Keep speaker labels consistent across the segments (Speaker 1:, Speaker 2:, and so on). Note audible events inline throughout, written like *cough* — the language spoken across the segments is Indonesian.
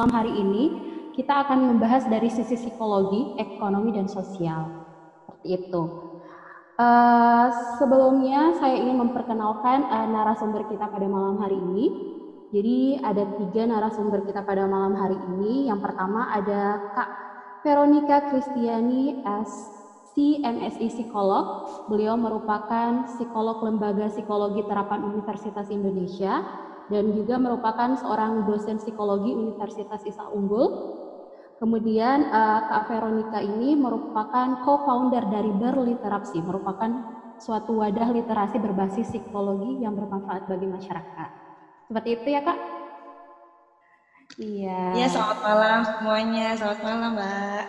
Speaker 1: malam hari ini kita akan membahas dari sisi psikologi, ekonomi, dan sosial. Seperti itu. Uh, sebelumnya saya ingin memperkenalkan uh, narasumber kita pada malam hari ini. Jadi ada tiga narasumber kita pada malam hari ini. Yang pertama ada Kak Veronica Kristiani S. MSI Psikolog. Beliau merupakan psikolog lembaga psikologi terapan Universitas Indonesia dan juga merupakan seorang dosen psikologi Universitas Isa Unggul. Kemudian uh, Kak Veronica ini merupakan co-founder dari Berliterapsi, merupakan suatu wadah literasi berbasis psikologi yang bermanfaat bagi masyarakat. Seperti itu ya Kak?
Speaker 2: Iya. Iya, selamat malam semuanya. Selamat malam, Mbak.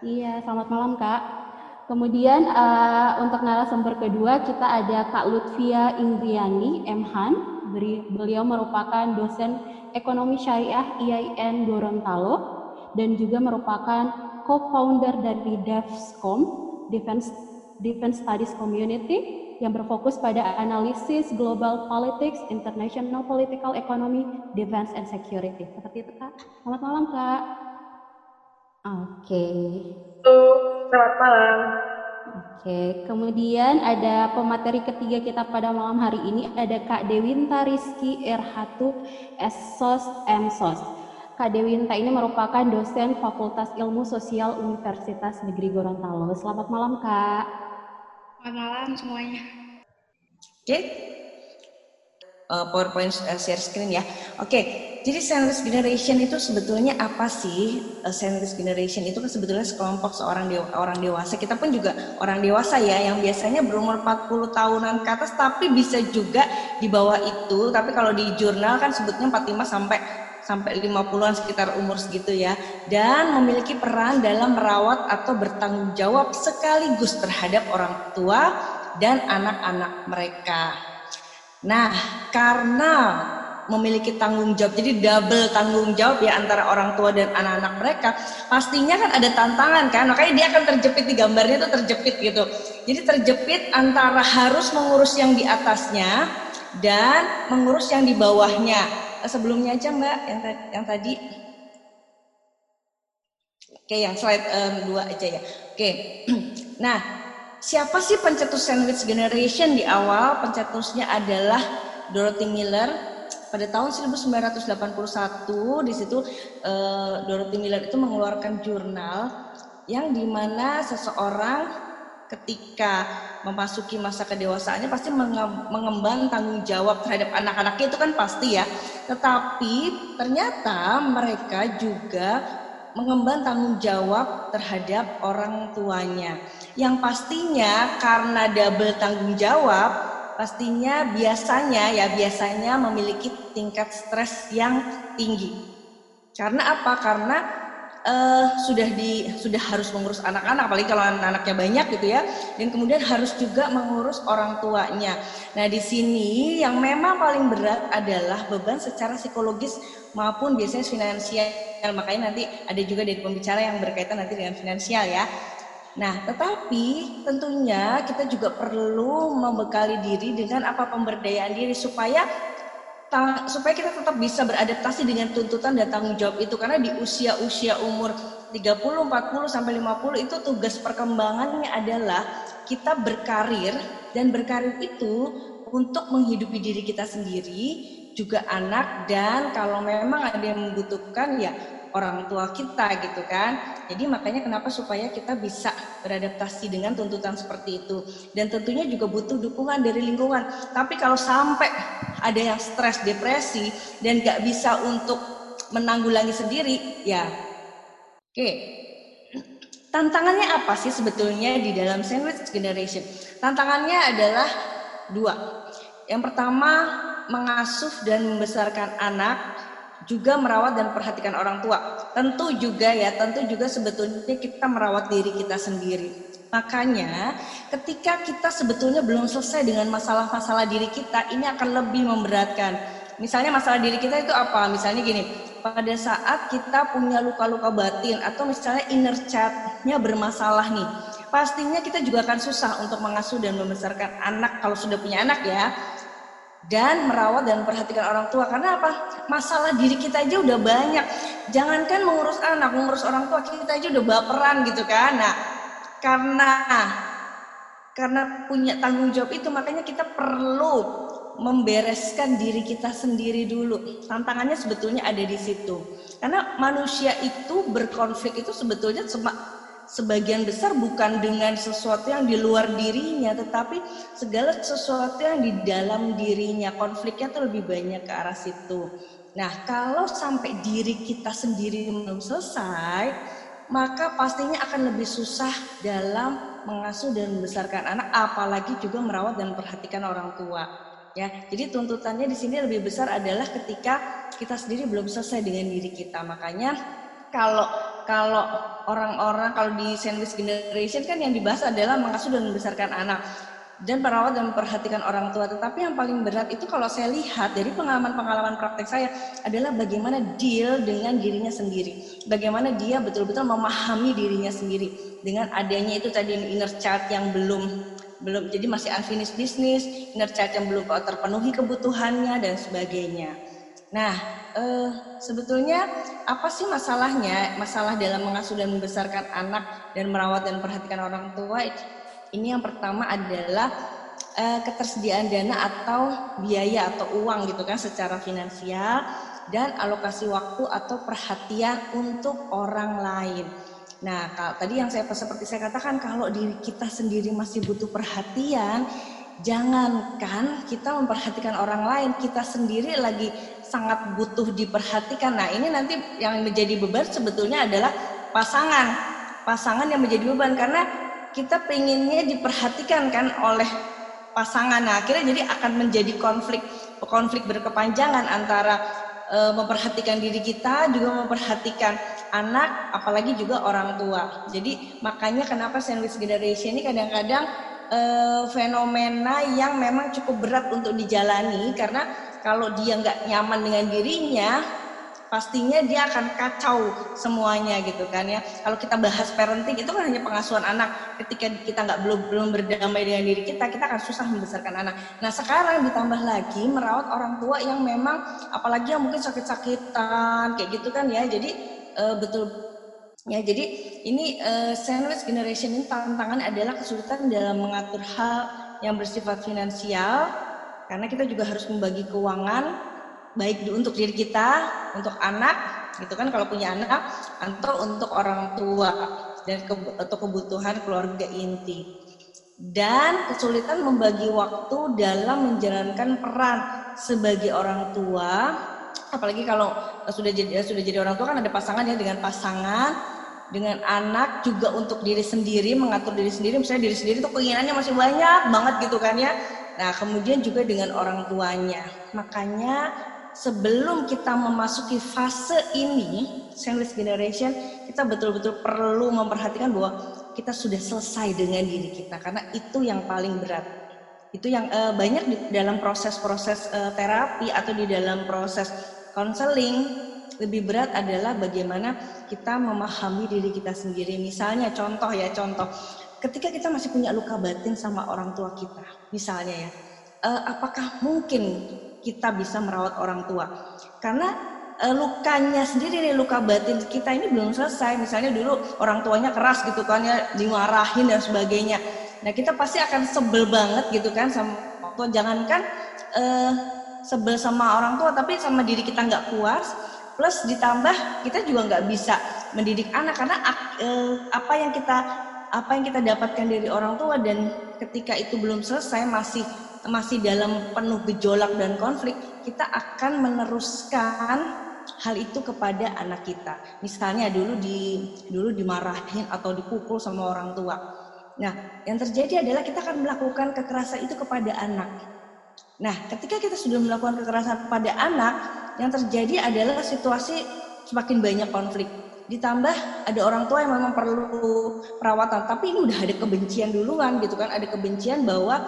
Speaker 1: Iya, selamat malam Kak. Kemudian uh, untuk narasumber kedua kita ada Kak Lutfia Ingriani Mhan Beliau merupakan dosen ekonomi syariah IAIN Gorontalo dan juga merupakan co-founder dari DEVSCOM, Defense, Defense Studies Community, yang berfokus pada analisis global politics, international political economy, defense and security. Seperti itu, Kak. Selamat malam, Kak. Oke. Okay.
Speaker 2: Selamat malam.
Speaker 1: Oke, kemudian ada pemateri ketiga kita pada malam hari ini ada Kak Dewinta Rizky Erhatu Esos Emsos. Kak Dewinta ini merupakan dosen Fakultas Ilmu Sosial Universitas Negeri Gorontalo. Selamat malam, Kak.
Speaker 3: Selamat malam semuanya.
Speaker 2: Oke, uh, PowerPoint uh, share screen ya. Oke, jadi sandwich generation itu sebetulnya apa sih? Uh, sandwich generation itu kan sebetulnya sekelompok seorang dewa, orang dewasa. Kita pun juga orang dewasa ya yang biasanya berumur 40 tahunan ke atas tapi bisa juga di bawah itu. Tapi kalau di jurnal kan sebutnya 45 sampai sampai 50-an sekitar umur segitu ya. Dan memiliki peran dalam merawat atau bertanggung jawab sekaligus terhadap orang tua dan anak-anak mereka. Nah, karena memiliki tanggung jawab. Jadi double tanggung jawab ya antara orang tua dan anak-anak mereka. Pastinya kan ada tantangan kan, makanya dia akan terjepit di gambarnya itu terjepit gitu. Jadi terjepit antara harus mengurus yang di atasnya dan mengurus yang di bawahnya. Eh, sebelumnya aja Mbak yang yang tadi. Oke, yang slide um, dua aja ya. Oke. *clears throat* Nah, siapa sih pencetus sandwich generation di awal? Pencetusnya adalah Dorothy Miller pada tahun 1981 di situ uh, Dorothy Miller itu mengeluarkan jurnal yang di mana seseorang ketika memasuki masa kedewasaannya pasti mengemban tanggung jawab terhadap anak-anaknya itu kan pasti ya. Tetapi ternyata mereka juga mengemban tanggung jawab terhadap orang tuanya. Yang pastinya karena double tanggung jawab, pastinya biasanya ya biasanya memiliki tingkat stres yang tinggi. Karena apa? Karena uh, sudah di sudah harus mengurus anak-anak, apalagi kalau anak-anaknya banyak gitu ya, dan kemudian harus juga mengurus orang tuanya. Nah di sini yang memang paling berat adalah beban secara psikologis maupun biasanya finansial. Makanya nanti ada juga dari pembicara yang berkaitan nanti dengan finansial ya. Nah, tetapi tentunya kita juga perlu membekali diri dengan apa pemberdayaan diri supaya supaya kita tetap bisa beradaptasi dengan tuntutan dan tanggung jawab itu. Karena di usia-usia umur 30, 40 sampai 50 itu tugas perkembangannya adalah kita berkarir dan berkarir itu untuk menghidupi diri kita sendiri juga anak dan kalau memang ada yang membutuhkan ya orang tua kita gitu kan. Jadi makanya kenapa supaya kita bisa beradaptasi dengan tuntutan seperti itu. Dan tentunya juga butuh dukungan dari lingkungan. Tapi kalau sampai ada yang stres, depresi dan gak bisa untuk menanggulangi sendiri, ya oke. Tantangannya apa sih sebetulnya di dalam sandwich generation? Tantangannya adalah dua. Yang pertama, mengasuh dan membesarkan anak juga merawat dan perhatikan orang tua. Tentu juga ya, tentu juga sebetulnya kita merawat diri kita sendiri. Makanya ketika kita sebetulnya belum selesai dengan masalah-masalah diri kita, ini akan lebih memberatkan. Misalnya masalah diri kita itu apa? Misalnya gini, pada saat kita punya luka-luka batin atau misalnya inner child-nya bermasalah nih, pastinya kita juga akan susah untuk mengasuh dan membesarkan anak kalau sudah punya anak ya dan merawat dan memperhatikan orang tua. Karena apa? Masalah diri kita aja udah banyak. Jangankan mengurus anak mengurus orang tua kita aja udah baperan gitu kan. Nah karena karena punya tanggung jawab itu makanya kita perlu membereskan diri kita sendiri dulu. Tantangannya sebetulnya ada di situ. Karena manusia itu berkonflik itu sebetulnya sebagian besar bukan dengan sesuatu yang di luar dirinya, tetapi segala sesuatu yang di dalam dirinya. Konfliknya tuh lebih banyak ke arah situ. Nah, kalau sampai diri kita sendiri belum selesai, maka pastinya akan lebih susah dalam mengasuh dan membesarkan anak, apalagi juga merawat dan memperhatikan orang tua. Ya, jadi tuntutannya di sini lebih besar adalah ketika kita sendiri belum selesai dengan diri kita. Makanya kalau kalau orang-orang kalau di sandwich generation kan yang dibahas adalah mengasuh dan membesarkan anak dan perawat dan memperhatikan orang tua. Tetapi yang paling berat itu kalau saya lihat dari pengalaman-pengalaman praktek saya adalah bagaimana deal dengan dirinya sendiri. Bagaimana dia betul-betul memahami dirinya sendiri dengan adanya itu tadi inner child yang belum belum jadi masih unfinished business, inner child yang belum terpenuhi kebutuhannya dan sebagainya. Nah, eh, sebetulnya apa sih masalahnya? Masalah dalam mengasuh dan membesarkan anak dan merawat dan perhatikan orang tua. Ini yang pertama adalah eh, ketersediaan dana atau biaya atau uang gitu kan secara finansial dan alokasi waktu atau perhatian untuk orang lain. Nah, kalau, tadi yang saya seperti saya katakan kalau diri kita sendiri masih butuh perhatian, jangankan kita memperhatikan orang lain, kita sendiri lagi sangat butuh diperhatikan. Nah, ini nanti yang menjadi beban sebetulnya adalah pasangan. Pasangan yang menjadi beban karena kita pengennya diperhatikan kan oleh pasangan. Nah, akhirnya jadi akan menjadi konflik konflik berkepanjangan antara e, memperhatikan diri kita juga memperhatikan anak apalagi juga orang tua. Jadi makanya kenapa sandwich generation ini kadang-kadang uh, fenomena yang memang cukup berat untuk dijalani karena kalau dia nggak nyaman dengan dirinya pastinya dia akan kacau semuanya gitu kan ya. Kalau kita bahas parenting itu kan hanya pengasuhan anak. Ketika kita nggak belum belum berdamai dengan diri kita kita akan susah membesarkan anak. Nah sekarang ditambah lagi merawat orang tua yang memang apalagi yang mungkin sakit-sakitan kayak gitu kan ya. Jadi uh, betul. Ya, jadi ini uh, sandwich generation ini tantangan adalah kesulitan dalam mengatur hal yang bersifat finansial karena kita juga harus membagi keuangan baik untuk diri kita, untuk anak, gitu kan kalau punya anak atau untuk orang tua dan ke, atau kebutuhan keluarga inti. Dan kesulitan membagi waktu dalam menjalankan peran sebagai orang tua apalagi kalau sudah jadi sudah jadi orang tua kan ada pasangan ya dengan pasangan dengan anak juga untuk diri sendiri mengatur diri sendiri misalnya diri sendiri tuh keinginannya masih banyak banget gitu kan ya nah kemudian juga dengan orang tuanya. Makanya sebelum kita memasuki fase ini sandwich generation kita betul-betul perlu memperhatikan bahwa kita sudah selesai dengan diri kita karena itu yang paling berat. Itu yang uh, banyak di dalam proses-proses uh, terapi atau di dalam proses konseling lebih berat adalah bagaimana kita memahami diri kita sendiri. Misalnya contoh ya contoh, ketika kita masih punya luka batin sama orang tua kita, misalnya ya, uh, apakah mungkin kita bisa merawat orang tua? Karena uh, lukanya sendiri nih luka batin kita ini belum selesai. Misalnya dulu orang tuanya keras gitu kan ya, dimarahin dan sebagainya. Nah kita pasti akan sebel banget gitu kan sama tua. Jangankan uh, sebel sama orang tua, tapi sama diri kita nggak puas plus ditambah kita juga nggak bisa mendidik anak karena eh, apa yang kita apa yang kita dapatkan dari orang tua dan ketika itu belum selesai masih masih dalam penuh gejolak dan konflik kita akan meneruskan hal itu kepada anak kita. Misalnya dulu di dulu dimarahin atau dipukul sama orang tua. Nah yang terjadi adalah kita akan melakukan kekerasan itu kepada anak. Nah ketika kita sudah melakukan kekerasan kepada anak yang terjadi adalah situasi semakin banyak konflik. Ditambah ada orang tua yang memang perlu perawatan, tapi ini udah ada kebencian duluan gitu kan, ada kebencian bahwa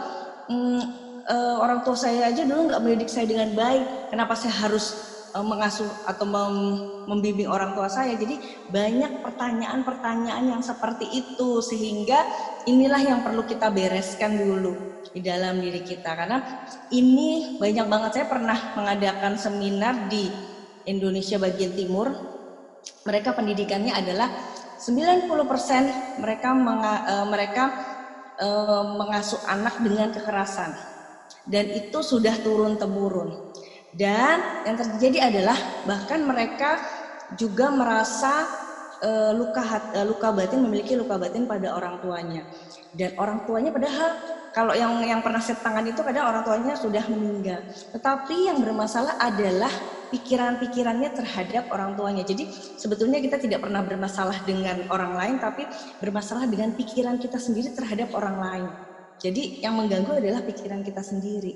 Speaker 2: hmm, e, orang tua saya aja dulu nggak mendidik saya dengan baik, kenapa saya harus e, uh, mengasuh atau mem, membimbing orang tua saya. Jadi banyak pertanyaan-pertanyaan yang seperti itu. Sehingga inilah yang perlu kita bereskan dulu di dalam diri kita. Karena ini banyak banget. Saya pernah mengadakan seminar di Indonesia bagian timur mereka pendidikannya adalah 90% mereka menga, uh, mereka uh, mengasuh anak dengan kekerasan. Dan itu sudah turun temurun dan yang terjadi adalah bahkan mereka juga merasa uh, luka uh, luka batin memiliki luka batin pada orang tuanya. Dan orang tuanya padahal kalau yang yang pernah set tangan itu kadang orang tuanya sudah meninggal. Tetapi yang bermasalah adalah pikiran-pikirannya terhadap orang tuanya. Jadi sebetulnya kita tidak pernah bermasalah dengan orang lain, tapi bermasalah dengan pikiran kita sendiri terhadap orang lain. Jadi yang mengganggu adalah pikiran kita sendiri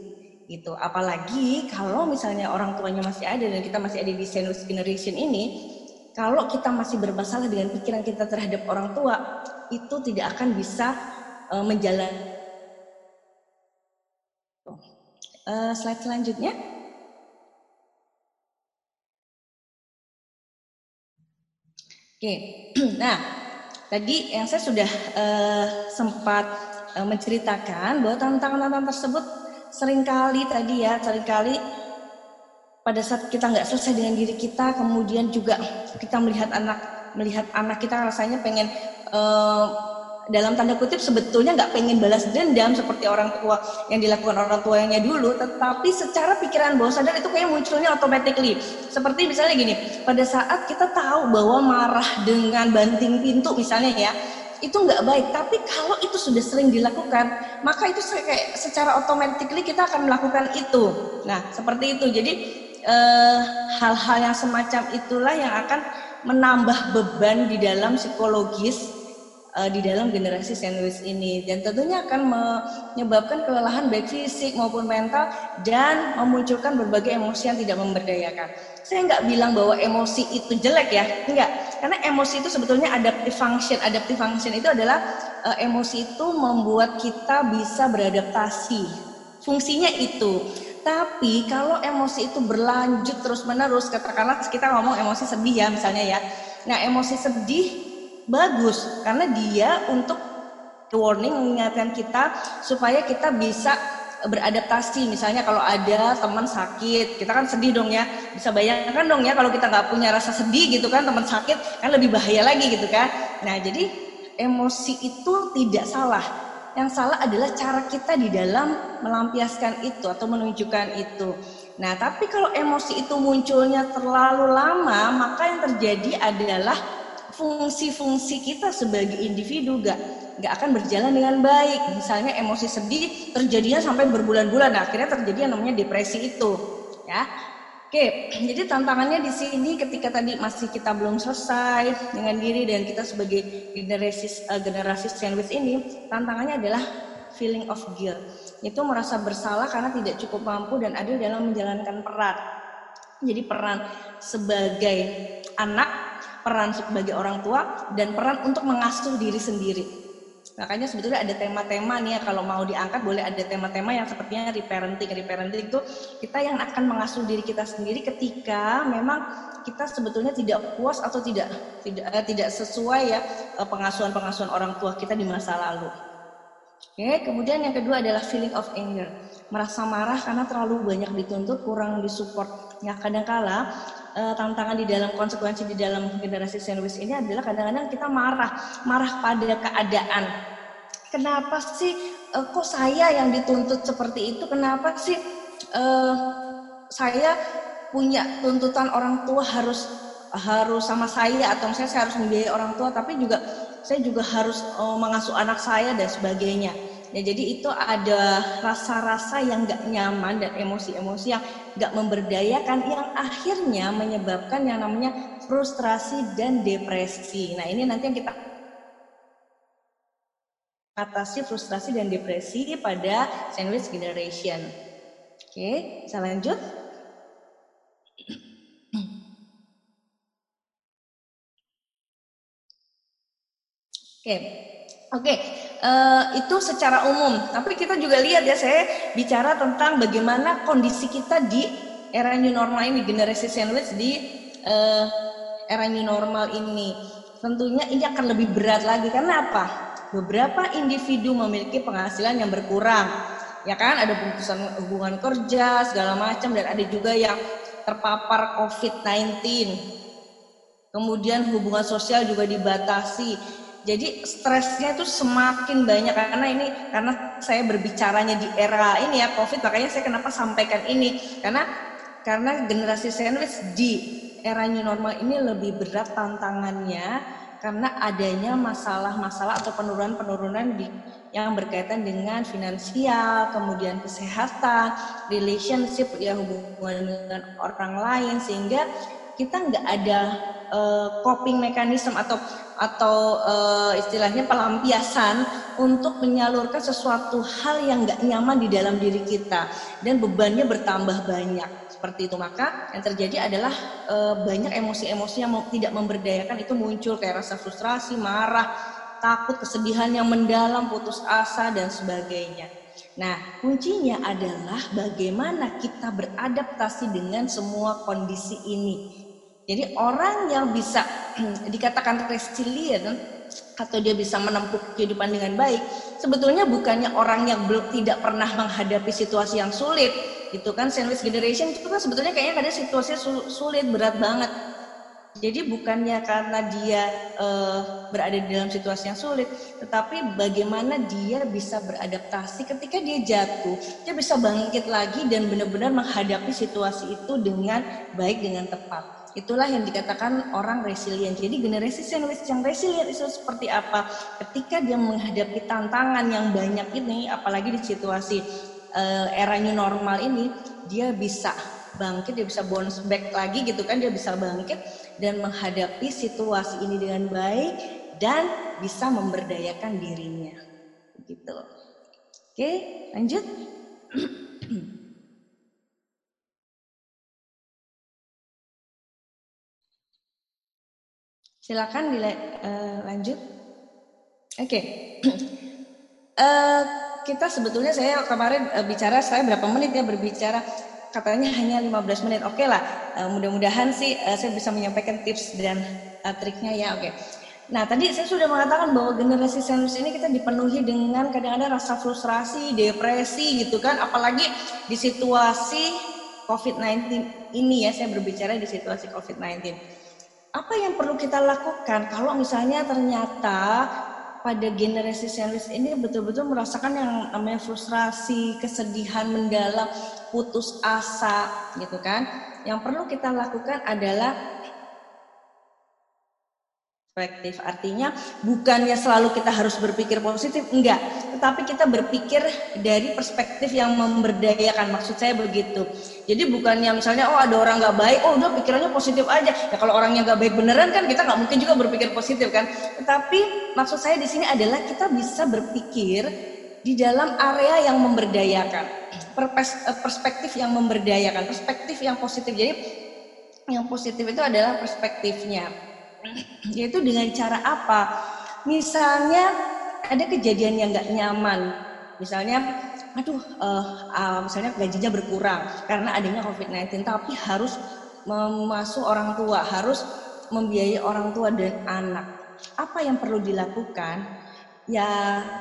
Speaker 2: gitu. Apalagi kalau misalnya orang tuanya masih ada dan kita masih ada di sandwich generation ini, kalau kita masih bermasalah dengan pikiran kita terhadap orang tua, itu tidak akan bisa uh, menjalani Uh, slide selanjutnya. Oke, *clears throat* nah tadi yang saya sudah uh, sempat uh, menceritakan bahwa tantangan-tantangan tersebut sering kali tadi ya, sering kali pada saat kita nggak selesai dengan diri kita, kemudian juga kita melihat anak melihat anak kita rasanya pengen uh, dalam tanda kutip sebetulnya nggak pengen balas dendam seperti orang tua yang dilakukan orang tuanya dulu, tetapi secara pikiran bawah sadar itu kayak munculnya automatically. Seperti misalnya gini, pada saat kita tahu bahwa marah dengan banting pintu misalnya ya, itu nggak baik. Tapi kalau itu sudah sering dilakukan, maka itu kayak secara automatically kita akan melakukan itu. Nah, seperti itu. Jadi eh, hal-hal yang semacam itulah yang akan menambah beban di dalam psikologis uh, di dalam generasi sandwich ini dan tentunya akan menyebabkan kelelahan baik fisik maupun mental dan memunculkan berbagai emosi yang tidak memberdayakan. Saya nggak bilang bahwa emosi itu jelek ya, enggak. Karena emosi itu sebetulnya adaptive function. Adaptive function itu adalah uh, emosi itu membuat kita bisa beradaptasi. Fungsinya itu. Tapi kalau emosi itu berlanjut terus-menerus, katakanlah kita ngomong emosi sedih ya misalnya ya. Nah, emosi sedih bagus karena dia untuk warning mengingatkan kita supaya kita bisa beradaptasi. Misalnya kalau ada teman sakit kita kan sedih dong ya. Bisa bayangkan dong ya kalau kita nggak punya rasa sedih gitu kan teman sakit kan lebih bahaya lagi gitu kan. Nah jadi emosi itu tidak salah. Yang salah adalah cara kita di dalam melampiaskan itu atau menunjukkan itu. Nah tapi kalau emosi itu munculnya terlalu lama maka yang terjadi adalah fungsi-fungsi kita sebagai individu gak gak akan berjalan dengan baik. Misalnya emosi sedih terjadinya sampai berbulan-bulan, nah, akhirnya terjadi yang namanya depresi itu, ya. Oke, *clears throat* jadi tantangannya di sini ketika tadi masih kita belum selesai dengan diri dan kita sebagai generasi uh, generasi sandwich ini, tantangannya adalah feeling of guilt. Itu merasa bersalah karena tidak cukup mampu dan adil dalam menjalankan peran. Jadi peran sebagai anak peran sebagai orang tua dan peran untuk mengasuh diri sendiri. Makanya sebetulnya ada tema-tema nih ya kalau mau diangkat boleh ada tema-tema yang sepertinya reparenting. Reparenting itu kita yang akan mengasuh diri kita sendiri ketika memang kita sebetulnya tidak puas atau tidak tidak eh, tidak sesuai ya eh, pengasuhan-pengasuhan orang tua kita di masa lalu. Oke, kemudian yang kedua adalah feeling of anger. Merasa marah karena terlalu banyak dituntut, kurang disupport. Ya kadangkala uh, tantangan di dalam konsekuensi di dalam generasi sandwich ini adalah kadang-kadang kita marah, marah pada keadaan. Kenapa sih uh, kok saya yang dituntut seperti itu? Kenapa sih uh, saya punya tuntutan orang tua harus harus sama saya atau saya, saya harus membiayai orang tua tapi juga saya juga harus uh, mengasuh anak saya dan sebagainya. Ya, jadi itu ada rasa-rasa yang gak nyaman dan emosi-emosi yang gak memberdayakan yang akhirnya menyebabkan yang namanya frustrasi dan depresi. Nah ini nanti yang kita atasi frustrasi dan depresi pada sandwich generation. Oke, bisa lanjut. Oke, oke. Uh, itu secara umum. Tapi kita juga lihat ya, saya bicara tentang bagaimana kondisi kita di era new normal ini generasi sandwich di uh, era new normal ini. Tentunya ini akan lebih berat lagi. Karena apa? Beberapa individu memiliki penghasilan yang berkurang. Ya kan? Ada pemutusan hubungan kerja segala macam. Dan ada juga yang terpapar COVID-19 kemudian hubungan sosial juga dibatasi jadi stresnya itu semakin banyak karena ini karena saya berbicaranya di era ini ya COVID makanya saya kenapa sampaikan ini. Karena karena generasi sandwich di era new normal ini lebih berat tantangannya karena adanya masalah-masalah atau penurunan-penurunan di yang berkaitan dengan finansial, kemudian kesehatan, relationship ya hubungan dengan orang lain sehingga kita nggak ada uh, coping mechanism atau atau uh, istilahnya pelampiasan untuk menyalurkan sesuatu hal yang nggak nyaman di dalam diri kita dan bebannya bertambah banyak seperti itu maka yang terjadi adalah uh, banyak emosi-emosi yang tidak memberdayakan itu muncul kayak rasa frustrasi, marah, takut, kesedihan yang mendalam, putus asa dan sebagainya. Nah, kuncinya adalah bagaimana kita beradaptasi dengan semua kondisi ini. Jadi orang yang bisa *clears throat* dikatakan resilient atau dia bisa menempuh kehidupan dengan baik, sebetulnya bukannya orang yang belum tidak pernah menghadapi situasi yang sulit. Itu kan sandwich generation itu kan sebetulnya kayaknya ada situasi sulit, berat banget. Jadi bukannya karena dia uh, berada di dalam situasi yang sulit, tetapi bagaimana dia bisa beradaptasi ketika dia jatuh, dia bisa bangkit lagi dan benar-benar menghadapi situasi itu dengan baik dengan tepat. Itulah yang dikatakan orang resilient. Jadi generasi sandwich yang resilient itu seperti apa? Ketika dia menghadapi tantangan yang banyak ini, apalagi di situasi uh, era new normal ini, dia bisa bangkit, dia bisa bounce back lagi gitu kan, dia bisa bangkit dan menghadapi situasi ini dengan baik dan bisa memberdayakan dirinya. Gitu. Oke, lanjut. *clears throat* Silakan dilanjut. Eh, Oke. Okay. *clears throat* uh, eh, kita sebetulnya saya kemarin uh, bicara saya berapa menit ya berbicara katanya hanya 15 menit. Oke okay lah. Uh, mudah-mudahan sih uh, saya bisa menyampaikan tips dan uh, triknya ya. Oke. Okay. Nah, tadi saya sudah mengatakan bahwa generasi sandwich ini kita dipenuhi dengan kadang-kadang rasa frustrasi, depresi gitu kan, apalagi di situasi COVID-19 ini ya, saya berbicara di situasi COVID-19 apa yang perlu kita lakukan kalau misalnya ternyata pada generasi sandwich ini betul-betul merasakan yang namanya frustrasi, kesedihan mendalam, putus asa gitu kan. Yang perlu kita lakukan adalah perspektif. Artinya bukannya selalu kita harus berpikir positif, enggak. Tetapi kita berpikir dari perspektif yang memberdayakan. Maksud saya begitu. Jadi bukannya misalnya oh ada orang nggak baik, oh udah pikirannya positif aja. Ya kalau orangnya nggak baik beneran kan kita nggak mungkin juga berpikir positif kan. Tetapi maksud saya di sini adalah kita bisa berpikir di dalam area yang memberdayakan. Eh, perspektif yang memberdayakan, perspektif yang positif. Jadi yang positif itu adalah perspektifnya yaitu dengan cara apa? Misalnya ada kejadian yang nggak nyaman, misalnya, aduh, uh, uh, misalnya gajinya berkurang karena adanya COVID-19, tapi harus memasuk orang tua, harus membiayai orang tua dan anak. Apa yang perlu dilakukan? ya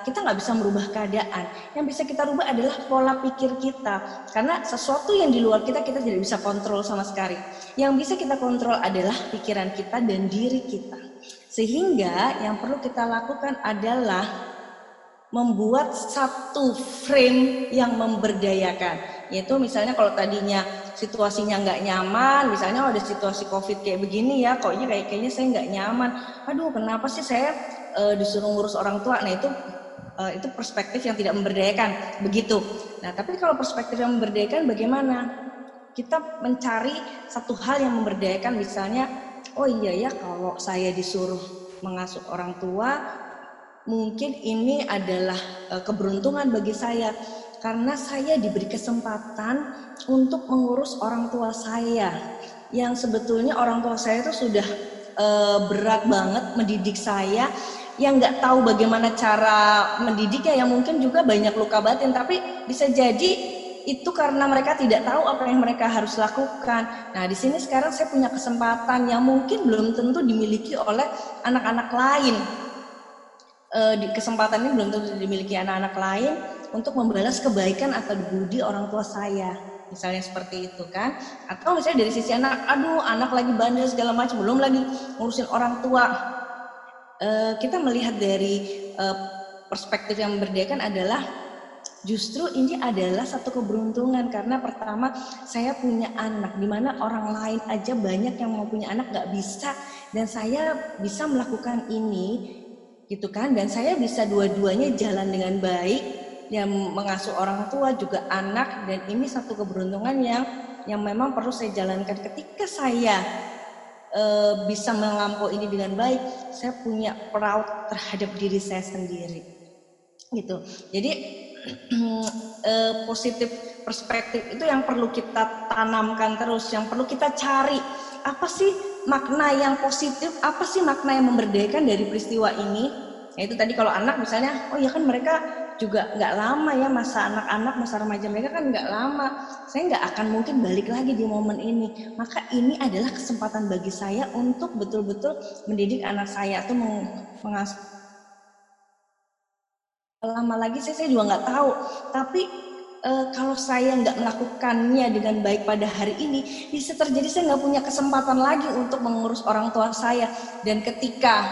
Speaker 2: kita nggak bisa merubah keadaan. Yang bisa kita rubah adalah pola pikir kita. Karena sesuatu yang di luar kita kita tidak bisa kontrol sama sekali. Yang bisa kita kontrol adalah pikiran kita dan diri kita. Sehingga yang perlu kita lakukan adalah membuat satu frame yang memberdayakan. Yaitu misalnya kalau tadinya situasinya nggak nyaman, misalnya ada situasi COVID kayak begini ya, kok kayak kayaknya saya nggak nyaman. Aduh, kenapa sih saya uh, disuruh ngurus orang tua nah itu uh, itu perspektif yang tidak memberdayakan begitu nah tapi kalau perspektif yang memberdayakan bagaimana kita mencari satu hal yang memberdayakan. Misalnya oh iya ya kalau saya disuruh mengasuh orang tua mungkin ini adalah uh, keberuntungan bagi saya. Karena saya diberi kesempatan untuk mengurus orang tua saya yang sebetulnya orang tua saya itu sudah uh, berat banget mendidik saya yang nggak tahu bagaimana cara mendidiknya. Yang mungkin juga banyak luka batin tapi bisa jadi itu karena mereka tidak tahu apa yang mereka harus lakukan. Nah, di sini sekarang saya punya kesempatan yang mungkin belum tentu dimiliki oleh anak-anak lain. E, kesempatan ini belum tentu dimiliki anak-anak lain untuk membalas kebaikan atau budi orang tua saya. Misalnya seperti itu kan. Atau misalnya dari sisi anak, aduh anak lagi bandel segala macam, belum lagi ngurusin orang tua. E, kita melihat dari e, perspektif yang memberdayakan adalah Justru ini adalah satu keberuntungan karena pertama saya punya anak di mana orang lain aja banyak yang mau punya anak nggak bisa. Dan saya bisa melakukan ini gitu kan? Dan saya bisa dua-duanya jalan dengan baik yang mengasuh orang tua juga anak. Dan ini satu keberuntungan yang yang memang perlu saya jalankan. Ketika saya e, bisa melampaui ini dengan baik saya punya proud terhadap diri saya sendiri. Gitu. Jadi uh, *clears throat* positif perspektif itu yang perlu kita tanamkan terus, yang perlu kita cari apa sih makna yang positif, apa sih makna yang memberdayakan dari peristiwa ini. Ya itu tadi kalau anak misalnya, oh ya kan mereka juga nggak lama ya masa anak-anak masa remaja mereka kan nggak lama. Saya nggak akan mungkin balik lagi di momen ini. Maka ini adalah kesempatan bagi saya untuk betul-betul mendidik anak saya atau mengasuh lama lagi saya, saya juga nggak tahu tapi e, kalau saya nggak melakukannya dengan baik pada hari ini bisa terjadi saya nggak punya kesempatan lagi untuk mengurus orang tua saya dan ketika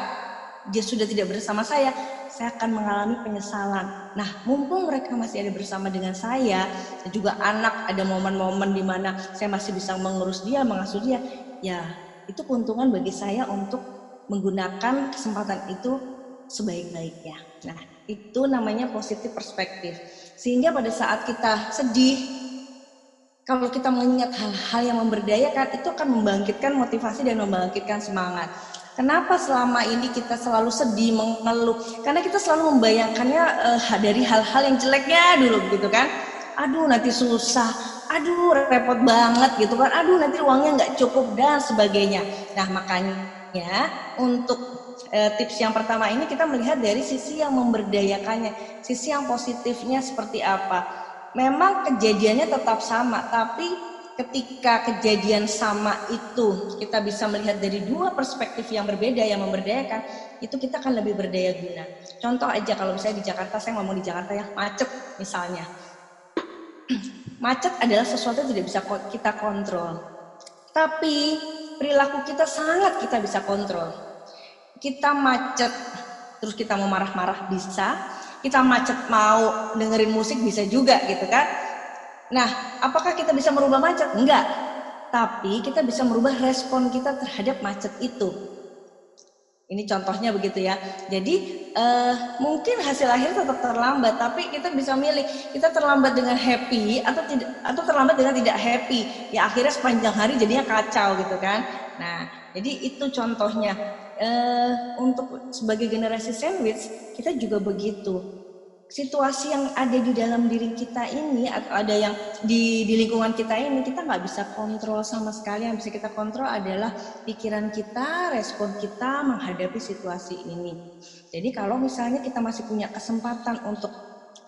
Speaker 2: dia sudah tidak bersama saya saya akan mengalami penyesalan. Nah, mumpung mereka masih ada bersama dengan saya, dan juga anak ada momen-momen di mana saya masih bisa mengurus dia, mengasuh dia, ya itu keuntungan bagi saya untuk menggunakan kesempatan itu sebaik-baiknya. Nah, itu namanya positif perspektif. Sehingga pada saat kita sedih, kalau kita mengingat hal-hal yang memberdayakan, itu akan membangkitkan motivasi dan membangkitkan semangat. Kenapa selama ini kita selalu sedih, mengeluh? Karena kita selalu membayangkannya uh, dari hal-hal yang jeleknya dulu gitu kan. Aduh nanti susah, aduh repot banget gitu kan. Aduh nanti uangnya nggak cukup dan sebagainya. Nah makanya untuk e, tips yang pertama ini kita melihat dari sisi yang memberdayakannya, sisi yang positifnya seperti apa. Memang kejadiannya tetap sama, tapi ketika kejadian sama itu kita bisa melihat dari dua perspektif yang berbeda yang memberdayakan, itu kita akan lebih berdaya guna. Contoh aja kalau misalnya di Jakarta, saya ngomong di Jakarta ya, macet misalnya. *clears throat* macet adalah sesuatu yang tidak bisa kita kontrol. Tapi perilaku kita sangat kita bisa kontrol kita macet terus kita mau marah-marah bisa kita macet mau dengerin musik bisa juga gitu kan. Nah apakah kita bisa merubah macet? Enggak. Tapi kita bisa merubah respon kita terhadap macet itu. Ini contohnya begitu ya. Jadi uh, mungkin hasil akhir tetap terlambat tapi kita bisa milih. Kita terlambat dengan happy atau tidak atau terlambat dengan tidak happy. Ya akhirnya sepanjang hari jadinya kacau gitu kan. Nah jadi itu contohnya uh, untuk sebagai generasi sandwich kita juga begitu. Situasi yang ada di dalam diri kita ini atau ada yang di, di lingkungan kita ini kita nggak bisa kontrol sama sekali. Yang bisa kita kontrol adalah pikiran kita respon kita menghadapi situasi ini. Jadi kalau misalnya kita masih punya kesempatan untuk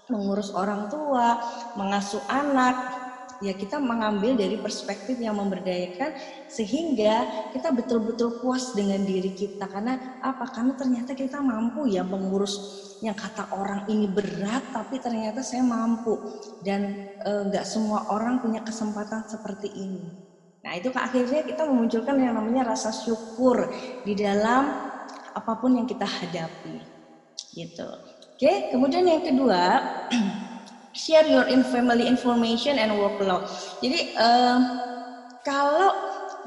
Speaker 2: mengurus orang tua mengasuh anak ya kita mengambil dari perspektif yang memberdayakan sehingga kita betul-betul puas dengan diri kita. Karena apa? Karena ternyata kita mampu ya mengurus yang kata orang ini berat tapi ternyata saya mampu. Dan nggak e, semua orang punya kesempatan seperti ini. Nah itu akhirnya kita memunculkan yang namanya rasa syukur di dalam apa pun yang kita hadapi. Gitu. Oke kemudian yang kedua *clears throat* share your in family information and workload. Jadi uh, kalau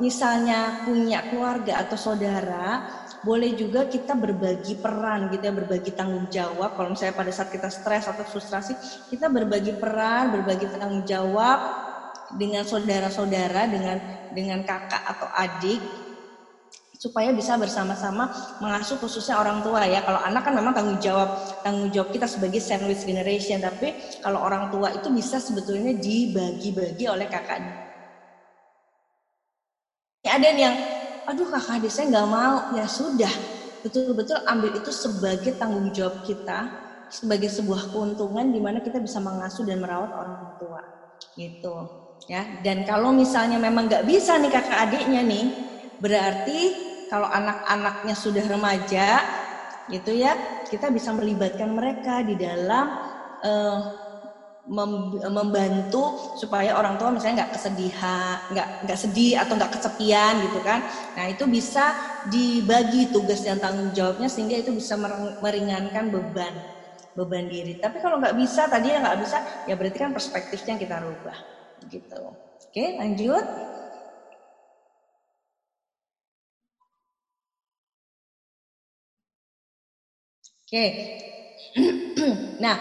Speaker 2: misalnya punya keluarga atau saudara, boleh juga kita berbagi peran gitu ya, berbagi tanggung jawab. Kalau misalnya pada saat kita stres atau frustrasi, kita berbagi peran, berbagi tanggung jawab dengan saudara-saudara, dengan dengan kakak atau adik supaya bisa bersama-sama mengasuh khususnya orang tua ya. Kalau anak kan memang tanggung jawab tanggung jawab kita sebagai sandwich generation, tapi kalau orang tua itu bisa sebetulnya dibagi-bagi oleh kakak. Ada yang, aduh kakak adik saya nggak mau, ya sudah, betul-betul ambil itu sebagai tanggung jawab kita, sebagai sebuah keuntungan di mana kita bisa mengasuh dan merawat orang tua. gitu ya dan kalau misalnya memang nggak bisa nih kakak adiknya nih berarti kalau anak-anaknya sudah remaja gitu ya kita bisa melibatkan mereka di dalam uh, membantu supaya orang tua misalnya nggak kesedihan, nggak nggak sedih atau nggak kesepian gitu kan. Nah itu bisa dibagi tugas dan tanggung jawabnya sehingga itu bisa meringankan beban beban diri. Tapi kalau nggak bisa tadi ya nggak bisa ya berarti kan perspektifnya kita rubah gitu. Oke lanjut. Oke. *clears throat* nah,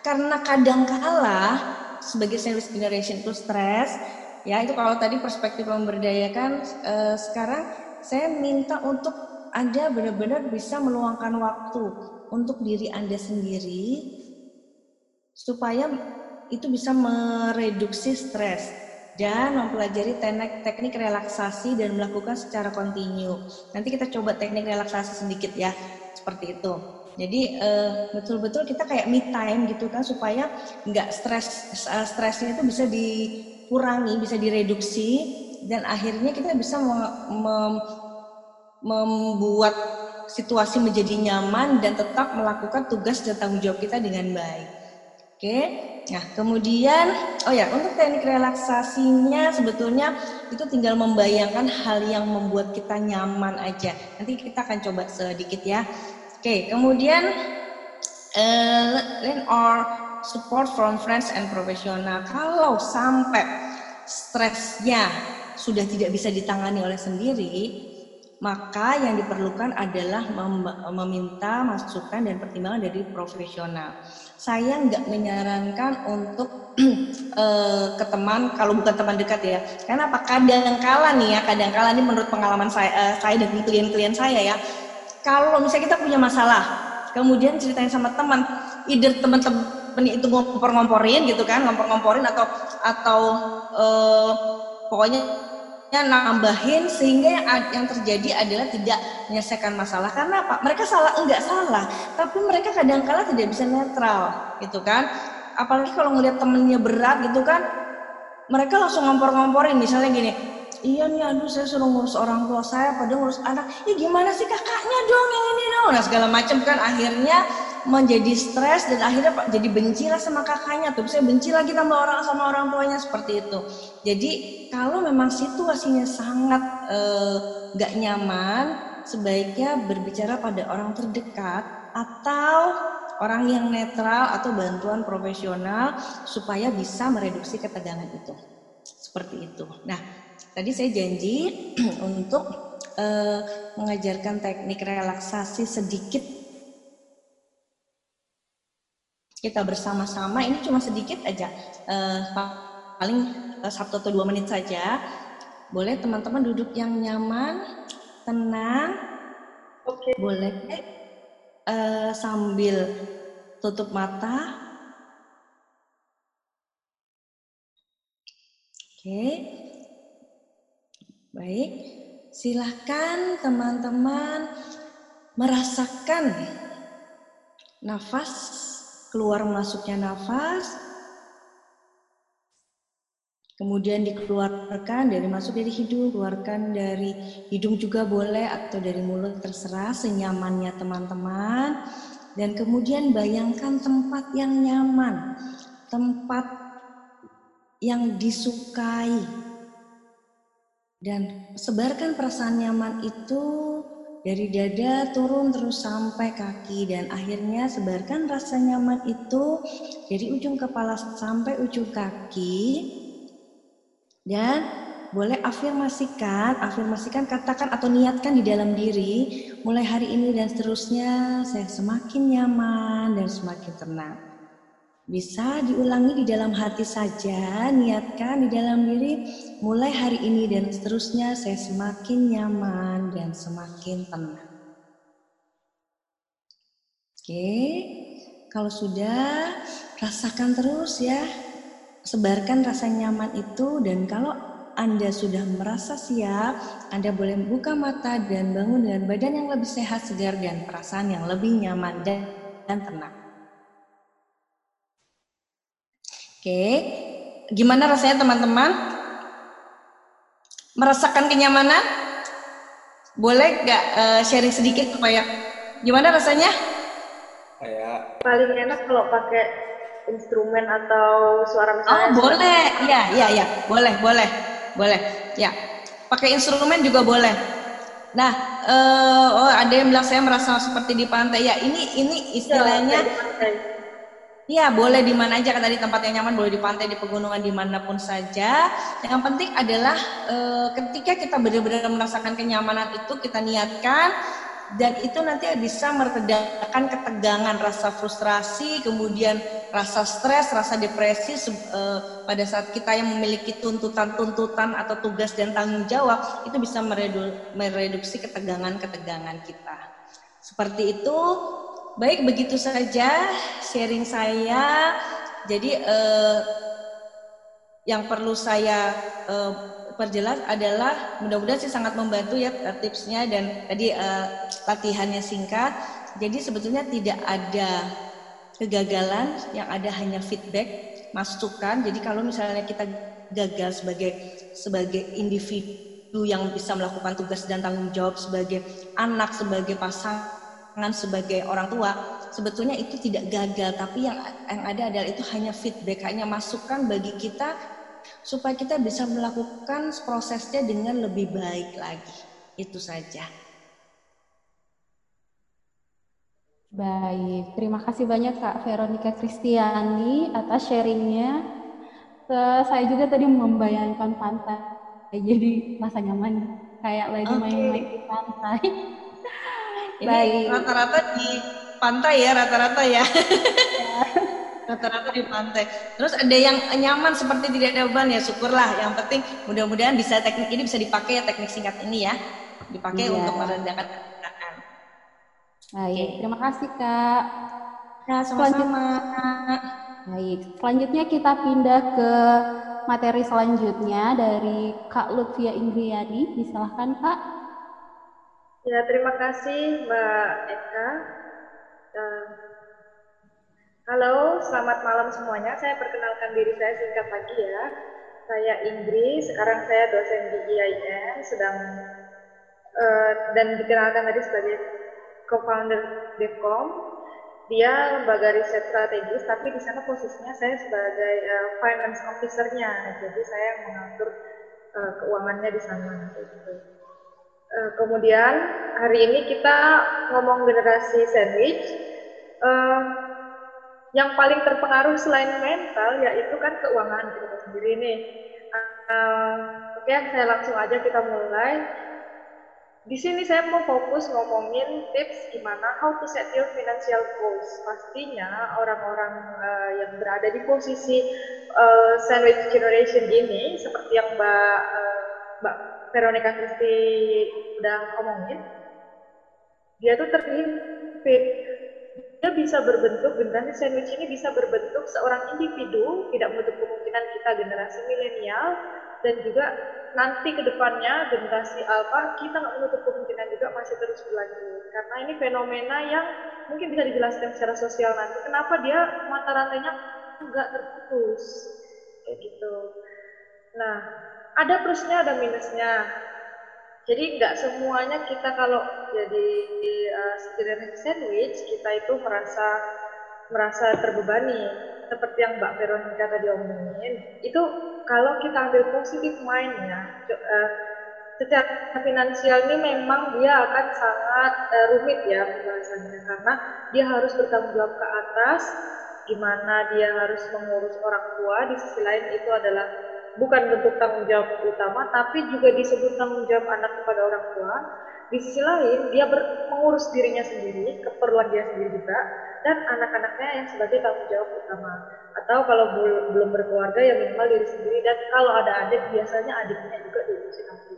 Speaker 2: karena kadang kala sebagai service generation itu stres, ya itu kalau tadi perspektif memberdayakan, eh, sekarang saya minta untuk Anda benar-benar bisa meluangkan waktu untuk diri Anda sendiri supaya itu bisa mereduksi stres dan mempelajari teknik, teknik relaksasi dan melakukan secara kontinu. Nanti kita coba teknik relaksasi sedikit ya, seperti itu. Jadi uh, betul-betul kita kayak me time gitu kan supaya nggak stres uh, stresnya itu bisa dikurangi, bisa direduksi dan akhirnya kita bisa mem membuat situasi menjadi nyaman dan tetap melakukan tugas dan tanggung jawab kita dengan baik. Oke, nah kemudian, oh ya untuk teknik relaksasinya sebetulnya itu tinggal membayangkan hal yang membuat kita nyaman aja. Nanti kita akan coba sedikit ya. Oke, kemudian uh, learn or support from friends and professional. Kalau sampai stresnya sudah tidak bisa ditangani oleh sendiri, maka yang diperlukan adalah mem meminta masukan dan pertimbangan dari profesional. Saya nggak menyarankan untuk uh, *clears throat* ke teman kalau bukan teman dekat ya. Karena apa? Kadang kala nih ya, kadang kala ini menurut pengalaman saya, uh, saya dan klien-klien saya ya, kalau misalnya kita punya masalah, kemudian ceritain sama teman, either teman-teman itu ngompor-ngomporin gitu kan, ngompor-ngomporin atau atau uh, pokoknya ya nambahin sehingga yang, yang terjadi adalah tidak menyelesaikan masalah. Karena apa? Mereka salah enggak salah. Tapi mereka kadang-kala tidak bisa netral gitu kan? Apalagi kalau ngelihat temennya berat gitu kan mereka langsung ngompor-ngomporin. Misalnya gini iya nih aduh saya suruh ngurus orang tua saya pada ngurus anak. Ya gimana sih kakaknya dong yang ini dong? Nah segala macam kan akhirnya menjadi stres dan akhirnya jadi benci lah sama kakaknya. Tuh saya benci lagi sama orang sama orang tuanya seperti itu. Jadi kalau memang situasinya sangat eh, nggak eh, nyaman sebaiknya berbicara pada orang terdekat atau orang yang netral atau bantuan profesional supaya bisa mereduksi ketegangan itu. Seperti itu. Nah Tadi saya janji *clears throat* untuk uh, mengajarkan teknik relaksasi sedikit. Kita bersama-sama, ini cuma sedikit aja, uh, paling uh, satu atau dua menit saja. Boleh teman-teman duduk yang nyaman, tenang. Oke. Okay. Boleh uh, sambil tutup mata. Oke. Okay. Baik, silahkan teman-teman merasakan nafas, keluar masuknya nafas, kemudian dikeluarkan dari masuk dari hidung, keluarkan dari hidung juga boleh atau dari mulut terserah senyamannya teman-teman. Dan kemudian bayangkan tempat yang nyaman, tempat yang disukai, dan sebarkan perasaan nyaman itu dari dada turun terus sampai kaki dan akhirnya sebarkan rasa nyaman itu dari ujung kepala sampai ujung kaki dan boleh afirmasikan, afirmasikan katakan atau niatkan di dalam diri mulai hari ini dan seterusnya saya semakin nyaman dan semakin tenang. Bisa diulangi di dalam hati saja, niatkan di dalam diri, mulai hari ini dan seterusnya saya semakin nyaman dan semakin tenang. Oke, kalau sudah rasakan terus ya, sebarkan rasa nyaman itu dan kalau anda sudah merasa siap, Anda boleh buka mata dan bangun dengan badan yang lebih sehat, segar, dan perasaan yang lebih nyaman dan tenang. Oke, gimana rasanya teman-teman? Merasakan kenyamanan? Boleh nggak uh, sharing sedikit supaya gimana rasanya?
Speaker 3: Kayak paling enak kalau pakai instrumen atau suara misalnya.
Speaker 2: Oh boleh, iya iya iya, boleh boleh boleh, ya. Pakai instrumen juga boleh. Nah, uh, oh ada yang bilang saya merasa seperti di pantai. Ya ini ini istilahnya. Ya, Iya, boleh di mana aja kan tadi tempat yang nyaman, boleh di pantai, di pegunungan, di mana pun saja. Yang penting adalah e, ketika kita benar-benar merasakan kenyamanan itu kita niatkan dan itu nanti bisa meredakan ketegangan, rasa frustrasi, kemudian rasa stres, rasa depresi e, pada saat kita yang memiliki tuntutan-tuntutan atau tugas dan tanggung jawab itu bisa meredu, mereduksi ketegangan-ketegangan kita. Seperti itu Baik, begitu saja sharing saya. Jadi eh, yang perlu saya eh, perjelas adalah mudah-mudahan sih sangat membantu ya eh, tipsnya dan tadi eh, latihannya singkat. Jadi sebetulnya tidak ada kegagalan, yang ada hanya feedback, masukan. Jadi kalau misalnya kita gagal sebagai sebagai individu yang bisa melakukan tugas dan tanggung jawab sebagai anak, sebagai pasangan sebagai orang tua sebetulnya itu tidak gagal tapi yang yang ada adalah itu hanya feedback hanya masukan bagi kita supaya kita bisa melakukan prosesnya dengan lebih baik lagi itu saja
Speaker 1: Baik, terima kasih banyak Kak Veronica Kristiani atas sharingnya. Saya juga tadi membayangkan pantai, jadi rasa nyaman kayak lagi main-main okay. di pantai.
Speaker 2: Ini rata-rata di pantai ya, rata-rata ya. *laughs* Rata-rata di pantai. Terus ada yang nyaman seperti tidak ada beban ya, syukurlah. Yang penting mudah-mudahan bisa teknik ini bisa dipakai ya teknik singkat ini ya, dipakai iya. untuk merendahkan ketegangan.
Speaker 1: Baik, terima kasih kak.
Speaker 2: Ya, sama-sama.
Speaker 1: Baik, selanjutnya kita pindah ke materi selanjutnya dari Kak Lutfia Ingriyadi. Disilahkan Kak.
Speaker 3: Ya, terima kasih Mbak Eka. Halo, selamat malam semuanya. Saya perkenalkan diri saya singkat lagi ya. Saya Inggris, sekarang saya dosen di IAIN, sedang uh, dan dikenalkan tadi sebagai co-founder Devcom. Dia lembaga riset strategis, tapi di sana posisinya saya sebagai uh, finance officer-nya. Jadi saya mengatur uh, keuangannya di sana. Gitu. Uh, kemudian hari ini kita ngomong generasi sandwich. Uh, yang paling terpengaruh selain mental yaitu kan keuangan kita sendiri nih. Uh, Oke, okay, saya langsung aja kita mulai. Di sini saya mau fokus ngomongin tips gimana how to set your financial goals. Pastinya orang-orang uh, yang berada di posisi uh, sandwich generation ini, seperti yang Mbak uh, Mbak Veronica Kristi udah omongin, dia tuh terhimpit. Dia bisa berbentuk, generasi sandwich ini bisa berbentuk seorang individu, tidak menutup kemungkinan kita generasi milenial, dan juga nanti ke depannya generasi alpha, kita nggak menutup kemungkinan juga masih terus berlanjut. Karena ini fenomena yang mungkin bisa dijelaskan secara sosial nanti. Kenapa dia mata rantainya nggak terputus, kayak gitu. Nah, ada plusnya ada minusnya. Jadi nggak semuanya kita kalau jadi uh, sandwich kita itu merasa merasa terbebani. Seperti yang Mbak Veronica tadi omongin itu kalau kita ambil positif mindnya uh, secara finansial ini memang dia akan sangat uh, rumit ya pembahasannya. Karena dia harus bertanggung jawab ke atas gimana dia harus mengurus orang tua di sisi lain itu adalah bukan bentuk tanggung jawab utama, tapi juga disebut tanggung jawab anak kepada orang tua. Di sisi lain, dia ber, mengurus dirinya sendiri, keperluan dia sendiri juga, dan anak-anaknya yang sebagai tanggung jawab utama. Atau kalau belum berkeluarga, ya minimal diri sendiri, dan kalau ada adik, biasanya adiknya juga diurusin nanti.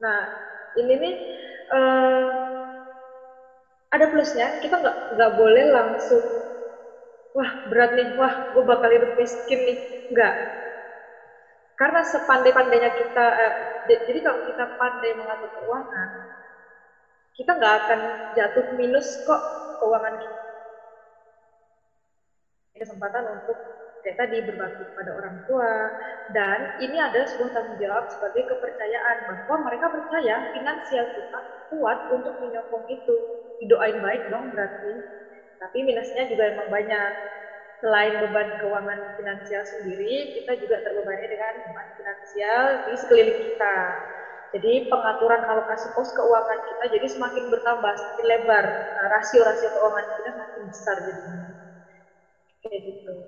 Speaker 3: Nah, ini nih, uh, ada plusnya, kita nggak nggak boleh langsung, wah berat nih, wah gue bakal hidup miskin nih, nggak karena sepandai-pandainya kita, eh, jadi kalau kita pandai mengatur keuangan, kita nggak akan jatuh minus kok keuangan kita. Kesempatan untuk kayak tadi berbakti kepada orang tua dan ini adalah sebuah tanggung jawab sebagai kepercayaan bahwa mereka percaya finansial kita kuat untuk menyokong itu didoain baik dong berarti tapi minusnya juga emang banyak selain beban keuangan finansial sendiri kita juga terbebani dengan beban finansial di sekeliling kita jadi pengaturan alokasi pos keuangan kita jadi semakin bertambah semakin lebar nah, rasio-rasio keuangan kita semakin besar jadinya kayak gitu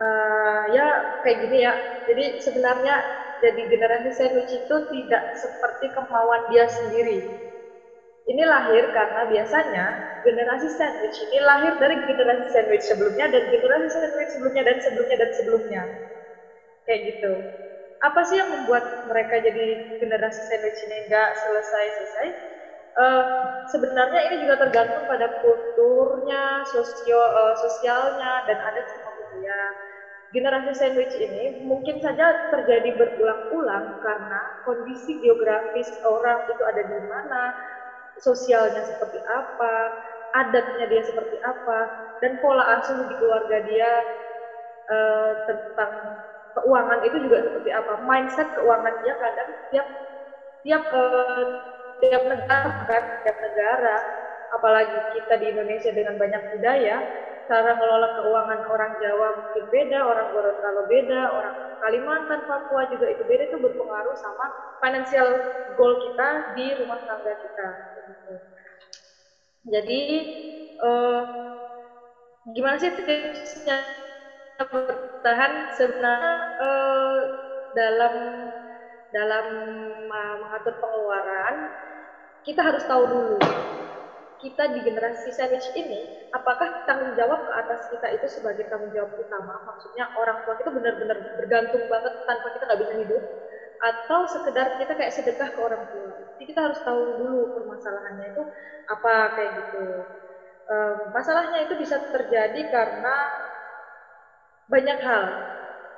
Speaker 3: uh, ya kayak gini ya. Jadi sebenarnya jadi generasi sandwich itu tidak seperti kemauan dia sendiri. Ini lahir karena biasanya generasi sandwich ini lahir dari generasi sandwich sebelumnya dan generasi sandwich sebelumnya dan sebelumnya dan sebelumnya. Kayak gitu. Apa sih yang membuat mereka jadi generasi sandwich ini nggak selesai-selesai? Uh, sebenarnya ini juga tergantung pada kulturnya, sosio, uh, sosialnya, dan adat semua budaya generasi sandwich ini mungkin saja terjadi berulang-ulang karena kondisi geografis orang itu ada di mana, sosialnya seperti apa, adatnya dia seperti apa, dan pola asuh di keluarga dia uh, tentang keuangan itu juga seperti apa. Mindset keuangan dia kadang tiap tiap uh, tiap negara kan, tiap negara, apalagi kita di Indonesia dengan banyak budaya, cara mengelola keuangan orang Jawa mungkin beda, orang Gorontalo beda, orang Kalimantan, Papua juga itu beda itu berpengaruh sama financial goal kita di rumah tangga kita. Jadi uh, gimana sih tipsnya bertahan sebenarnya uh, dalam dalam uh, mengatur pengeluaran kita harus tahu dulu kita di generasi sandwich ini, apakah tanggung jawab ke atas kita itu sebagai tanggung jawab utama? Maksudnya orang tua kita benar-benar bergantung banget tanpa kita nggak bisa hidup, atau sekedar kita kayak sedekah ke orang tua. Jadi kita harus tahu dulu permasalahannya itu apa kayak gitu. Um, masalahnya itu bisa terjadi karena banyak hal.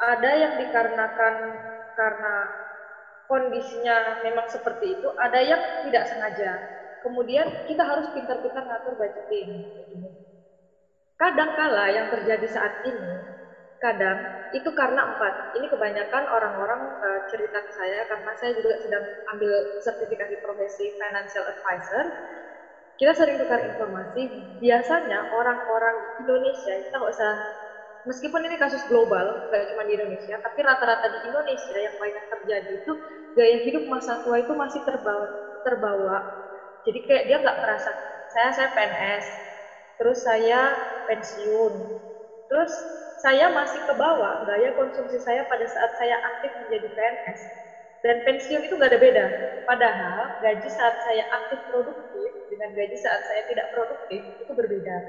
Speaker 3: Ada yang dikarenakan karena kondisinya memang seperti itu, ada yang tidak sengaja Kemudian kita harus pintar-pintar ngatur budgeting. Kadang kala yang terjadi saat ini, kadang itu karena empat. Ini kebanyakan orang-orang uh, cerita ke saya karena saya juga sedang ambil sertifikasi profesi financial advisor. Kita sering tukar informasi. Biasanya orang-orang Indonesia kita nggak usah meskipun ini kasus global, gak cuma di Indonesia, tapi rata-rata di Indonesia yang banyak terjadi itu gaya hidup masa tua itu masih terbawa, terbawa jadi kayak dia nggak merasa saya saya PNS terus saya pensiun terus saya masih ke bawah. Gaya konsumsi saya pada saat saya aktif menjadi PNS dan pensiun itu nggak ada beda. Padahal gaji saat saya aktif produktif dengan gaji saat saya tidak produktif itu berbeda.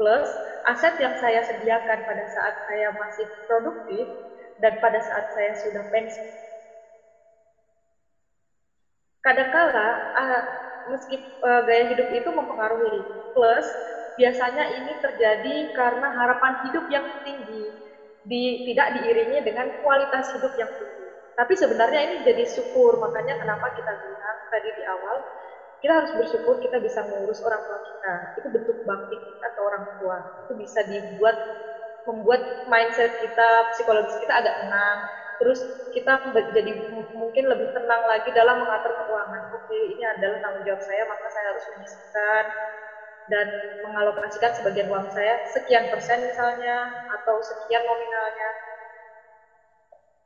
Speaker 3: Plus aset yang saya sediakan pada saat saya masih produktif dan pada saat saya sudah pensiun. Kadangkala uh, meski uh, gaya hidup itu mempengaruhi. Plus, biasanya ini terjadi karena harapan hidup yang tinggi di, tidak diiringi dengan kualitas hidup yang tinggi. Tapi sebenarnya ini jadi syukur, makanya kenapa kita bilang tadi di awal, kita harus bersyukur kita bisa mengurus orang tua kita. Itu bentuk bakti kita ke orang tua. Itu bisa dibuat membuat mindset kita, psikologis kita agak tenang, terus kita jadi mungkin lebih tenang lagi dalam mengatur keuangan. Oke, ini adalah tanggung jawab saya, maka saya harus menyisihkan dan mengalokasikan sebagian uang saya sekian persen misalnya atau sekian nominalnya.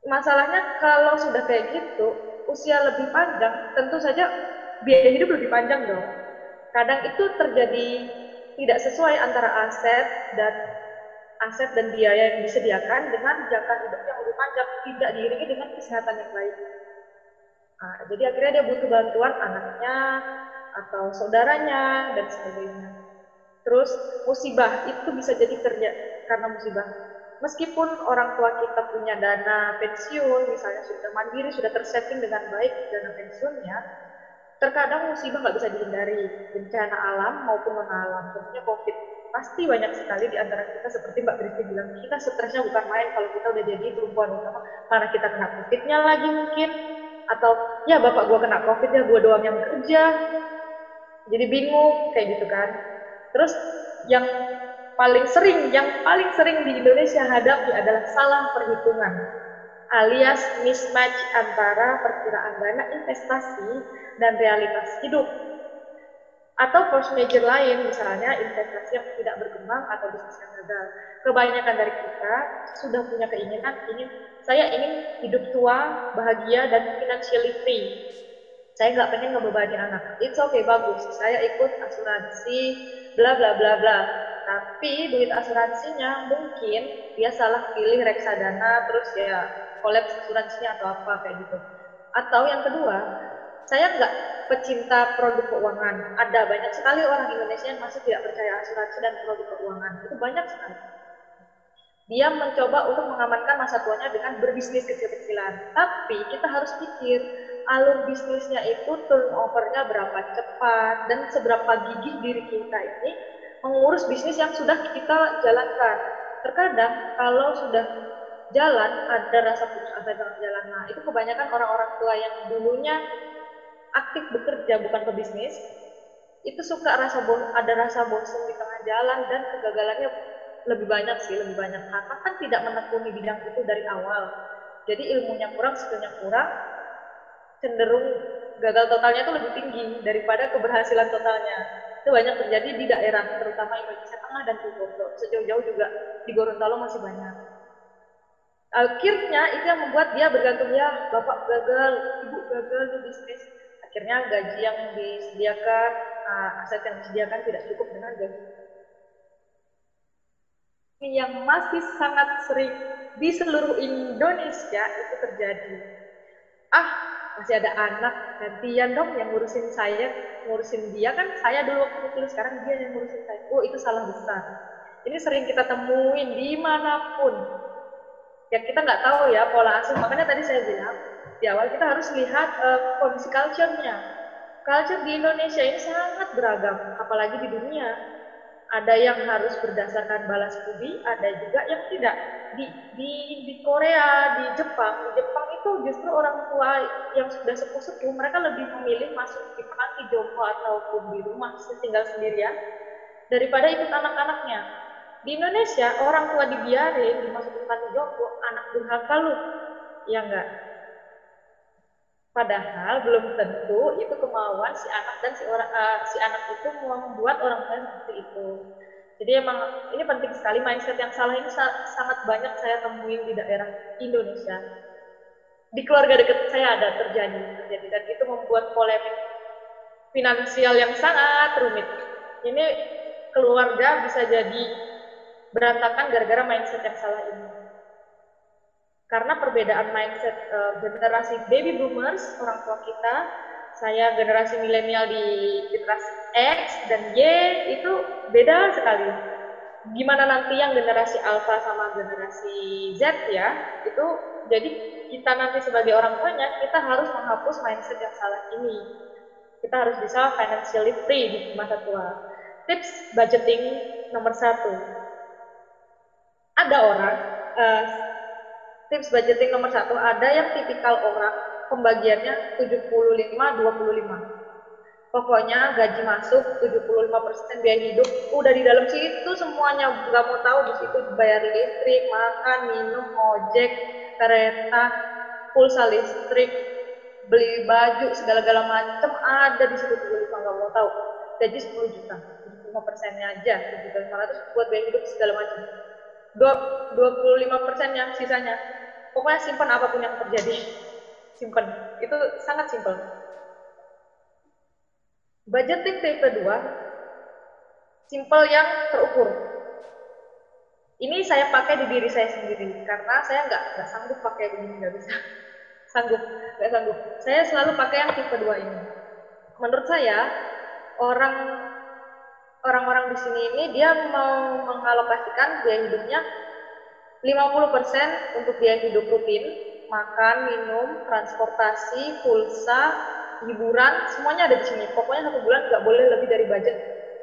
Speaker 3: Masalahnya kalau sudah kayak gitu, usia lebih panjang, tentu saja biaya hidup lebih panjang dong. Kadang itu terjadi tidak sesuai antara aset dan aset dan biaya yang disediakan dengan jangka hidup yang lebih panjang, tidak diiringi dengan kesehatan yang baik. Nah, jadi akhirnya dia butuh bantuan anaknya atau saudaranya dan sebagainya. Terus musibah itu bisa jadi kerja karena musibah. Meskipun orang tua kita punya dana pensiun, misalnya sudah mandiri, sudah tersetting dengan baik dana pensiunnya, terkadang musibah nggak bisa dihindari, bencana alam maupun non alam, contohnya COVID. Pasti banyak sekali di antara kita seperti Mbak Kristi bilang kita stresnya bukan main kalau kita udah jadi perempuan utama. Karena kita kena covidnya lagi mungkin? Atau ya bapak gua kena covid ya gua doang yang kerja jadi bingung kayak gitu kan terus yang paling sering, yang paling sering di Indonesia hadapi adalah salah perhitungan alias mismatch antara perkiraan dana investasi dan realitas hidup. Atau force major lain, misalnya investasi yang tidak berkembang atau bisnis yang gagal. Kebanyakan dari kita sudah punya keinginan, ingin saya ingin hidup tua, bahagia, dan financially free. Saya nggak pengen ngebebani anak. It's okay, bagus. Saya ikut asuransi, bla bla bla bla. Tapi duit asuransinya mungkin dia salah pilih reksadana, terus ya kolaps asuransinya atau apa kayak gitu. Atau yang kedua, saya nggak pecinta produk keuangan. Ada banyak sekali orang Indonesia yang masih tidak percaya asuransi dan produk keuangan. Itu banyak sekali. Dia mencoba untuk mengamankan masa tuanya dengan berbisnis kecil-kecilan. Tapi kita harus pikir, alur bisnisnya itu turnovernya berapa cepat dan seberapa gigih diri kita ini mengurus bisnis yang sudah kita jalankan. Terkadang kalau sudah jalan ada rasa putus asa dalam jalan. Nah, itu kebanyakan orang-orang tua yang dulunya aktif bekerja bukan pebisnis, itu suka rasa ada rasa bosan di tengah jalan dan kegagalannya lebih banyak sih, lebih banyak karena kan tidak menekuni bidang itu dari awal. Jadi ilmunya kurang, skillnya kurang, cenderung gagal totalnya itu lebih tinggi daripada keberhasilan totalnya. Itu banyak terjadi di daerah, terutama Indonesia Tengah dan Timur. Sejauh-jauh juga di Gorontalo masih banyak akhirnya itu yang membuat dia bergantung ya bapak gagal ibu gagal di bisnis akhirnya gaji yang disediakan uh, aset yang disediakan tidak cukup dengan gaji ini yang masih sangat sering di seluruh Indonesia itu terjadi ah masih ada anak gantian dong yang ngurusin saya ngurusin dia. Kan saya dulu waktu kecil sekarang dia yang ngurusin saya. Oh itu salah besar. Ini sering kita temuin di mana pun. Ya kita nggak tahu ya pola asuh. Makanya tadi saya bilang di awal kita harus lihat uh, kondisi culture-nya. Culture di Indonesia ini sangat beragam apalagi di dunia ada yang harus berdasarkan balas budi ada juga yang tidak di di di Korea di Jepang di Jepang itu justru orang tua yang sudah sepuh-sepuh mereka lebih memilih masuk di panti jompo ataupun di rumah tinggal sendirian daripada ikut anak-anaknya di Indonesia orang tua dibiarin dimasukin panti jompo, anak durhaka lu. Ya enggak? Padahal belum tentu itu kemauan si anak dan si orang uh, si anak itu membuat orang tua seperti itu. Jadi emang ini penting sekali mindset yang salah ini sangat banyak saya temuin di daerah Indonesia. Di keluarga dekat saya ada terjadi, terjadi dan itu membuat polemik finansial yang sangat rumit. Ini keluarga bisa jadi berantakan gara-gara mindset yang salah ini. Karena perbedaan mindset uh, generasi baby boomers, orang tua kita, saya generasi milenial di generasi X dan Y itu beda sekali. Gimana nanti yang generasi alpha sama generasi Z ya, itu jadi kita nanti sebagai orang tuanya, kita harus menghapus mindset yang salah ini. Kita harus bisa financially free di masa tua. Tips budgeting nomor satu, ada orang uh, tips budgeting nomor satu ada yang tipikal orang pembagiannya 75 25 pokoknya gaji masuk 75% biaya hidup udah di dalam situ semuanya. Nggak mau tahu di situ bayar listrik makan minum ojek kereta pulsa listrik beli baju segala-gala macam ada di situ 75 nggak mau tahu. Gaji 10 juta 75 persennya aja 7 juta 500 buat biaya hidup segala macam 25 persen yang sisanya pokoknya simpan apa pun yang terjadi simpan itu sangat simpel. Budgeting tipe kedua simple yang terukur. Ini saya pakai di diri saya sendiri karena saya nggak nggak sanggup pakai ini nggak bisa. *laughs* Sanggup nggak sanggup. Saya selalu pakai yang tipe dua ini. Menurut saya orang orang-orang di sini ini dia mau mengalokasikan biaya hidupnya 50% untuk biaya hidup rutin, makan, minum, transportasi, pulsa, hiburan, semuanya ada di sini. Pokoknya satu bulan nggak boleh lebih dari budget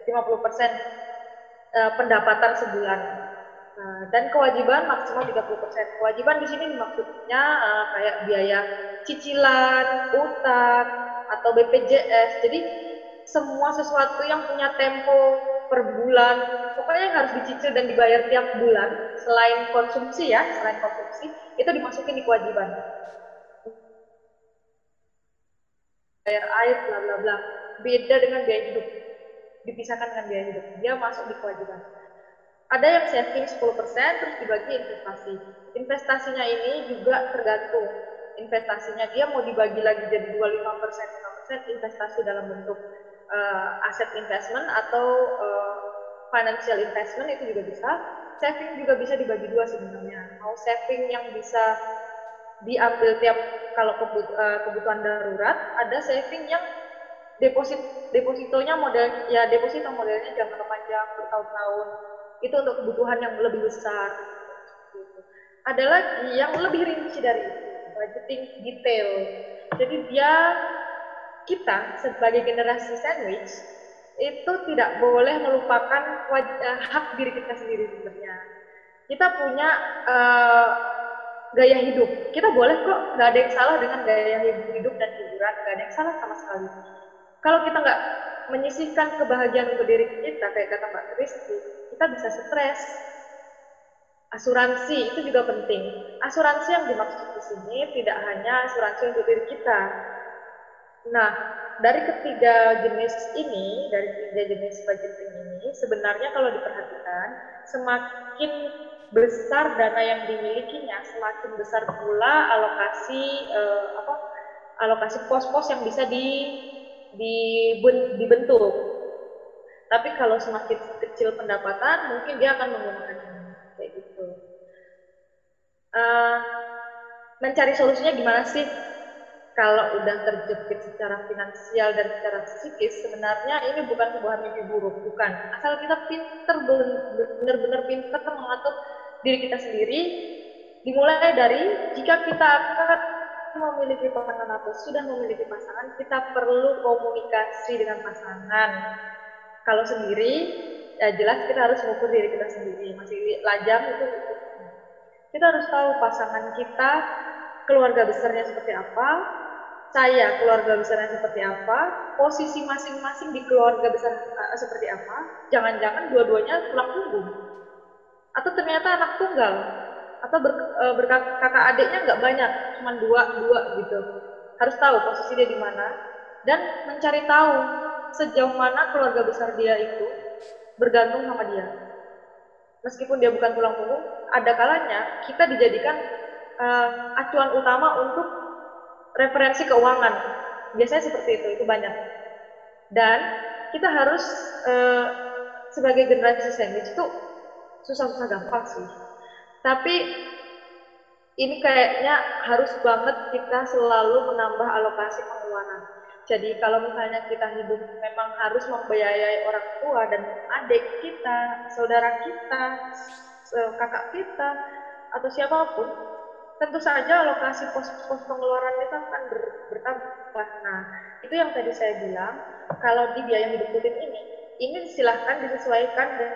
Speaker 3: 50% eh, pendapatan sebulan. Nah, dan kewajiban maksimal 30%. Kewajiban di sini maksudnya uh, kayak biaya cicilan, utang, atau BPJS. Jadi semua sesuatu yang punya tempo per bulan, pokoknya yang harus dicicil dan dibayar tiap bulan, selain konsumsi ya, selain konsumsi, itu dimasukin di kewajiban. Bayar air, bla bla bla. Beda dengan biaya hidup. Dipisahkan dengan biaya hidup. Dia masuk di kewajiban. Ada yang saving 10% terus dibagi investasi. Investasinya ini juga tergantung. Investasinya dia mau dibagi lagi jadi 25% 5% investasi dalam bentuk uh, aset investment atau uh, financial investment itu juga bisa. Saving juga bisa dibagi dua sebenarnya. Mau saving yang bisa diambil tiap kalau eh, kebutuhan darurat, ada saving yang deposit depositonya model ya deposito modelnya jangka panjang bertahun-tahun itu untuk kebutuhan yang lebih besar. Gitu. Ada lagi yang lebih rinci dari itu, budgeting detail. Jadi dia kita sebagai generasi sandwich itu tidak boleh melupakan wajah, hak diri kita sendiri sebenarnya. Kita punya uh, gaya hidup. Kita boleh kok, nggak ada yang salah dengan gaya hidup dan hiburan, nggak ada yang salah sama sekali. Kalau kita nggak menyisihkan kebahagiaan untuk diri kita, kayak kata Mbak Kristi, kita bisa stres. Asuransi itu juga penting. Asuransi yang dimaksud di sini tidak hanya asuransi untuk diri kita. Nah, dari ketiga jenis ini, dari tiga jenis budgeting ini, sebenarnya kalau diperhatikan, semakin besar dana yang dimilikinya, semakin besar pula alokasi eh, apa alokasi pos-pos yang bisa di, di dibentuk. Tapi kalau semakin kecil pendapatan, mungkin dia akan menggunakan kayak gitu. Uh, mencari solusinya gimana sih? Kalau udah terjepit secara finansial dan secara psikis, sebenarnya ini bukan sebuah mimpi buruk, bukan. Asal kita pinter, benar-benar pinter mengatur diri kita sendiri, dimulai dari jika kita akan memiliki pasangan atau sudah memiliki pasangan, kita perlu komunikasi dengan pasangan. Kalau sendiri, ya jelas kita harus mengukur diri kita sendiri masih lajang itu kita harus tahu pasangan kita keluarga besarnya seperti apa saya keluarga besarnya seperti apa posisi masing-masing di keluarga besar uh, seperti apa jangan-jangan dua-duanya tulang punggung atau ternyata anak tunggal atau ber, uh, berkakak adiknya nggak banyak cuma dua dua gitu harus tahu posisi dia di mana dan mencari tahu sejauh mana keluarga besar dia itu bergantung sama dia. Meskipun dia bukan tulang punggung, ada kalanya kita dijadikan uh, acuan utama untuk referensi keuangan. Biasanya seperti itu, itu banyak. Dan kita harus uh, sebagai generasi sandwich itu susah-susah gampang sih. Tapi ini kayaknya harus banget kita selalu menambah alokasi pengeluaran jadi kalau misalnya kita hidup memang harus membiayai orang tua dan adik kita, saudara kita, kakak kita, atau siapa pun, tentu saja alokasi pos-pos pengeluaran kita akan ber, bertambah. Nah, itu yang tadi saya bilang, kalau di biaya hidup rutin ini, ini silahkan disesuaikan dan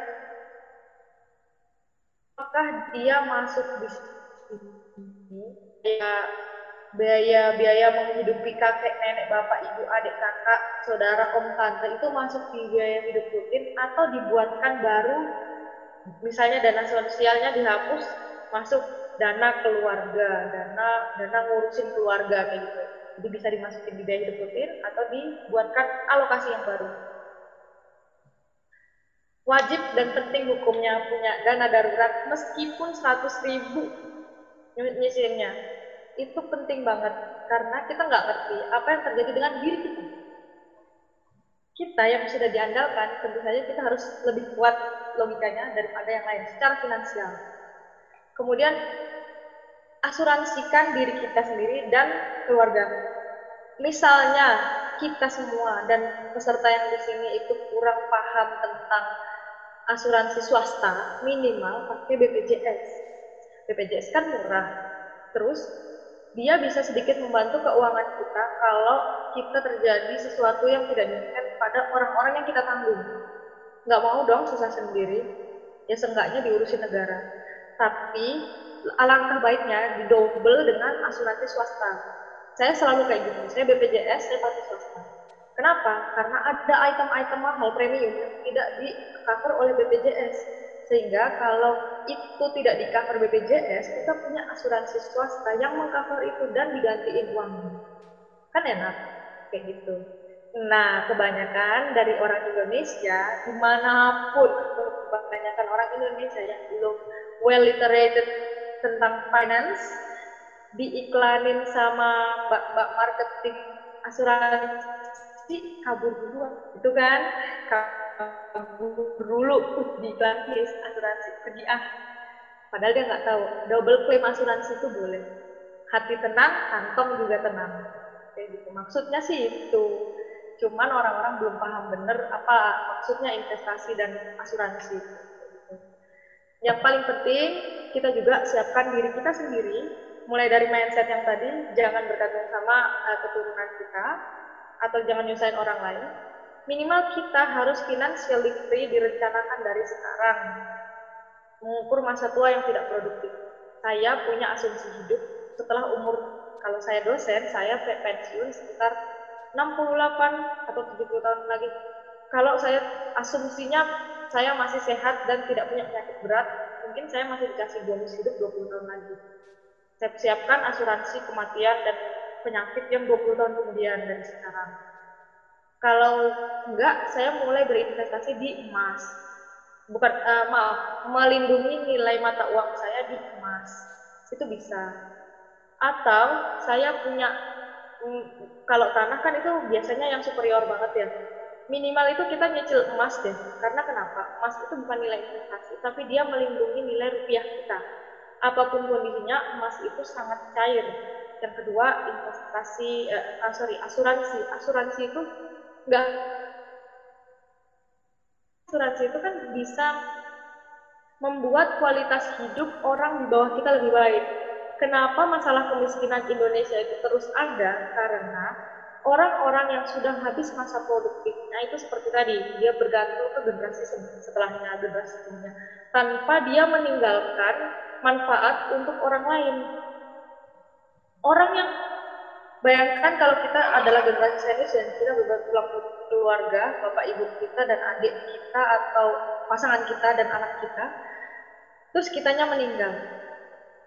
Speaker 3: apakah dia masuk di sini ya biaya-biaya menghidupi kakek, nenek, bapak, ibu, adik, kakak, saudara, om, tante itu masuk di biaya hidup rutin atau dibuatkan baru misalnya dana sosialnya dihapus masuk dana keluarga, dana dana ngurusin keluarga kayak gitu. Jadi bisa dimasukin di biaya hidup rutin atau dibuatkan alokasi yang baru. Wajib dan penting hukumnya punya dana darurat meskipun 100 ribu nyisirnya itu penting banget karena kita nggak ngerti apa yang terjadi dengan diri kita. Kita yang sudah diandalkan tentu saja kita harus lebih kuat logikanya daripada yang lain secara finansial. Kemudian asuransikan diri kita sendiri dan keluarga. Misalnya kita semua dan peserta yang di sini itu kurang paham tentang asuransi swasta, minimal pakai BPJS. BPJS kan murah. Terus dia bisa sedikit membantu keuangan kita kalau kita terjadi sesuatu yang tidak diinginkan pada orang-orang yang kita tanggung. Nggak mau dong susah sendiri, ya seenggaknya diurusin negara. Tapi alangkah baiknya didouble dengan asuransi swasta. Saya selalu kayak gitu, saya BPJS, saya pakai swasta. Kenapa? Karena ada item-item mahal premium yang tidak di cover oleh BPJS. Sehingga kalau itu tidak di cover BPJS, kita punya asuransi swasta yang mengcover itu dan digantiin uangnya. Kan enak, kayak gitu. Nah, kebanyakan dari orang Indonesia, di mana pun, kebanyakan orang Indonesia yang belum well literated tentang finance, diiklanin sama mbak-mbak marketing asuransi kabur duluan. Itu kan kabur dulu. Di diiklankan asuransi. Pergi ah. Padahal dia nggak tahu. Double claim asuransi itu boleh. Hati tenang kantong juga tenang. Kayak gitu. Maksudnya sih itu. Cuman orang-orang belum paham bener apa maksudnya investasi dan asuransi yang paling penting kita juga siapkan diri kita sendiri. Mulai dari mindset yang tadi jangan bergantung sama uh, keturunan kita atau jangan nyusahin orang lain. Minimal kita harus financially free direncanakan dari sekarang. Mengukur masa tua yang tidak produktif. Saya punya asumsi hidup setelah umur kalau saya dosen saya pensiun sekitar 68 atau 70 tahun lagi. Kalau saya asumsinya saya masih sehat dan tidak punya penyakit berat mungkin saya masih dikasih bonus hidup 20 tahun lagi saya siapkan asuransi kematian dan penyakit yang 20 tahun kemudian dari sekarang. Kalau enggak, saya mulai berinvestasi di emas. Bukan, uh, maaf, melindungi nilai mata uang saya di emas. Itu bisa. Atau saya punya, mm, kalau tanah kan itu biasanya yang superior banget ya. Minimal itu kita nyicil emas deh. Karena kenapa? Emas itu bukan nilai investasi, tapi dia melindungi nilai rupiah kita apa pun kondisinya emas itu sangat cair. Yang kedua investasi, eh, ah, sorry asuransi. Asuransi itu enggak asuransi itu kan bisa membuat kualitas hidup orang di bawah kita lebih baik. Kenapa masalah kemiskinan Indonesia itu terus ada? Karena orang-orang yang sudah habis masa produktifnya itu seperti tadi, dia bergantung ke generasi setelahnya, generasi sebelumnya, tanpa dia meninggalkan manfaat untuk orang lain. Orang yang bayangkan kalau kita adalah generasi senior dan kita pulang keluarga, bapak ibu kita dan adik kita atau pasangan kita dan anak kita, terus kitanya meninggal.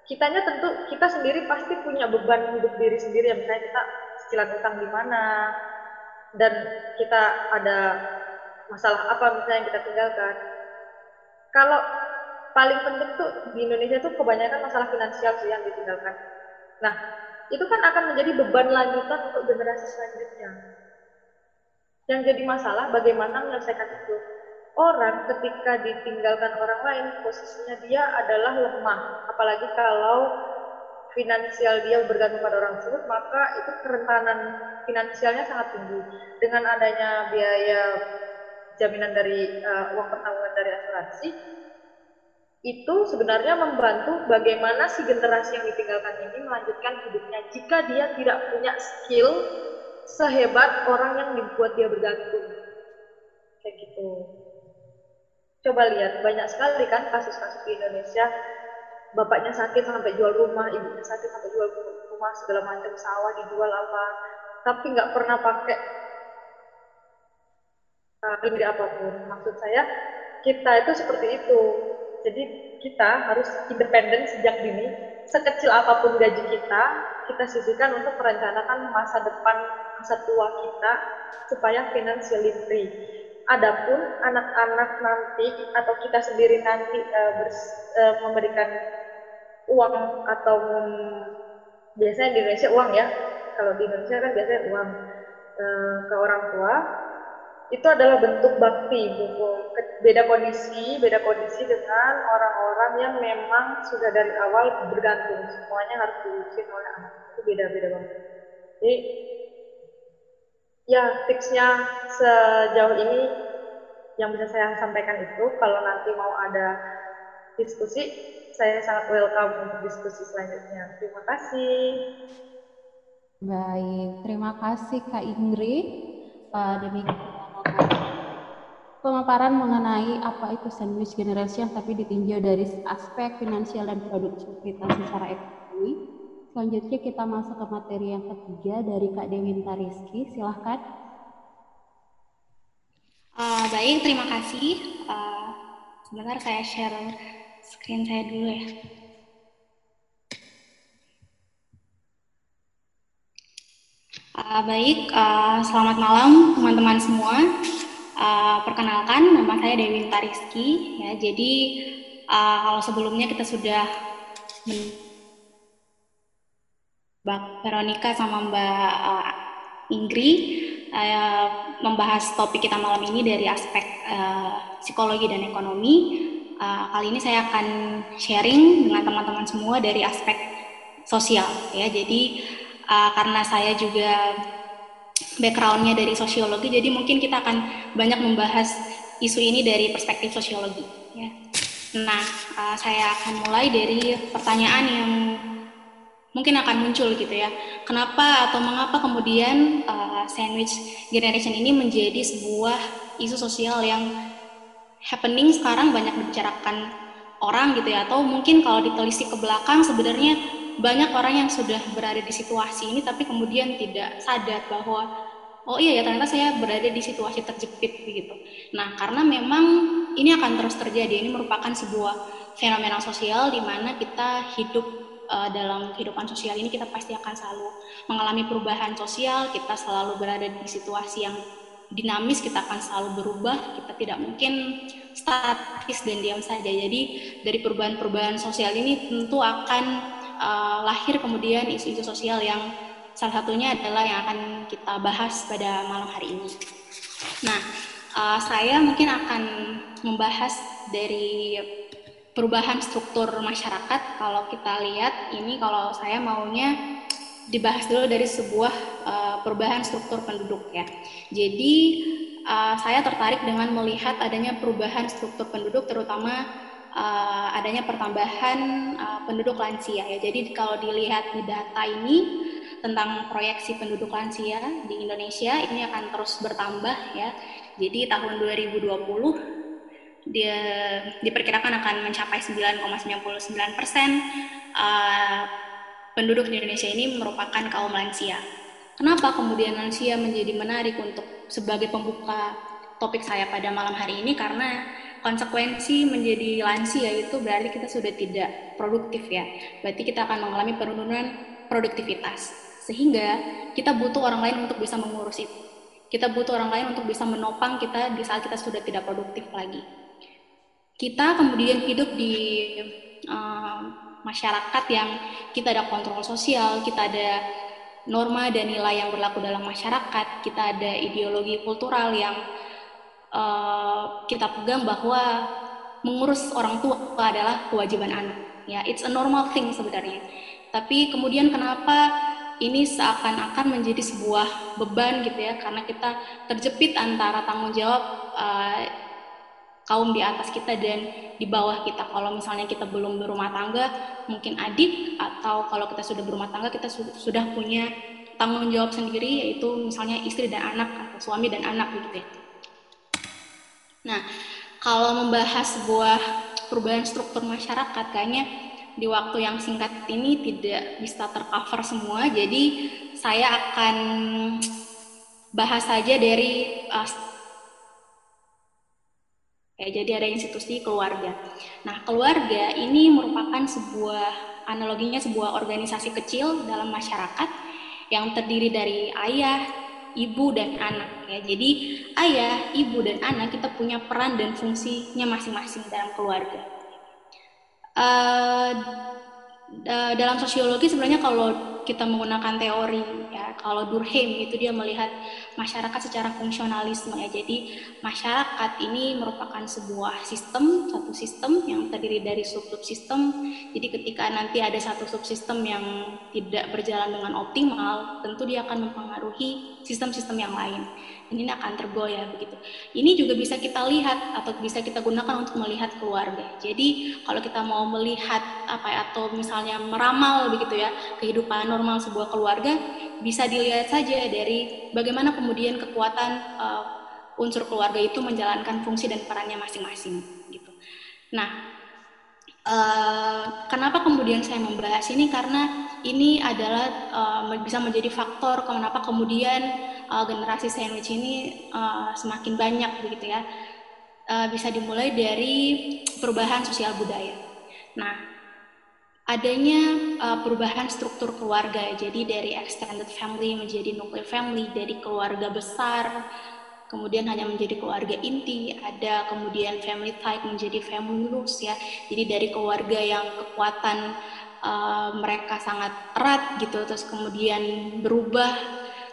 Speaker 3: Kitanya tentu kita sendiri pasti punya beban hidup diri sendiri, yang misalnya kita cicilan utang di mana dan kita ada masalah apa misalnya yang kita tinggalkan. Kalau paling penting tuh di Indonesia tuh kebanyakan masalah finansial sih yang ditinggalkan. Nah, itu kan akan menjadi beban lanjutan untuk generasi selanjutnya. Yang jadi masalah bagaimana menyelesaikan itu. Orang ketika ditinggalkan orang lain, posisinya dia adalah lemah. Apalagi kalau finansial dia bergantung pada orang tersebut, maka itu kerentanan finansialnya sangat tinggi. Dengan adanya biaya jaminan dari uh, uang pertanggungan dari asuransi, itu sebenarnya membantu bagaimana si generasi yang ditinggalkan ini melanjutkan hidupnya jika dia tidak punya skill sehebat orang yang dibuat dia bergantung. Kayak gitu. Coba lihat, banyak sekali kan kasus-kasus di Indonesia bapaknya sakit sampai jual rumah, ibunya sakit sampai jual rumah, segala macam sawah dijual apa, tapi nggak pernah pakai uh, ini apa pun. Maksud saya kita itu seperti itu. Jadi kita harus independen sejak dini. Sekecil apa pun gaji kita, kita sisihkan untuk merencanakan masa depan, masa tua kita supaya financially free. Adapun anak-anak nanti atau kita sendiri nanti uh, bers, uh, memberikan uang atau biasanya di Indonesia uang ya. Kalau di Indonesia kan biasanya uang e, ke orang tua. Itu adalah bentuk bakti buku beda kondisi beda kondisi dengan orang-orang yang memang sudah dari awal bergantung. Semuanya harus diurusin oleh anak. Itu beda-beda banget. Jadi ya tipsnya sejauh ini yang bisa saya sampaikan itu kalau nanti mau ada diskusi saya sangat welcome untuk diskusi selanjutnya. Terima kasih.
Speaker 1: Baik, terima kasih Kak Ingrid. Uh, demikian pemaparan mengenai apa itu sandwich generation tapi ditinjau dari aspek finansial dan produktivitas secara ekonomi. Selanjutnya kita masuk ke materi yang ketiga dari Kak Dewinta Rizky. Silahkan.
Speaker 4: Uh, baik, terima kasih. Uh, sebentar saya share screen saya dulu ya. Uh, baik, uh, selamat malam teman-teman semua. Uh, perkenalkan, nama saya Dewi Tariski. Ya, jadi uh, kalau sebelumnya kita sudah Mbak Veronica sama Mbak uh, Ingri uh, membahas topik kita malam ini dari aspek uh, psikologi dan ekonomi. Uh, kali ini saya akan sharing dengan teman-teman semua dari aspek sosial ya. Jadi uh, karena saya juga backgroundnya dari sosiologi, jadi mungkin kita akan banyak membahas isu ini dari perspektif sosiologi. Ya. Nah, uh, saya akan mulai dari pertanyaan yang mungkin akan muncul gitu ya. Kenapa atau mengapa kemudian uh, sandwich generation ini menjadi sebuah isu sosial yang happening sekarang banyak dibicarakan orang gitu ya atau mungkin kalau ditelisik ke belakang sebenarnya banyak orang yang sudah berada di situasi ini tapi kemudian tidak sadar bahwa oh iya ya ternyata saya berada di situasi terjepit begitu. Nah, karena memang ini akan terus terjadi. Ini merupakan sebuah fenomena sosial di mana kita hidup uh, dalam kehidupan sosial ini kita pasti akan selalu mengalami perubahan sosial, kita selalu berada di situasi yang dinamis, kita akan selalu berubah, kita tidak mungkin statis dan diam saja. Jadi dari perubahan-perubahan sosial ini tentu akan uh, lahir kemudian isu-isu sosial yang salah satunya adalah yang akan kita bahas pada malam hari ini. Nah, uh, saya mungkin akan membahas dari perubahan struktur masyarakat. Kalau kita lihat ini kalau saya maunya dibahas dulu dari sebuah uh, perubahan struktur penduduk ya. Jadi uh, saya tertarik dengan melihat adanya perubahan struktur penduduk terutama uh, adanya pertambahan uh, penduduk lansia ya. Jadi kalau dilihat di data ini tentang proyeksi penduduk lansia di Indonesia ini akan terus bertambah ya. Jadi tahun 2020 dia diperkirakan akan mencapai 9,99 persen uh, penduduk di Indonesia ini merupakan kaum lansia. Kenapa kemudian lansia menjadi menarik untuk sebagai pembuka topik saya pada malam hari ini? Karena konsekuensi menjadi lansia itu berarti kita sudah tidak produktif ya. Berarti kita akan mengalami penurunan produktivitas. Sehingga kita butuh orang lain untuk bisa mengurus itu. Kita butuh orang lain untuk bisa menopang kita di saat kita sudah tidak produktif lagi kita kemudian hidup di uh, masyarakat yang kita ada kontrol sosial, kita ada norma dan nilai yang berlaku dalam masyarakat, kita ada ideologi kultural yang uh, kita pegang bahwa mengurus orang tua adalah kewajiban anak. Ya, it's a normal thing sebenarnya. Tapi kemudian kenapa ini seakan-akan menjadi sebuah beban gitu ya, karena kita terjepit antara tanggung jawab uh, kaum di atas kita dan di bawah kita. Kalau misalnya kita belum berumah tangga, mungkin adik atau kalau kita sudah berumah tangga kita su sudah punya tanggung jawab sendiri yaitu misalnya istri dan anak atau suami dan anak gitu ya. Nah, kalau membahas sebuah perubahan struktur masyarakat kayaknya di waktu yang singkat ini tidak bisa tercover semua. Jadi saya akan bahas saja dari uh, Ya, jadi ada institusi keluarga. Nah, keluarga ini merupakan sebuah analoginya sebuah organisasi kecil dalam masyarakat yang terdiri dari ayah, ibu dan anak ya. Jadi ayah, ibu dan anak kita punya peran dan fungsinya masing-masing dalam keluarga. Uh, dalam sosiologi sebenarnya kalau kita menggunakan teori ya kalau Durkheim itu dia melihat masyarakat secara fungsionalisme ya. Jadi masyarakat ini merupakan sebuah sistem satu sistem yang terdiri dari sub-subsistem jadi ketika nanti ada satu subsistem yang tidak berjalan dengan optimal tentu dia akan mempengaruhi sistem-sistem yang lain ini akan tergoyah begitu. Ini juga bisa kita lihat atau bisa kita gunakan untuk melihat keluarga. Jadi kalau kita mau melihat apa ya atau misalnya meramal begitu ya kehidupan normal sebuah keluarga bisa dilihat saja dari bagaimana kemudian kekuatan uh, unsur keluarga itu menjalankan fungsi dan perannya masing-masing gitu. Nah, Uh, kenapa kemudian saya membahas ini? Karena ini adalah uh, bisa menjadi faktor kenapa kemudian uh, generasi sandwich ini uh, semakin banyak begitu ya. Uh, bisa dimulai dari perubahan sosial budaya. Nah adanya uh, perubahan struktur keluarga. Jadi dari extended family menjadi nuclear family dari keluarga besar kemudian hanya menjadi keluarga inti, ada kemudian family tight menjadi family loose ya. Jadi dari keluarga yang kekuatan uh, mereka sangat erat gitu, terus kemudian berubah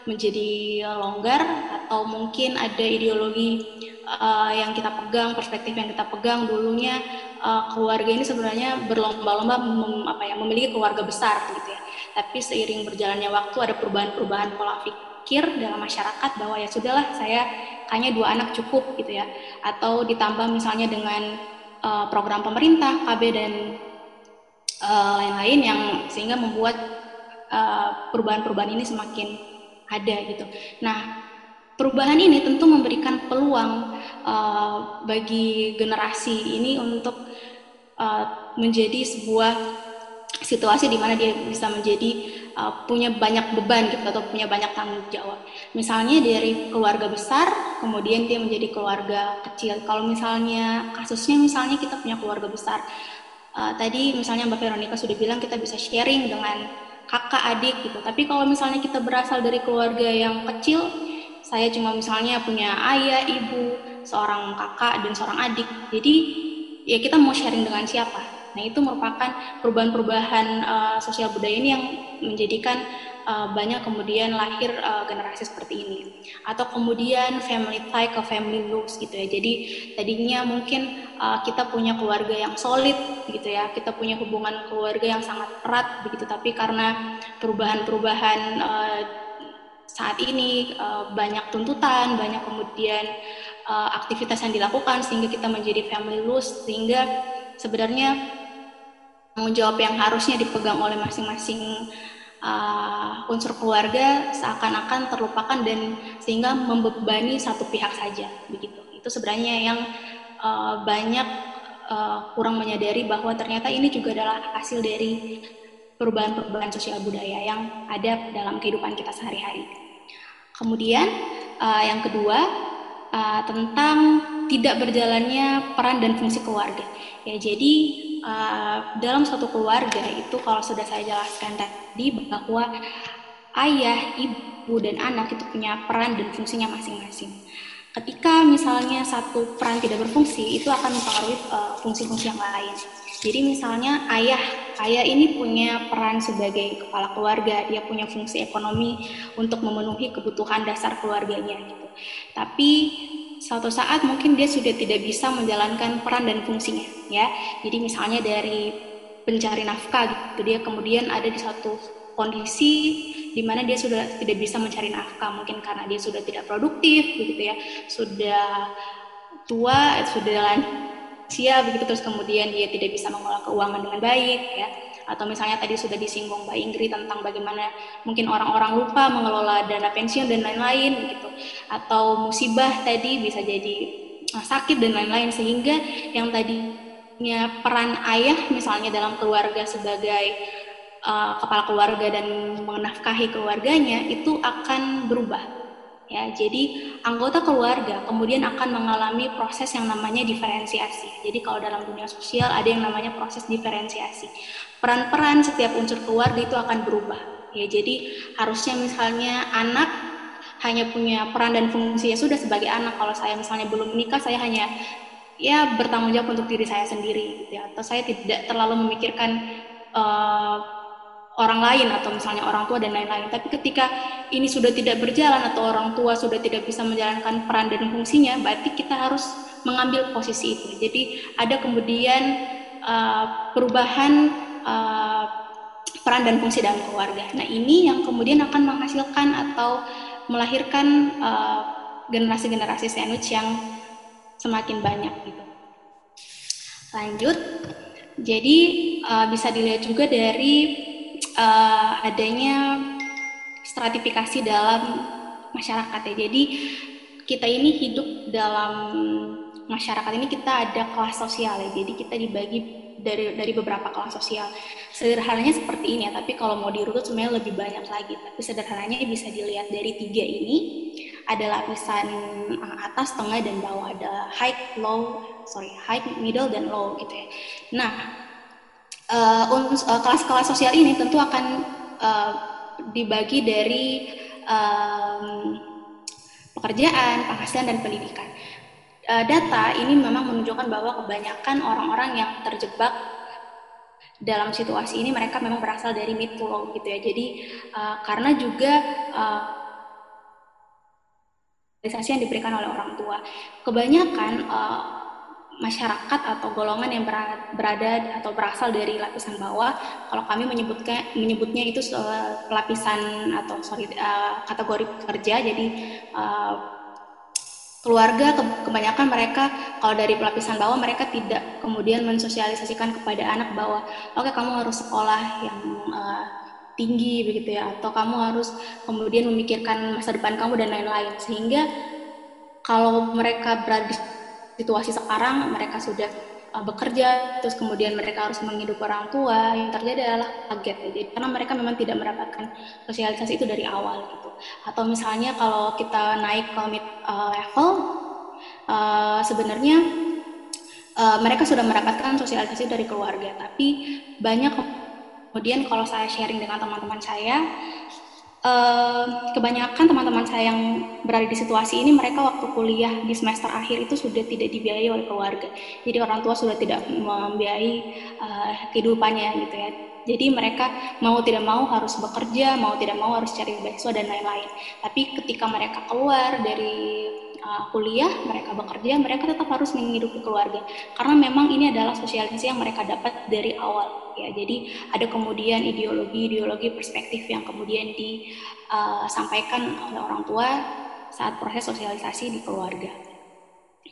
Speaker 4: menjadi longgar atau mungkin ada ideologi uh, yang kita pegang, perspektif yang kita pegang dulunya uh, keluarga ini sebenarnya berlomba-lomba mem, ya memiliki keluarga besar gitu ya. Tapi seiring berjalannya waktu ada perubahan-perubahan pola pikir pikir dalam masyarakat bahwa ya sudahlah saya hanya dua anak cukup gitu ya atau ditambah misalnya dengan uh, program pemerintah KB dan uh, lain-lain uh, yang sehingga membuat uh, perubahan-perubahan ini semakin ada gitu. Nah perubahan ini tentu memberikan peluang uh, bagi generasi ini untuk uh, menjadi sebuah situasi di mana dia bisa menjadi uh, punya banyak beban gitu atau punya banyak tanggung jawab. Misalnya dari keluarga besar, kemudian dia menjadi keluarga kecil. Kalau misalnya kasusnya misalnya kita punya keluarga besar, uh, tadi misalnya Mbak Veronica sudah bilang kita bisa sharing dengan kakak adik gitu. Tapi kalau misalnya kita berasal dari keluarga yang kecil, saya cuma misalnya punya ayah, ibu, seorang kakak dan seorang adik. Jadi ya kita mau sharing dengan siapa? Nah, itu merupakan perubahan-perubahan uh, sosial budaya ini yang menjadikan uh, banyak kemudian lahir uh, generasi seperti ini. Atau kemudian family tie ke family loose gitu ya. Jadi tadinya mungkin uh, kita punya keluarga yang solid gitu ya. Kita punya hubungan keluarga yang sangat erat begitu tapi karena perubahan-perubahan uh, saat ini uh, banyak tuntutan, banyak kemudian uh, aktivitas yang dilakukan sehingga kita menjadi family loose sehingga sebenarnya tanggung jawab yang harusnya dipegang oleh masing-masing uh, unsur keluarga seakan-akan terlupakan dan sehingga membebani satu pihak saja begitu. Itu sebenarnya yang uh, banyak uh, kurang menyadari bahwa ternyata ini juga adalah hasil dari perubahan-perubahan sosial budaya yang ada dalam kehidupan kita sehari-hari. Kemudian uh, yang kedua uh, tentang tidak berjalannya peran dan fungsi keluarga ya jadi uh, dalam suatu keluarga itu kalau sudah saya jelaskan tadi bahwa ayah, ibu dan anak itu punya peran dan fungsinya masing-masing. Ketika misalnya satu peran tidak berfungsi, itu akan mempengaruhi uh, fungsi-fungsi yang lain. Jadi misalnya ayah, ayah ini punya peran sebagai kepala keluarga, dia punya fungsi ekonomi untuk memenuhi kebutuhan dasar keluarganya gitu. Tapi suatu saat mungkin dia sudah tidak bisa menjalankan peran dan fungsinya ya. Jadi misalnya dari pencari nafkah gitu dia kemudian ada di satu kondisi di mana dia sudah tidak bisa mencari nafkah mungkin karena dia sudah tidak produktif begitu ya sudah tua sudah lansia begitu terus kemudian dia tidak bisa mengolah keuangan dengan baik ya atau misalnya tadi sudah disinggung Mbak Ingrid tentang bagaimana mungkin orang-orang lupa mengelola dana pensiun dan lain-lain gitu. Atau musibah tadi bisa jadi uh, sakit dan lain-lain. Sehingga yang tadinya peran ayah misalnya dalam keluarga sebagai uh, kepala keluarga dan menafkahi keluarganya itu akan berubah ya jadi anggota keluarga kemudian akan mengalami proses yang namanya diferensiasi. Jadi kalau dalam dunia sosial ada yang namanya proses diferensiasi. Peran-peran setiap unsur keluarga itu akan berubah. Ya jadi harusnya misalnya anak hanya punya peran dan fungsi ya sudah sebagai anak. Kalau saya misalnya belum menikah saya hanya ya bertanggung jawab untuk diri saya sendiri gitu ya. Atau saya tidak terlalu memikirkan uh, orang lain atau misalnya orang tua dan lain-lain. Tapi ketika ini sudah tidak berjalan atau orang tua sudah tidak bisa menjalankan peran dan fungsinya, berarti kita harus mengambil posisi itu. Jadi ada kemudian uh, perubahan uh, peran dan fungsi dalam keluarga. Nah ini yang kemudian akan menghasilkan atau melahirkan uh, generasi-generasi sandwich yang semakin banyak gitu. Lanjut, jadi uh, bisa dilihat juga dari uh, adanya stratifikasi dalam masyarakat ya. Jadi kita ini hidup dalam masyarakat ini kita ada kelas sosial ya. Jadi kita dibagi dari dari beberapa kelas sosial. Sederhananya seperti ini ya, tapi kalau mau dirunut sebenarnya lebih banyak lagi. Tapi sederhananya bisa dilihat dari tiga ini ada lapisan uh, atas, tengah dan bawah. Ada high, low, sorry, high, middle dan low gitu ya. Nah, uh, uh, kelas-kelas sosial ini tentu akan uh, dibagi dari um, pekerjaan, penghasilan dan pendidikan. Uh, data ini memang menunjukkan bahwa kebanyakan orang-orang yang terjebak dalam situasi ini mereka memang berasal dari mid to low gitu ya. Jadi uh, karena juga uh, yang diberikan oleh orang tua, kebanyakan uh, masyarakat atau golongan yang berada atau berasal dari lapisan bawah, kalau kami menyebutnya menyebutnya itu lapisan atau sorry uh, kategori pekerja, jadi uh, keluarga kebanyakan mereka kalau dari pelapisan bawah mereka tidak kemudian mensosialisasikan kepada anak bahwa oke okay, kamu harus sekolah yang uh, tinggi begitu ya. Atau kamu harus kemudian memikirkan masa depan kamu dan lain-lain. Sehingga kalau mereka berada situasi sekarang mereka sudah uh, bekerja terus kemudian mereka harus menghidupi orang tua yang terjadi adalah kaget. Jadi, karena mereka memang tidak mendapatkan sosialisasi itu dari awal gitu atau misalnya kalau kita naik ke mid uh, level uh, sebenarnya mereka sudah mendapatkan sosialisasi dari keluarga tapi banyak kemudian kalau saya sharing dengan teman-teman saya Uh, kebanyakan teman-teman saya yang berada di situasi ini mereka waktu kuliah di semester akhir itu sudah tidak dibiayai oleh keluarga. Jadi orang tua sudah tidak membiayai uh, kehidupannya gitu ya. Jadi mereka mau tidak mau harus bekerja, mau tidak mau harus cari beasiswa dan lain-lain. Tapi ketika mereka keluar dari uh, kuliah, mereka bekerja, mereka tetap harus menghidupi keluarga. Karena memang ini adalah sosialisasi yang mereka dapat dari awal ya. Jadi ada kemudian ideologi-ideologi perspektif yang kemudian disampaikan uh, oleh orang tua saat proses sosialisasi di keluarga.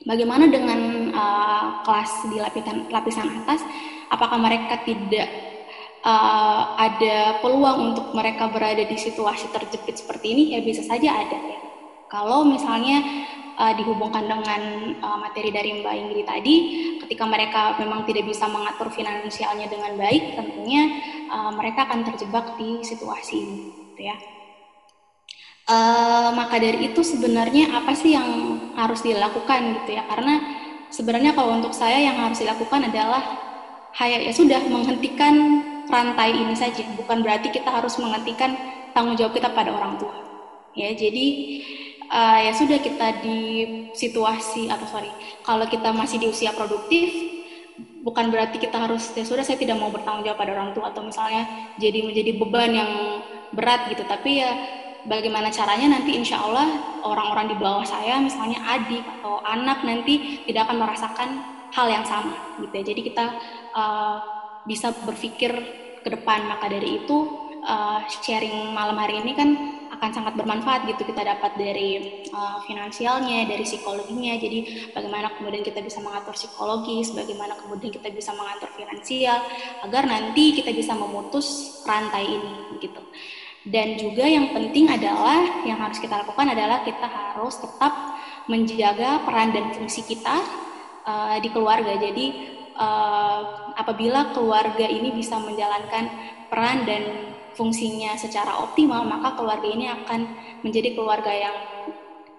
Speaker 4: Bagaimana dengan uh, kelas di lapisan lapisan atas? Apakah mereka tidak uh, ada peluang untuk mereka berada di situasi terjepit seperti ini? Ya bisa saja ada ya. Kalau misalnya uh, dihubungkan dengan uh, materi dari Mbak Ingrid tadi, ketika mereka memang tidak bisa mengatur finansialnya dengan baik, tentunya uh, mereka akan terjebak di situasi ini, gitu ya. Uh, maka dari itu sebenarnya apa sih yang harus dilakukan gitu ya? Karena sebenarnya kalau untuk saya yang harus dilakukan adalah ya sudah menghentikan rantai ini saja, bukan berarti kita harus menghentikan tanggung jawab kita pada orang tua. Ya, jadi uh, ya sudah kita di situasi atau sorry kalau kita masih di usia produktif bukan berarti kita harus ya sudah saya tidak mau bertanggung jawab pada orang tua atau misalnya jadi menjadi beban yang berat gitu. Tapi ya bagaimana caranya nanti insya Allah orang-orang di bawah saya misalnya adik atau anak nanti tidak akan merasakan hal yang sama gitu ya. Jadi kita uh, bisa berpikir ke depan. Maka dari itu uh, sharing malam hari ini kan akan sangat bermanfaat gitu kita dapat dari uh, finansialnya, dari psikologinya. Jadi bagaimana kemudian kita bisa mengatur psikologis, bagaimana kemudian kita bisa mengatur finansial agar nanti kita bisa memutus rantai ini gitu. Dan juga yang penting adalah yang harus kita lakukan adalah kita harus tetap menjaga peran dan fungsi kita uh, di keluarga. Jadi uh, apabila keluarga ini bisa menjalankan peran dan fungsinya secara optimal, maka keluarga ini akan menjadi keluarga yang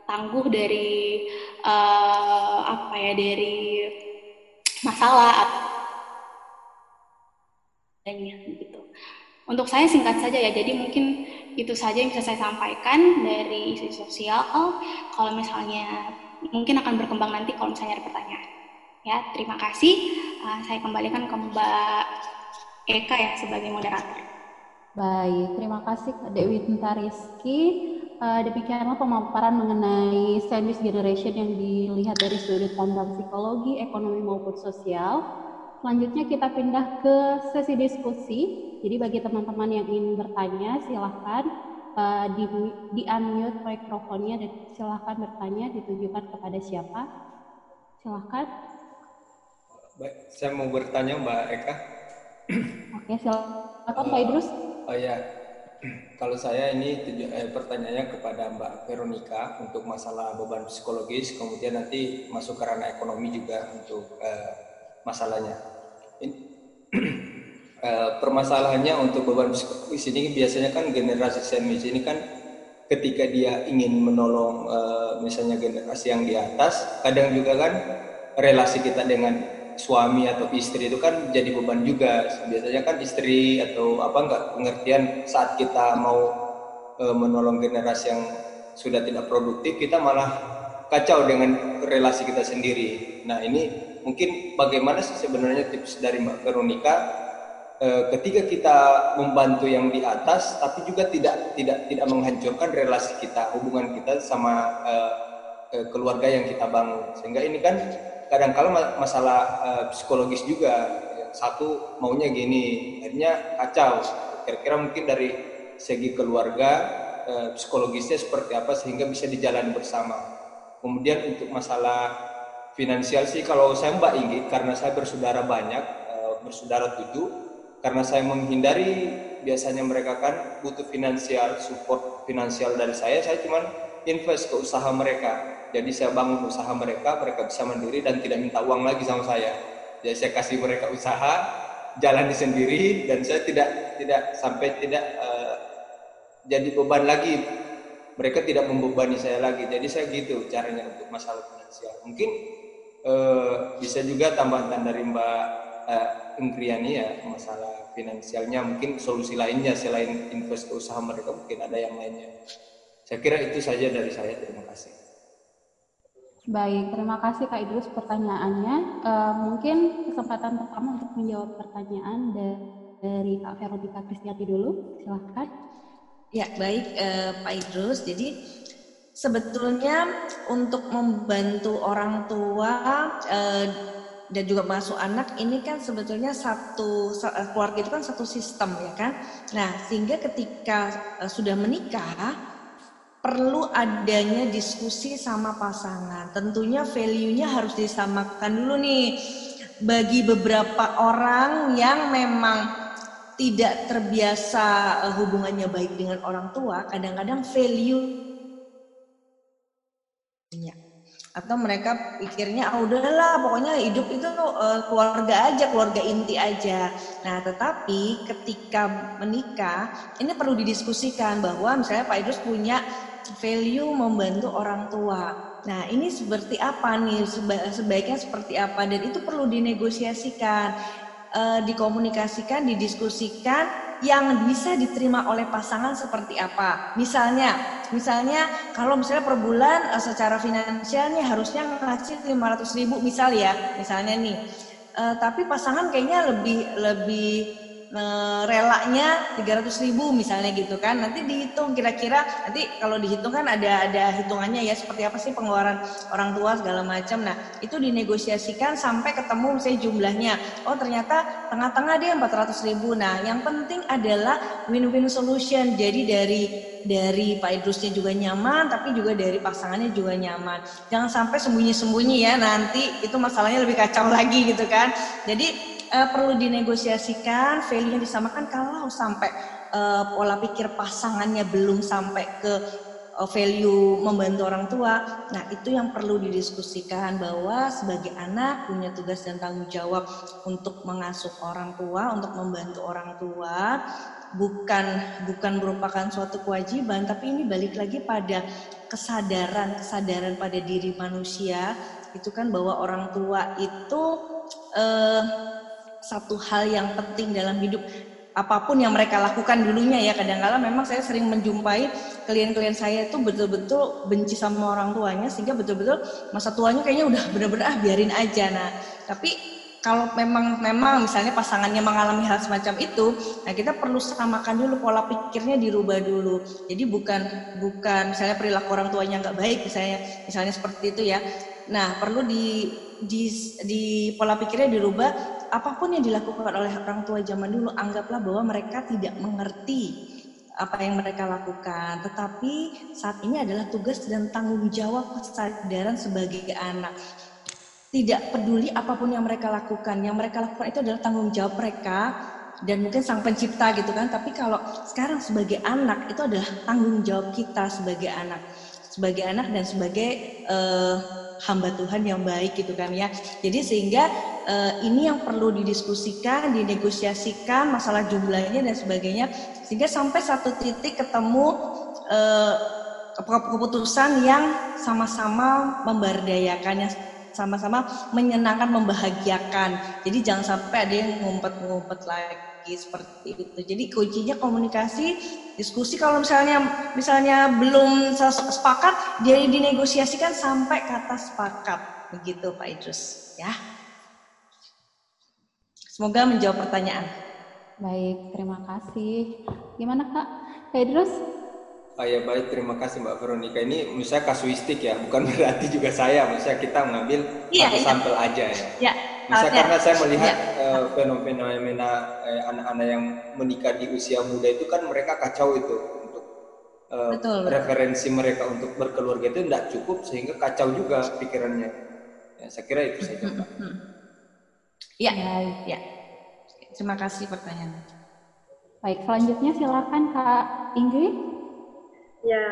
Speaker 4: tangguh dari uh, apa ya dari masalah adanya gitu. Untuk saya singkat saja ya, jadi mungkin itu saja yang bisa saya sampaikan dari isu sosial. Kalau misalnya mungkin akan berkembang nanti kalau misalnya ada pertanyaan. Ya, terima kasih. Uh, saya kembalikan ke Mbak Eka ya sebagai moderator.
Speaker 1: Baik, terima kasih Kak Dewi Tentariski. Uh, demikianlah pemaparan mengenai sandwich generation yang dilihat dari sudut pandang psikologi, ekonomi maupun sosial. Selanjutnya kita pindah ke sesi diskusi. Jadi bagi teman-teman yang ingin bertanya, silahkan uh, di, di unmute mikrofonnya dan silahkan bertanya ditujukan kepada siapa. Silahkan.
Speaker 5: Baik, saya mau bertanya Mbak Eka.
Speaker 1: Oke, silakan Pak Idrus.
Speaker 5: Oh ya, *clears throat* kalau saya ini tuju, eh, pertanyaannya kepada Mbak Veronica untuk masalah beban psikologis, kemudian nanti masuk ke ranah ekonomi juga untuk eh, masalahnya. Ini, *clears throat* eh, permasalahannya untuk beban psikologis ini biasanya kan generasi sandwich ini kan ketika dia ingin menolong eh, misalnya generasi yang di atas, kadang juga kan relasi kita dengan suami atau istri itu kan jadi beban juga. Biasanya kan istri atau apa enggak pengertian saat kita mau e, menolong generasi yang sudah tidak produktif kita malah kacau dengan relasi kita sendiri. Nah ini mungkin bagaimana sih sebenarnya tips dari Mbak Veronica e, ketika kita membantu yang di atas tapi juga tidak tidak tidak menghancurkan relasi kita hubungan kita sama e, keluarga yang kita bangun. Sehingga ini kan kadang-kala masalah uh, psikologis juga. Satu maunya gini akhirnya kacau. Kira-kira mungkin dari segi keluarga uh, psikologisnya seperti apa sehingga bisa dijalani bersama. Kemudian untuk masalah finansial sih kalau saya Mbak Inggi karena saya bersaudara banyak uh, bersaudara tujuh karena saya menghindari biasanya mereka kan butuh finansial support finansial dari saya saya cuman invest ke usaha mereka jadi saya bangun usaha mereka, mereka bisa mandiri dan tidak minta uang lagi sama saya. Jadi saya kasih mereka usaha, jalan di sendiri dan saya tidak tidak sampai tidak uh, jadi beban lagi. Mereka tidak membebani saya lagi. Jadi saya gitu caranya untuk masalah finansial. Mungkin uh, bisa juga tambahan dari Mbak uh, Ingriani ya masalah finansialnya. Mungkin solusi lainnya selain invest ke usaha mereka mungkin ada yang lainnya. Saya kira itu saja dari saya. Terima kasih.
Speaker 1: Baik, terima kasih Kak Idrus pertanyaannya. Uh, mungkin kesempatan pertama untuk menjawab pertanyaan dari Kak Veronica Kristiati dulu, silahkan.
Speaker 2: Ya, baik uh, Pak Idrus. Jadi sebetulnya untuk membantu orang tua uh, dan juga masuk anak ini kan sebetulnya satu keluarga itu kan satu sistem ya kan. Nah, sehingga ketika sudah menikah perlu adanya diskusi sama pasangan. Tentunya value-nya harus disamakan dulu nih. Bagi beberapa orang yang memang tidak terbiasa eh, hubungannya baik dengan orang tua, kadang-kadang value atau mereka pikirnya ah udahlah pokoknya hidup itu uh, keluarga aja keluarga inti aja nah tetapi ketika menikah ini perlu didiskusikan bahwa misalnya Pak Idrus punya value membantu orang tua. Nah, ini seperti apa nih? Sebaiknya seperti apa? Dan itu perlu dinegosiasikan, eh, dikomunikasikan, didiskusikan yang bisa diterima oleh pasangan seperti apa. Misalnya, misalnya kalau misalnya per bulan eh, secara finansialnya harusnya ngasih 500 ribu misal ya, misalnya nih. Eh, tapi pasangan kayaknya lebih lebih relanya 300 ribu misalnya gitu kan. Nanti dihitung kira-kira nanti kalau dihitung kan ada ada hitungannya ya seperti apa sih pengeluaran orang tua segala macam. Nah itu dinegosiasikan sampai ketemu misalnya jumlahnya. Oh ternyata tengah-tengah dia 400 ribu. Nah yang penting adalah win-win solution. Jadi dari dari Pak Idrusnya juga nyaman tapi juga dari pasangannya juga nyaman. Jangan sampai sembunyi-sembunyi ya nanti itu masalahnya lebih kacau lagi gitu kan. Jadi uh, perlu dinegosiasikan, value-nya disamakan kalau sampai uh, pola pikir pasangannya belum sampai ke uh, value membantu orang tua. Nah, itu yang perlu didiskusikan bahwa sebagai anak punya tugas dan tanggung jawab untuk mengasuh orang tua, untuk membantu orang tua, bukan bukan merupakan suatu kewajiban, tapi ini balik lagi pada kesadaran, kesadaran pada diri manusia itu kan bahwa orang tua itu eh, satu hal yang penting dalam hidup apa pun yang mereka lakukan dulunya ya. Kadang-kala memang saya sering menjumpai klien-klien saya itu betul-betul benci sama orang tuanya sehingga betul-betul masa tuanya kayaknya udah bener-bener ah biarin aja. Nah tapi kalau memang memang misalnya pasangannya mengalami hal semacam itu nah kita perlu samakan dulu pola pikirnya dirubah dulu. Jadi bukan bukan misalnya perilaku orang tuanya nggak baik misalnya misalnya seperti itu ya. Nah perlu di di, di pola pikirnya dirubah apa pun yang dilakukan oleh orang tua zaman dulu anggaplah bahwa mereka tidak mengerti apa yang mereka lakukan. Tetapi saat ini adalah tugas dan tanggung jawab kesadaran sebagai anak. Tidak peduli apa pun yang mereka lakukan. Yang mereka lakukan itu adalah tanggung jawab mereka dan mungkin sang pencipta gitu kan. Tapi kalau sekarang sebagai anak itu adalah tanggung jawab kita sebagai anak. Sebagai anak dan sebagai uh, hamba Tuhan yang baik gitu kan ya. Jadi sehingga uh, ini yang perlu didiskusikan dinegosiasikan masalah jumlahnya dan sebagainya sehingga sampai satu titik ketemu uh, keputusan yang sama-sama memberdayakan yang sama-sama menyenangkan membahagiakan. Jadi jangan sampai ada yang ngumpet-ngumpet lagi lagi seperti itu. Jadi kuncinya komunikasi, diskusi. Kalau misalnya misalnya belum sepakat, dia dinegosiasikan sampai kata sepakat. Begitu Pak Idrus, ya. Semoga menjawab pertanyaan.
Speaker 1: Baik, terima kasih. Gimana Kak? Kak Idrus?
Speaker 5: Oh ya baik, terima kasih Mbak Veronica. Ini misalnya kasuistik ya, bukan berarti juga saya. Misalnya kita mengambil iya, satu iya. sampel aja ya.
Speaker 2: Ya,
Speaker 5: bisa karena saya melihat ya. uh, fenomena uh, anak-anak yang menikah di usia muda itu kan mereka kacau itu untuk uh, betul, referensi mereka untuk berkeluarga itu tidak cukup sehingga kacau juga pikirannya. Ya, saya kira itu saja Pak.
Speaker 2: Ya, ya. Terima kasih pertanyaannya.
Speaker 1: Baik, selanjutnya silakan Kak Ingrid.
Speaker 3: Ya,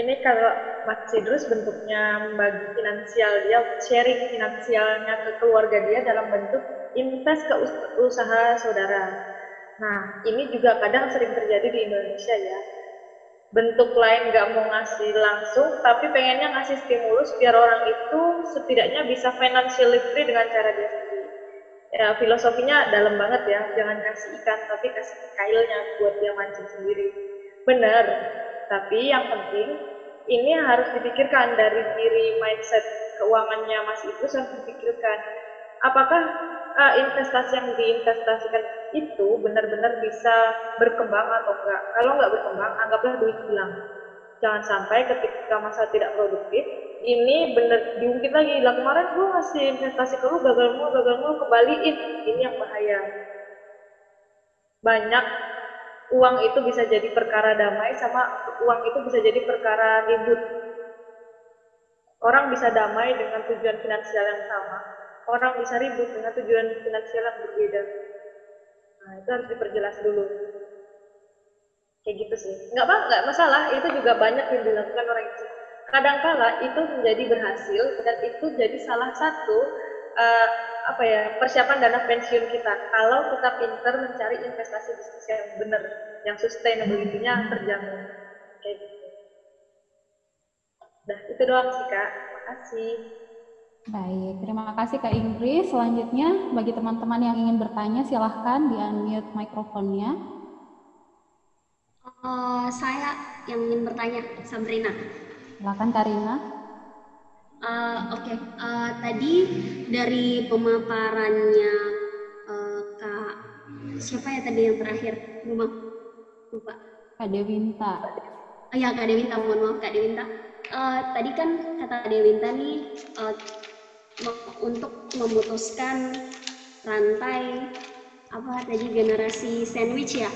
Speaker 3: ini kalau Mas Idrus bentuknya membagi finansial dia, sharing finansialnya ke keluarga dia dalam bentuk invest ke usaha saudara. Nah, ini juga kadang sering terjadi di Indonesia ya. Bentuk lain nggak mau ngasih langsung, tapi pengennya ngasih stimulus biar orang itu setidaknya bisa financially free dengan cara dia sendiri. Ya, filosofinya dalam banget ya, jangan kasih ikan, tapi kasih kailnya buat dia mancing sendiri. Benar, tapi yang penting ini harus dipikirkan dari diri mindset keuangannya Mas itu harus dipikirkan apakah uh, investasi yang diinvestasikan itu benar-benar bisa berkembang atau enggak. Kalau enggak berkembang, anggaplah duit hilang. Jangan sampai ketika masa tidak produktif, ini benar diungkit lagi. Lah kemarin gue ngasih investasi ke lu, gagal mulu, gagal mulu, kembaliin. Ini yang bahaya. Banyak uang itu bisa jadi perkara damai sama uang itu bisa jadi perkara ribut. Orang bisa damai dengan tujuan finansial yang sama, orang bisa ribut dengan tujuan finansial yang berbeda. Nah, itu harus diperjelas dulu. Kayak gitu sih. Nggak apa, nggak masalah. Itu juga banyak yang dilakukan orang itu. Kadangkala itu menjadi berhasil dan itu jadi salah satu uh, apa ya persiapan dana pensiun kita kalau kita pinter mencari investasi bisnis yang benar yang sustainability-nya terjamin kayak gitu. Nah itu doang sih kak. Terima kasih.
Speaker 1: Baik, terima kasih Kak Inggris. Selanjutnya, bagi teman-teman yang ingin bertanya, silahkan di-unmute mikrofonnya.
Speaker 6: Uh, saya yang ingin bertanya, Sabrina.
Speaker 1: Silahkan Karina.
Speaker 6: Uh, Oke, okay. uh, eh, tadi dari pemaparannya uh, Kak siapa ya tadi yang terakhir? Lupa. Lupa.
Speaker 1: Kak Dewinta.
Speaker 6: Oh ya Kak Dewinta, mohon maaf Kak Dewinta. Uh, tadi kan kata Dewinta nih uh, untuk memutuskan rantai apa tadi generasi sandwich ya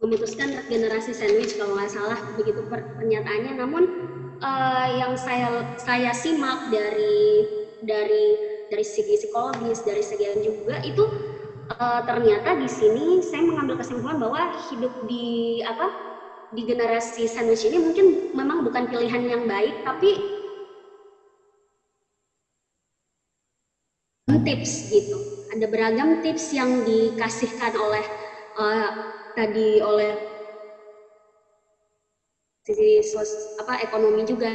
Speaker 6: memutuskan generasi sandwich kalau nggak salah begitu pernyataannya namun uh, yang saya saya simak dari dari dari segi psikologis dari segi juga itu uh, ternyata di sini saya mengambil kesimpulan bahwa hidup di apa di generasi sandwich ini mungkin memang bukan pilihan yang baik tapi tips gitu. Ada beragam tips yang dikasihkan oleh uh, tadi oleh sisi sos, apa ekonomi juga.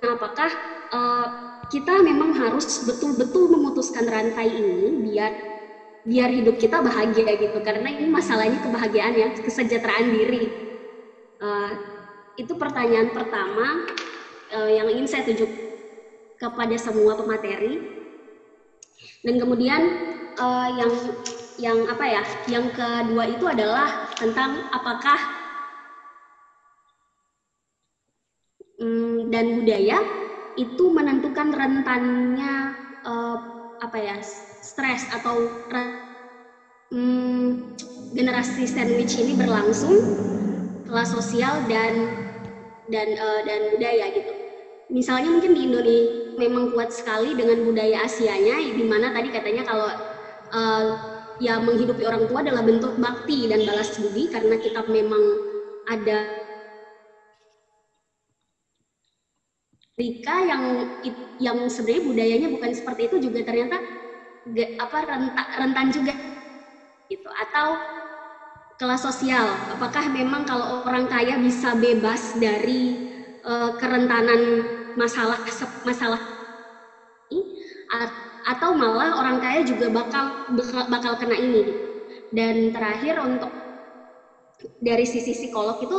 Speaker 6: Nah, apakah uh, kita memang harus betul-betul memutuskan rantai ini biar biar hidup kita bahagia gitu? Karena ini masalahnya kebahagiaan ya kesejahteraan diri. Uh, itu pertanyaan pertama uh, yang ingin saya tuju kepada semua pemateri. Dan kemudian uh, yang yang apa ya yang kedua itu adalah tentang apakah Hmm, dan budaya itu menentukan rentannya uh, apa ya stres atau um, generasi sandwich ini berlangsung kelas sosial dan dan uh, dan budaya gitu. Misalnya mungkin di Indonesia memang kuat sekali dengan budaya Asianya, di mana tadi katanya kalau uh, ya menghidupi orang tua adalah bentuk bakti dan balas budi karena kita memang ada Rika yang yang sebenarnya budayanya bukan seperti itu juga ternyata apa rentan, rentan juga gitu. Atau kelas sosial apakah memang kalau orang kaya bisa bebas dari uh, kerentanan masalah masalah ini? Atau malah orang kaya juga bakal bakal kena ini? Dan terakhir untuk dari sisi psikolog itu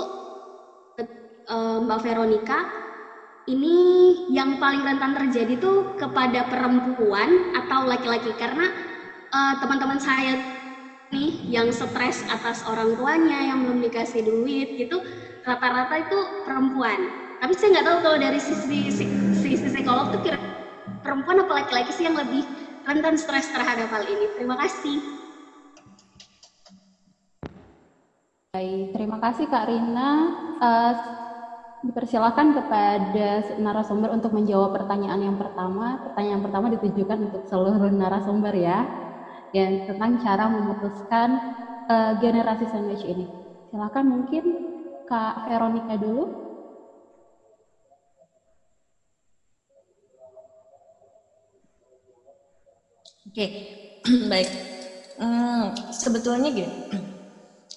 Speaker 6: uh, Mbak Veronica ini yang paling rentan terjadi tuh kepada perempuan atau laki-laki. Karena uh, teman-teman saya nih yang stres atas orang tuanya yang belum dikasih duit gitu rata-rata itu perempuan. Tapi saya nggak tahu kalau dari sisi sisi, sisi psikolog tuh kira perempuan apa laki-laki sih yang lebih rentan stres terhadap hal ini. Terima kasih.
Speaker 1: Baik, terima kasih Kak Rina. Uh, dipersilakan kepada narasumber untuk menjawab pertanyaan yang pertama. Pertanyaan pertama ditujukan untuk seluruh narasumber ya, yang tentang cara memutuskan uh, generasi sandwich ini. Silakan mungkin Kak Veronica dulu.
Speaker 2: Oke, *clears throat* baik. Hmm, sebetulnya gini, *clears throat*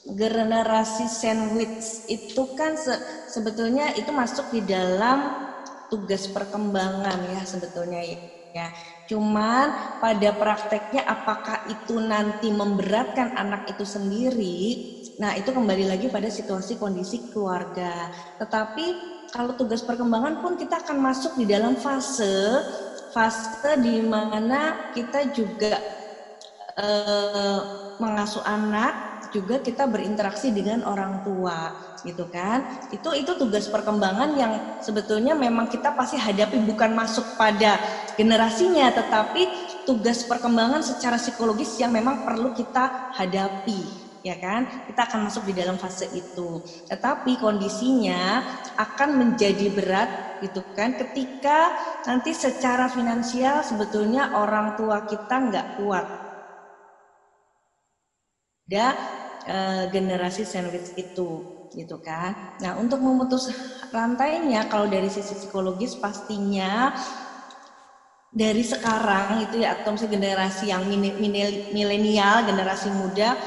Speaker 2: generasi sandwich itu kan se sebetulnya itu masuk di dalam tugas perkembangan ya sebetulnya ya. Cuman pada prakteknya apakah itu nanti memberatkan anak itu sendiri? Nah, itu kembali lagi pada situasi kondisi keluarga. Tetapi kalau tugas perkembangan pun kita akan masuk di dalam fase fase di mana kita juga eh, mengasuh anak juga kita berinteraksi dengan orang tua gitu kan? Itu itu tugas perkembangan yang sebetulnya memang kita pasti hadapi bukan masuk pada generasinya tetapi tugas perkembangan secara psikologis yang memang perlu kita hadapi ya kan? Kita akan masuk di dalam fase itu. Tetapi kondisinya akan menjadi berat gitu kan? Ketika nanti secara finansial sebetulnya orang tua kita nggak kuat ada uh, generasi sandwich itu gitu kan. Nah, untuk memutus rantainya kalau dari sisi psikologis pastinya dari sekarang itu ya atau misalnya generasi yang milenial, generasi muda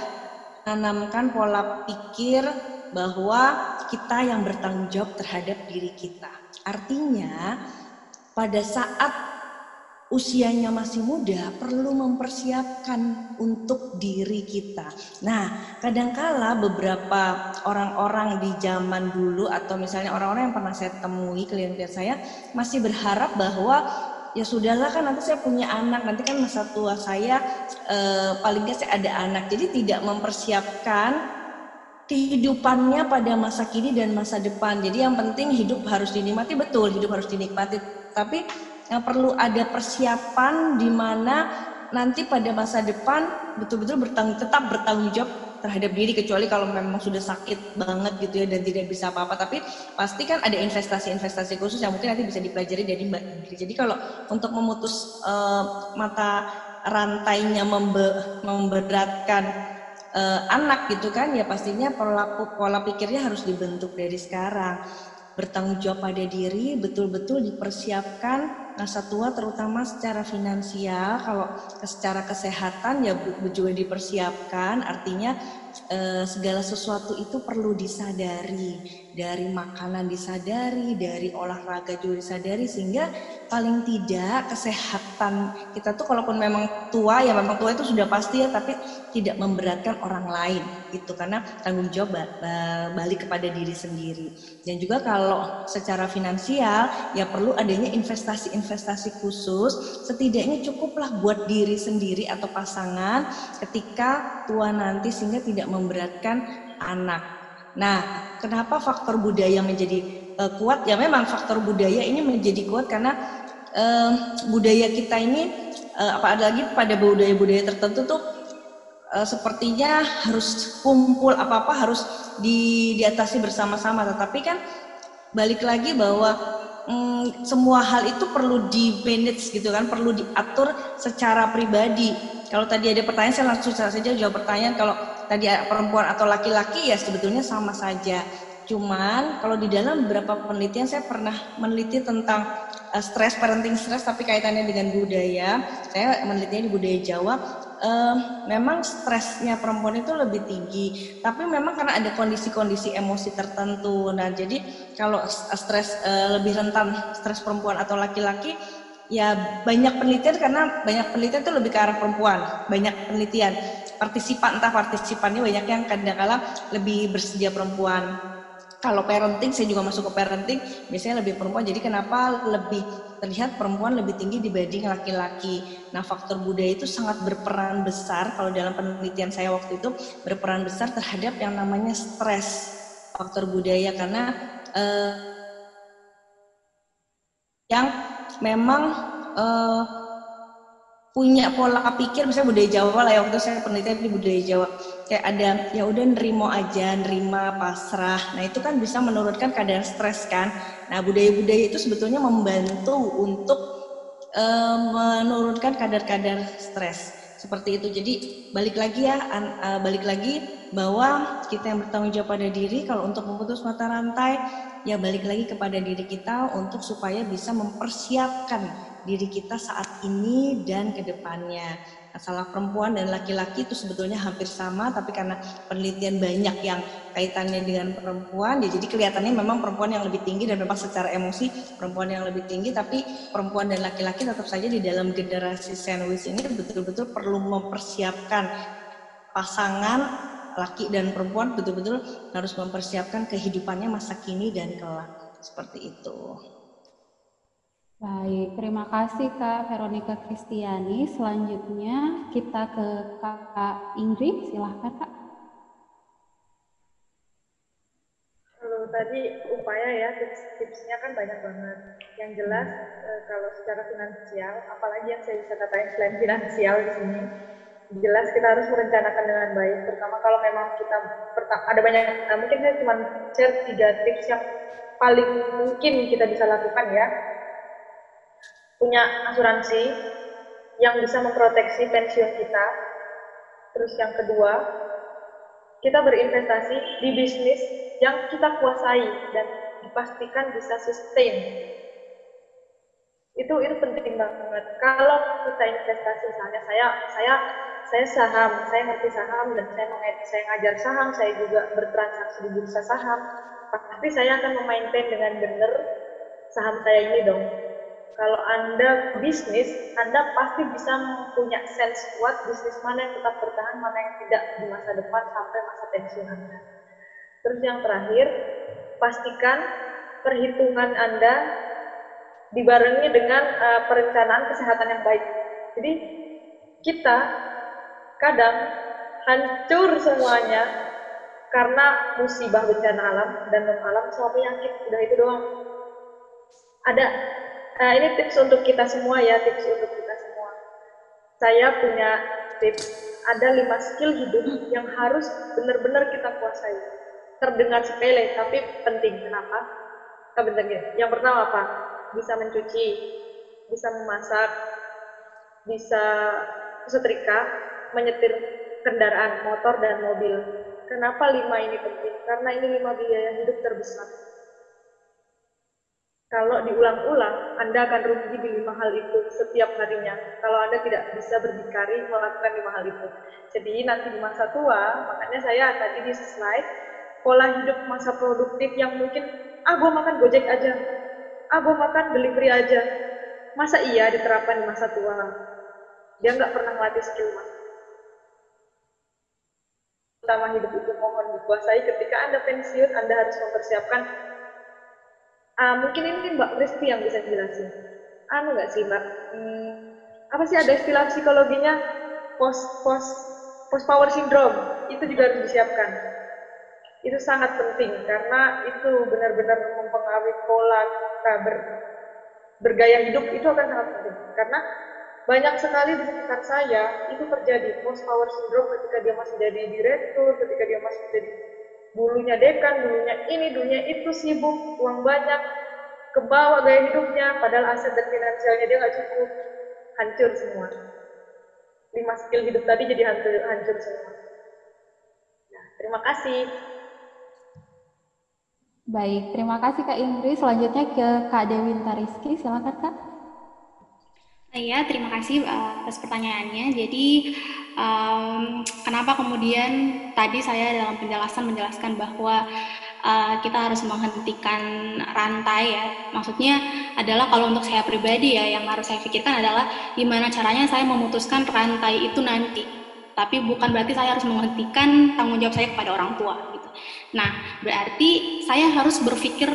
Speaker 2: menanamkan pola pikir bahwa kita yang bertanggung jawab terhadap diri kita. Artinya pada saat usianya masih muda perlu mempersiapkan untuk diri kita. Nah, kadangkala beberapa orang-orang di zaman dulu atau misalnya orang-orang yang pernah saya temui klien-klien saya masih berharap bahwa ya sudahlah kan nanti saya punya anak nanti kan masa tua saya eh, paling nggak saya ada anak. Jadi tidak mempersiapkan kehidupannya pada masa kini dan masa depan. Jadi yang penting hidup harus dinikmati betul hidup harus dinikmati. Tapi perlu ada persiapan di mana nanti pada masa depan betul-betul bertanggung tetap bertanggung jawab terhadap diri kecuali kalau memang sudah sakit banget gitu ya dan tidak bisa apa-apa tapi pasti kan ada investasi-investasi khusus yang mungkin nanti bisa dipelajari dari Mbak Ingrid. Jadi kalau untuk memutus uh, mata rantainya membe memberatkan uh, anak gitu kan ya pastinya pola pola pikirnya harus dibentuk dari sekarang bertanggung jawab pada diri betul-betul dipersiapkan masa tua terutama secara finansial. Kalau secara kesehatan ya juga dipersiapkan. Artinya eh, segala sesuatu itu perlu disadari. Dari makanan disadari dari olahraga juga disadari sehingga paling tidak kesehatan kita tuh kalaupun memang tua ya memang tua itu sudah pasti ya tapi tidak memberatkan orang lain itu karena tanggung jawab balik kepada diri sendiri. Dan juga kalau secara finansial ya perlu adanya investasi-investasi khusus setidaknya cukuplah buat diri sendiri atau pasangan ketika tua nanti sehingga tidak memberatkan anak Nah, kenapa faktor budaya menjadi uh, kuat? Ya memang faktor budaya ini menjadi kuat karena uh, budaya kita ini uh, apalagi pada budaya-budaya tertentu tuh uh, sepertinya harus kumpul apa-apa harus di diatasi bersama-sama. Tetapi kan balik lagi bahwa um, semua hal itu perlu di manage gitu kan, perlu diatur secara pribadi. Kalau tadi ada pertanyaan saya langsung saja jawab pertanyaan. Kalau tadi perempuan atau laki-laki ya sebetulnya sama saja. Cuman kalau di dalam beberapa penelitian saya pernah meneliti tentang uh, stres parenting stres tapi kaitannya dengan budaya. Saya menelitinya di budaya Jawa uh, memang stresnya perempuan itu lebih tinggi tapi memang karena ada kondisi-kondisi emosi tertentu. Nah jadi kalau stres uh, lebih rentan stres perempuan atau laki-laki ya banyak penelitian karena banyak penelitian itu lebih ke arah perempuan banyak penelitian. Partisipan entah partisipannya banyak yang kadang-kala lebih bersedia perempuan kalau parenting saya juga masuk ke parenting biasanya lebih perempuan. Jadi kenapa lebih terlihat perempuan lebih tinggi dibanding laki-laki? Nah faktor budaya itu sangat berperan besar. Kalau dalam penelitian saya waktu itu berperan besar terhadap yang namanya stres faktor budaya. Karena eh, yang memang uh, punya pola pikir misalnya budaya Jawa lah ya waktu saya penelitian di budaya Jawa kayak ada ya udah nerimo aja nerima pasrah. Nah itu kan bisa menurunkan kadar stres kan. Nah budaya-budaya itu sebetulnya membantu untuk uh, menurunkan kadar-kadar stres. Seperti itu. Jadi balik lagi ya uh, balik lagi bahwa kita yang bertanggung jawab pada diri kalau untuk memutus mata rantai ya balik lagi kepada diri kita untuk supaya bisa mempersiapkan diri kita saat ini dan ke depannya. Masalah perempuan dan laki-laki itu sebetulnya hampir sama, tapi karena penelitian banyak yang kaitannya dengan perempuan, ya jadi kelihatannya memang perempuan yang lebih tinggi dan memang secara emosi perempuan yang lebih tinggi, tapi perempuan dan laki-laki tetap saja di dalam generasi sandwich ini betul-betul perlu mempersiapkan pasangan laki dan perempuan betul-betul harus mempersiapkan kehidupannya masa kini dan kelak seperti itu.
Speaker 1: Baik, terima kasih Kak Veronica Kristiani. Selanjutnya kita ke Kak Ingrid, silahkan Kak.
Speaker 3: Kalau tadi upaya ya tips-tipsnya kan banyak banget. Yang jelas eh, kalau secara finansial, apalagi yang saya bisa katakan selain finansial di sini, jelas kita harus merencanakan dengan baik terutama kalau memang kita ada banyak nah mungkin saya cuma share tiga tips yang paling mungkin kita bisa lakukan ya punya asuransi yang bisa memproteksi pensiun kita. Terus yang kedua kita berinvestasi di bisnis yang kita kuasai dan dipastikan bisa sustain. Itu itu penting banget. Kalau kita investasi misalnya saya saya saya saham, saya ngerti saham dan saya saya ngajar saham, saya juga bertransaksi di bursa saham, pasti saya akan memaintain dengan benar saham saya ini dong. Kalau Anda bisnis, Anda pasti bisa punya sense kuat bisnis mana yang tetap bertahan, mana yang tidak di masa depan sampai masa pensiun Anda. Terus yang terakhir, pastikan perhitungan Anda dibarengi dengan uh, perencanaan kesehatan yang baik. Jadi kita kadang hancur semuanya karena musibah bencana alam dan non alam sama penyakit udah itu doang ada uh, ini tips untuk kita semua ya tips untuk kita semua. Saya punya tips. Ada lima skill hidup yang harus benar-benar kita kuasai. Terdengar sepele tapi penting. Kenapa? Kebentar yang pertama apa? Bisa mencuci bisa memasak bisa setrika menyetir kendaraan motor dan mobil. Kenapa lima ini penting? Karena ini lima biaya hidup terbesar. Kalau diulang-ulang, Anda akan rugi di lima hal itu setiap harinya. Kalau Anda tidak bisa berdikari melakukan lima hal itu. Jadi nanti di masa tua, makanya saya tadi di slide, pola hidup masa produktif yang mungkin, ah gue makan gojek aja, ah gue makan delivery aja. Masa iya diterapkan di masa tua? Dia nggak pernah melatih skill mas utama hidup itu mohon dikuasai ketika Anda pensiun, Anda harus mempersiapkan uh, mungkin ini Mbak Kristi yang bisa jelasin. Anu nggak sih Mbak? Hmm, apa sih ada istilah psikologinya post post post power syndrome itu juga harus disiapkan. Itu sangat penting karena itu benar-benar mempengaruhi pola kita ber, bergaya hidup itu akan sangat penting karena banyak sekali di sekitar saya itu terjadi post power syndrome ketika dia masih jadi direktur, ketika dia masih jadi dulunya dekan, dulunya ini, dulunya itu sibuk, uang banyak, kebawa gaya hidupnya, padahal aset dan finansialnya dia nggak cukup, hancur semua. lima skill hidup tadi jadi hancur, hancur semua. Nah, terima kasih.
Speaker 1: Baik, terima kasih Kak Indri. Selanjutnya ke Kak Dewinta Rizky, silakan Kak.
Speaker 4: Iya, terima kasih uh, atas pertanyaannya. Jadi, um, kenapa kemudian tadi saya dalam penjelasan menjelaskan bahwa uh, kita harus menghentikan rantai ya. Maksudnya adalah kalau untuk saya pribadi ya, yang harus saya pikirkan adalah gimana caranya saya memutuskan rantai itu nanti. Tapi bukan berarti saya harus menghentikan tanggung jawab saya kepada orang tua gitu. Nah, berarti saya harus berpikir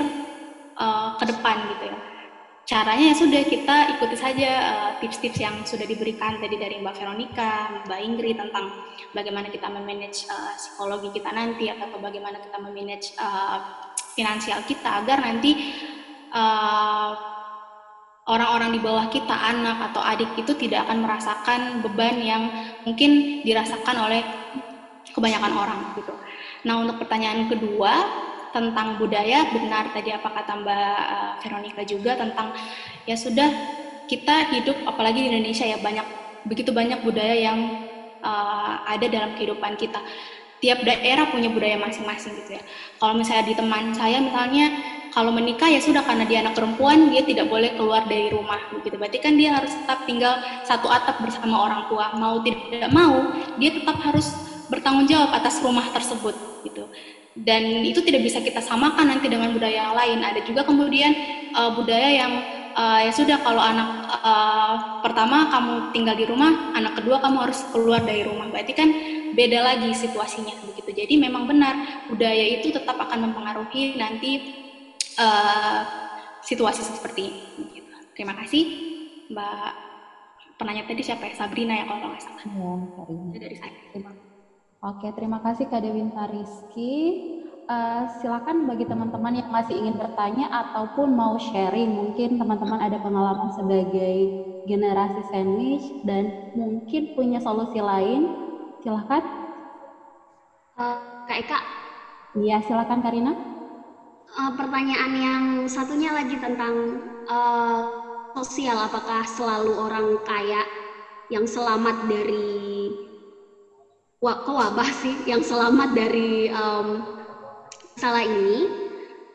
Speaker 4: uh, ke depan gitu ya caranya ya sudah kita ikuti saja eh, tips-tips uh, yang sudah diberikan tadi dari Mbak Veronica, Mbak Ingrid tentang bagaimana kita memanage uh, psikologi kita nanti atau bagaimana kita memanage uh, finansial kita agar nanti orang-orang uh, di bawah kita, anak atau adik itu tidak akan merasakan beban yang mungkin dirasakan oleh kebanyakan orang gitu. Nah untuk pertanyaan kedua tentang budaya benar tadi apa kata Mbak uh, Veronica juga tentang ya sudah kita hidup apalagi di Indonesia ya banyak begitu banyak budaya yang uh, ada dalam kehidupan kita tiap daerah punya budaya masing-masing gitu ya. Kalau misalnya di teman saya misalnya kalau menikah ya sudah karena dia anak perempuan dia tidak boleh keluar dari rumah begitu. Berarti kan dia harus tetap tinggal satu atap bersama orang tua. Mau tidak mau dia tetap harus bertanggung jawab atas rumah tersebut gitu dan itu tidak bisa kita samakan nanti dengan budaya yang lain. Ada juga kemudian uh, budaya yang uh, ya sudah kalau anak uh, pertama kamu tinggal di rumah, anak kedua kamu harus keluar dari rumah. Berarti kan beda lagi situasinya begitu. Jadi memang benar budaya itu tetap akan mempengaruhi nanti uh, situasi seperti ini. Gitu. Terima kasih Mbak penanya tadi siapa ya Sabrina ya kalau nggak salah.
Speaker 1: Ya, dari saya. Terima kasih. Oke, terima kasih Kak Dewinta Rizky. Uh, silakan bagi teman-teman yang masih ingin bertanya ataupun mau sharing, mungkin teman-teman ada pengalaman sebagai generasi sandwich dan mungkin punya solusi lain, silakan.
Speaker 6: Uh, Kak Eka.
Speaker 1: Iya, silakan Karina.
Speaker 6: Uh, pertanyaan yang satunya lagi tentang uh, sosial, apakah selalu orang kaya yang selamat dari kewabah sih yang selamat dari um, masalah ini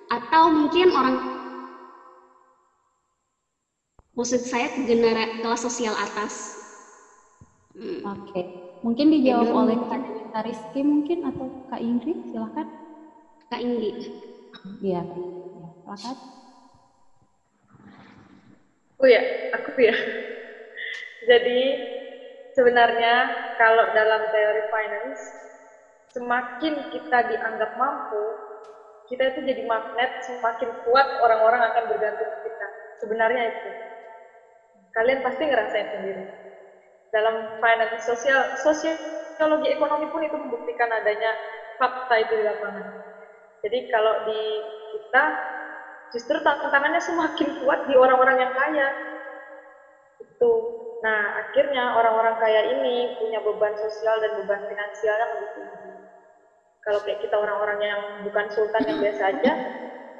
Speaker 6: atau mungkin orang maksud saya genera kelas sosial atas.
Speaker 1: Hmm. Oke, okay. mungkin dijawab ya, oleh Kak Rizky mungkin atau Kak Ingrid, silakan.
Speaker 6: Kak Ingrid.
Speaker 1: Iya, silakan.
Speaker 3: Oh ya, aku ya. Jadi sebenarnya kalau dalam teori finance, semakin kita dianggap mampu, kita itu jadi magnet, semakin kuat orang-orang akan bergantung ke kita. Sebenarnya itu. Kalian pasti ngerasain sendiri. Dalam finance sosial, sosiologi ekonomi pun itu membuktikan adanya fakta itu di lapangan. Jadi kalau di kita, justru tantangannya semakin kuat di orang-orang yang kaya. Itu Nah, akhirnya orang-orang kaya ini punya beban sosial dan beban finansialnya lebih tinggi. Kalau kayak kita orang-orang yang bukan sultan yang biasa aja,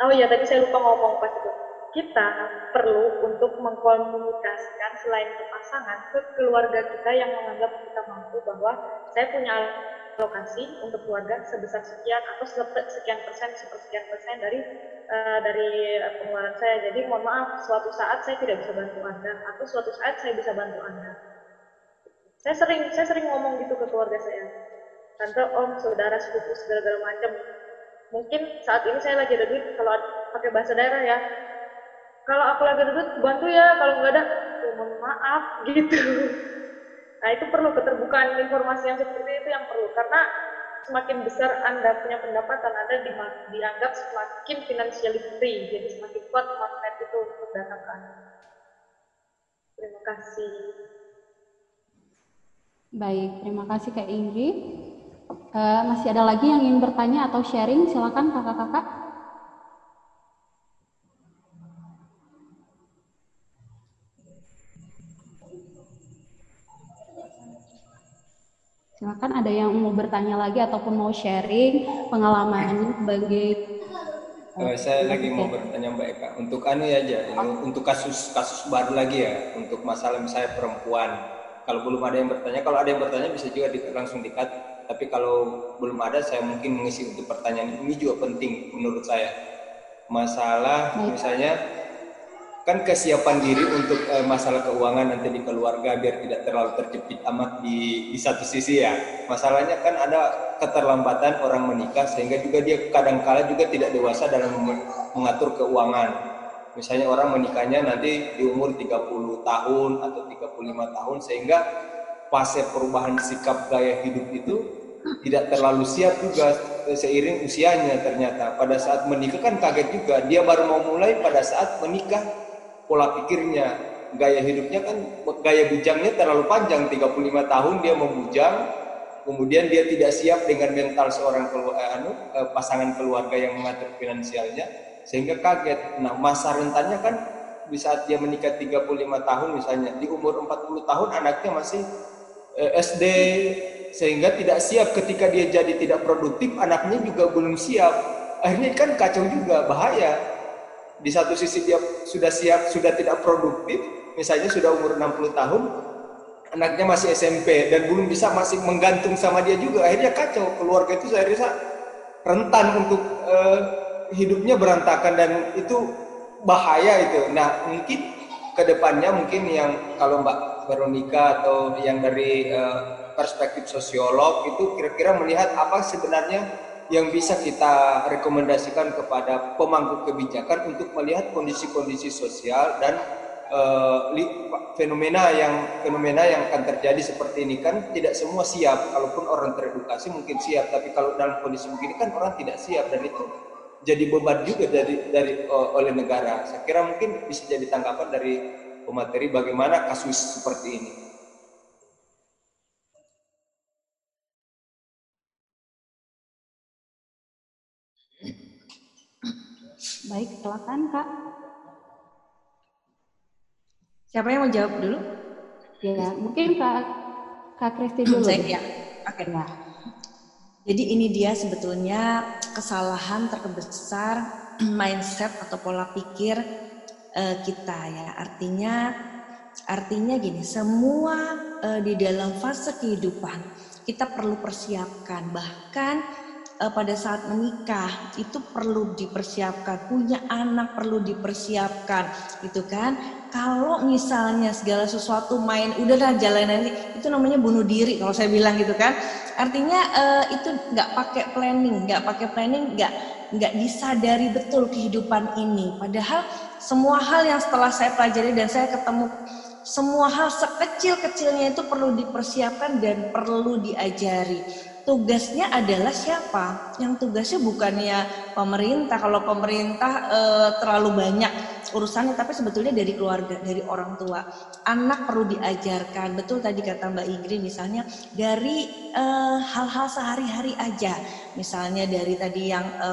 Speaker 3: oh iya tadi saya lupa ngomong pas itu. Kita perlu untuk mengkomunikasikan selain ke pasangan ke keluarga kita yang menganggap kita mampu bahwa saya punya alokasi untuk keluarga sebesar sekian atau sekian persen, sepersekian persen dari uh, dari pengeluaran saya. Jadi mohon maaf, suatu saat saya tidak bisa bantu Anda atau suatu saat saya bisa bantu Anda. Saya sering saya sering ngomong gitu ke keluarga saya. Tante, om, saudara, sepupu, segala-gala macam. Mungkin saat ini saya lagi ada duit, kalau pakai bahasa daerah ya. Kalau aku lagi ada duit, bantu ya. Kalau nggak ada, mohon maaf gitu. Nah itu perlu keterbukaan informasi yang seperti itu yang perlu karena semakin besar Anda punya pendapatan, Anda di, dianggap semakin financially free, jadi semakin kuat magnet itu untuk datang ke Anda. Terima kasih.
Speaker 1: Baik, terima kasih Kak Ingrid. Uh, masih ada lagi yang ingin bertanya atau sharing? Silakan kakak-kakak. Silakan ada yang mau bertanya lagi ataupun mau sharing pengalamannya sebagai
Speaker 5: uh, saya lagi mau bertanya Mbak Eka untuk anu ya aja ini untuk kasus kasus baru lagi ya untuk masalah misalnya perempuan kalau belum ada yang bertanya, kalau ada yang bertanya bisa juga di, langsung dikat. Tapi kalau belum ada, saya mungkin mengisi untuk pertanyaan ini juga penting menurut saya. Masalah misalnya kan kesiapan diri untuk uh, masalah keuangan nanti di keluarga biar tidak terlalu terjepit amat di, di satu sisi ya. Masalahnya kan ada keterlambatan orang menikah sehingga juga dia kadang-kala juga tidak dewasa dalam mengatur keuangan. Misalnya orang menikahnya nanti di umur 30 tahun atau 35 tahun sehingga fase perubahan sikap gaya hidup itu tidak terlalu siap juga seiring usianya ternyata. Pada saat menikah kan kaget juga, dia baru mau mulai pada saat menikah pola pikirnya, gaya hidupnya kan gaya bujangnya terlalu panjang 35 tahun dia membujang kemudian dia tidak siap dengan mental seorang eh, anu, eh, pasangan keluarga yang mengatur finansialnya sehingga kaget. Nah, masa rentannya kan di saat dia menikah 35 tahun misalnya, di umur 40 tahun anaknya masih eh, SD sehingga tidak siap ketika dia jadi tidak produktif, anaknya juga belum siap. Akhirnya kan kacau juga, bahaya di satu sisi dia sudah siap, sudah tidak produktif, misalnya sudah umur 60 tahun, anaknya masih SMP dan belum bisa masih menggantung sama dia juga, akhirnya kacau. Keluarga itu saya rasa rentan untuk uh, hidupnya berantakan dan itu bahaya itu. Nah mungkin ke depannya mungkin yang kalau Mbak Veronica atau yang dari uh, perspektif sosiolog itu kira-kira melihat apa sebenarnya yang bisa kita rekomendasikan kepada pemangku kebijakan untuk melihat kondisi-kondisi sosial dan uh, fenomena yang fenomena yang akan terjadi seperti ini kan tidak semua siap. Kalaupun orang teredukasi mungkin siap, tapi kalau dalam kondisi begini kan orang tidak siap dan itu jadi beban juga dari dari uh, oleh negara. Saya kira mungkin bisa jadi tanggapan dari pemateri bagaimana kasus seperti ini.
Speaker 1: Baik, silakan Kak.
Speaker 2: Siapa yang mau jawab dulu?
Speaker 1: Ya, mungkin Kak Kak Kristi dulu.
Speaker 2: Saya ya. Oke. Okay. Ya. Jadi ini dia sebetulnya kesalahan terbesar *clears throat* mindset atau pola pikir uh, kita ya. Artinya artinya gini, semua uh, di dalam fase kehidupan kita perlu persiapkan bahkan uh, pada saat menikah itu perlu dipersiapkan, punya anak perlu dipersiapkan, gitu kan? Kalau misalnya segala sesuatu main, udahlah jalan nanti, itu namanya bunuh diri kalau saya bilang gitu kan. Artinya uh, itu nggak pakai planning, nggak pakai planning, nggak nggak disadari betul kehidupan ini. Padahal semua hal yang setelah saya pelajari dan saya ketemu semua hal sekecil-kecilnya itu perlu dipersiapkan dan perlu diajari tugasnya adalah siapa? Yang tugasnya bukannya pemerintah. Kalau pemerintah e, terlalu banyak urusannya, tapi sebetulnya dari keluarga, dari orang tua. Anak perlu diajarkan. Betul tadi kata Mbak Igri misalnya dari eh, hal-hal sehari-hari aja. Misalnya dari tadi yang e,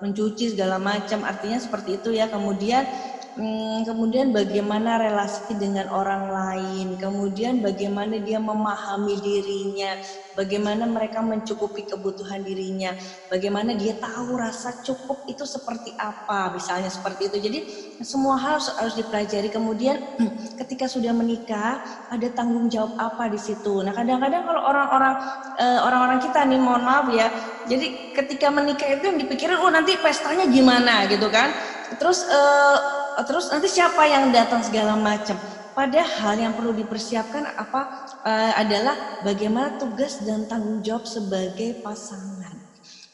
Speaker 2: mencuci segala macam, artinya seperti itu ya. Kemudian Hmm, kemudian bagaimana relasi dengan orang lain, kemudian bagaimana dia memahami dirinya, bagaimana mereka mencukupi kebutuhan dirinya, bagaimana dia tahu rasa cukup itu seperti apa, misalnya seperti itu. Jadi semua hal harus dipelajari. Kemudian *clears throat* ketika sudah menikah, ada tanggung jawab apa di situ. Nah kadang-kadang kalau orang-orang eh, orang-orang kita nih, mohon maaf ya, jadi ketika menikah itu yang dipikirin, oh nanti pestanya gimana gitu kan. Terus Oh, terus nanti siapa yang datang segala macam. Padahal yang perlu dipersiapkan apa uh, adalah bagaimana tugas dan tanggung jawab sebagai pasangan.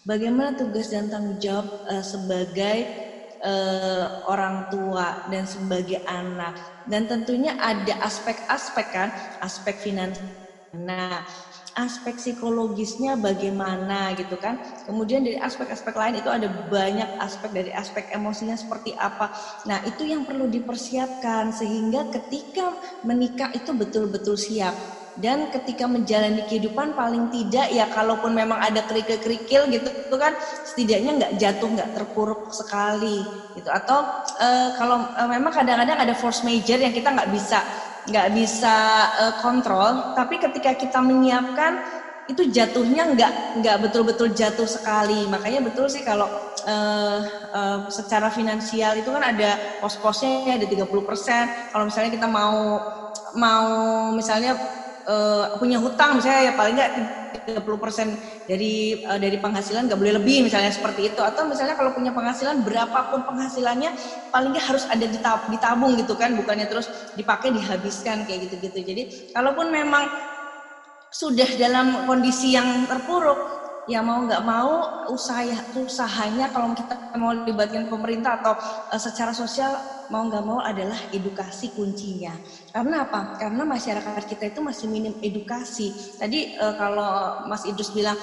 Speaker 2: Bagaimana tugas dan tanggung jawab uh, sebagai uh, orang tua dan sebagai anak. Dan tentunya ada aspek-aspek kan, aspek finansial. Nah, aspek psikologisnya bagaimana gitu kan. Kemudian dari aspek-aspek lain itu ada banyak aspek dari aspek emosinya seperti apa. Nah, itu yang perlu dipersiapkan sehingga ketika menikah itu betul-betul siap. Dan ketika menjalani kehidupan paling tidak ya kalaupun memang ada kerikil-kerikil gitu itu kan setidaknya nggak jatuh nggak terpuruk sekali gitu atau e, kalau e, memang kadang-kadang ada force major yang kita nggak bisa nggak bisa uh, kontrol tapi ketika kita menyiapkan itu jatuhnya nggak nggak betul-betul jatuh sekali. Makanya betul sih kalau uh, uh, secara finansial itu kan ada pos-posnya ada 30% kalau misalnya kita mau mau misalnya uh, punya hutang misalnya ya paling nggak 30% dari uh, dari penghasilan nggak boleh lebih misalnya seperti itu. Atau misalnya kalau punya penghasilan berapapun penghasilannya paling nggak harus ada ditabung gitu kan bukannya terus dipakai dihabiskan kayak gitu-gitu. Jadi kalaupun memang sudah dalam kondisi yang terpuruk ya mau nggak mau usaha usahanya kalau kita mau libatkan pemerintah atau uh, secara sosial mau nggak mau adalah edukasi kuncinya. Karena apa? Karena masyarakat kita itu masih minim edukasi. Tadi uh, kalau Mas Idrus bilang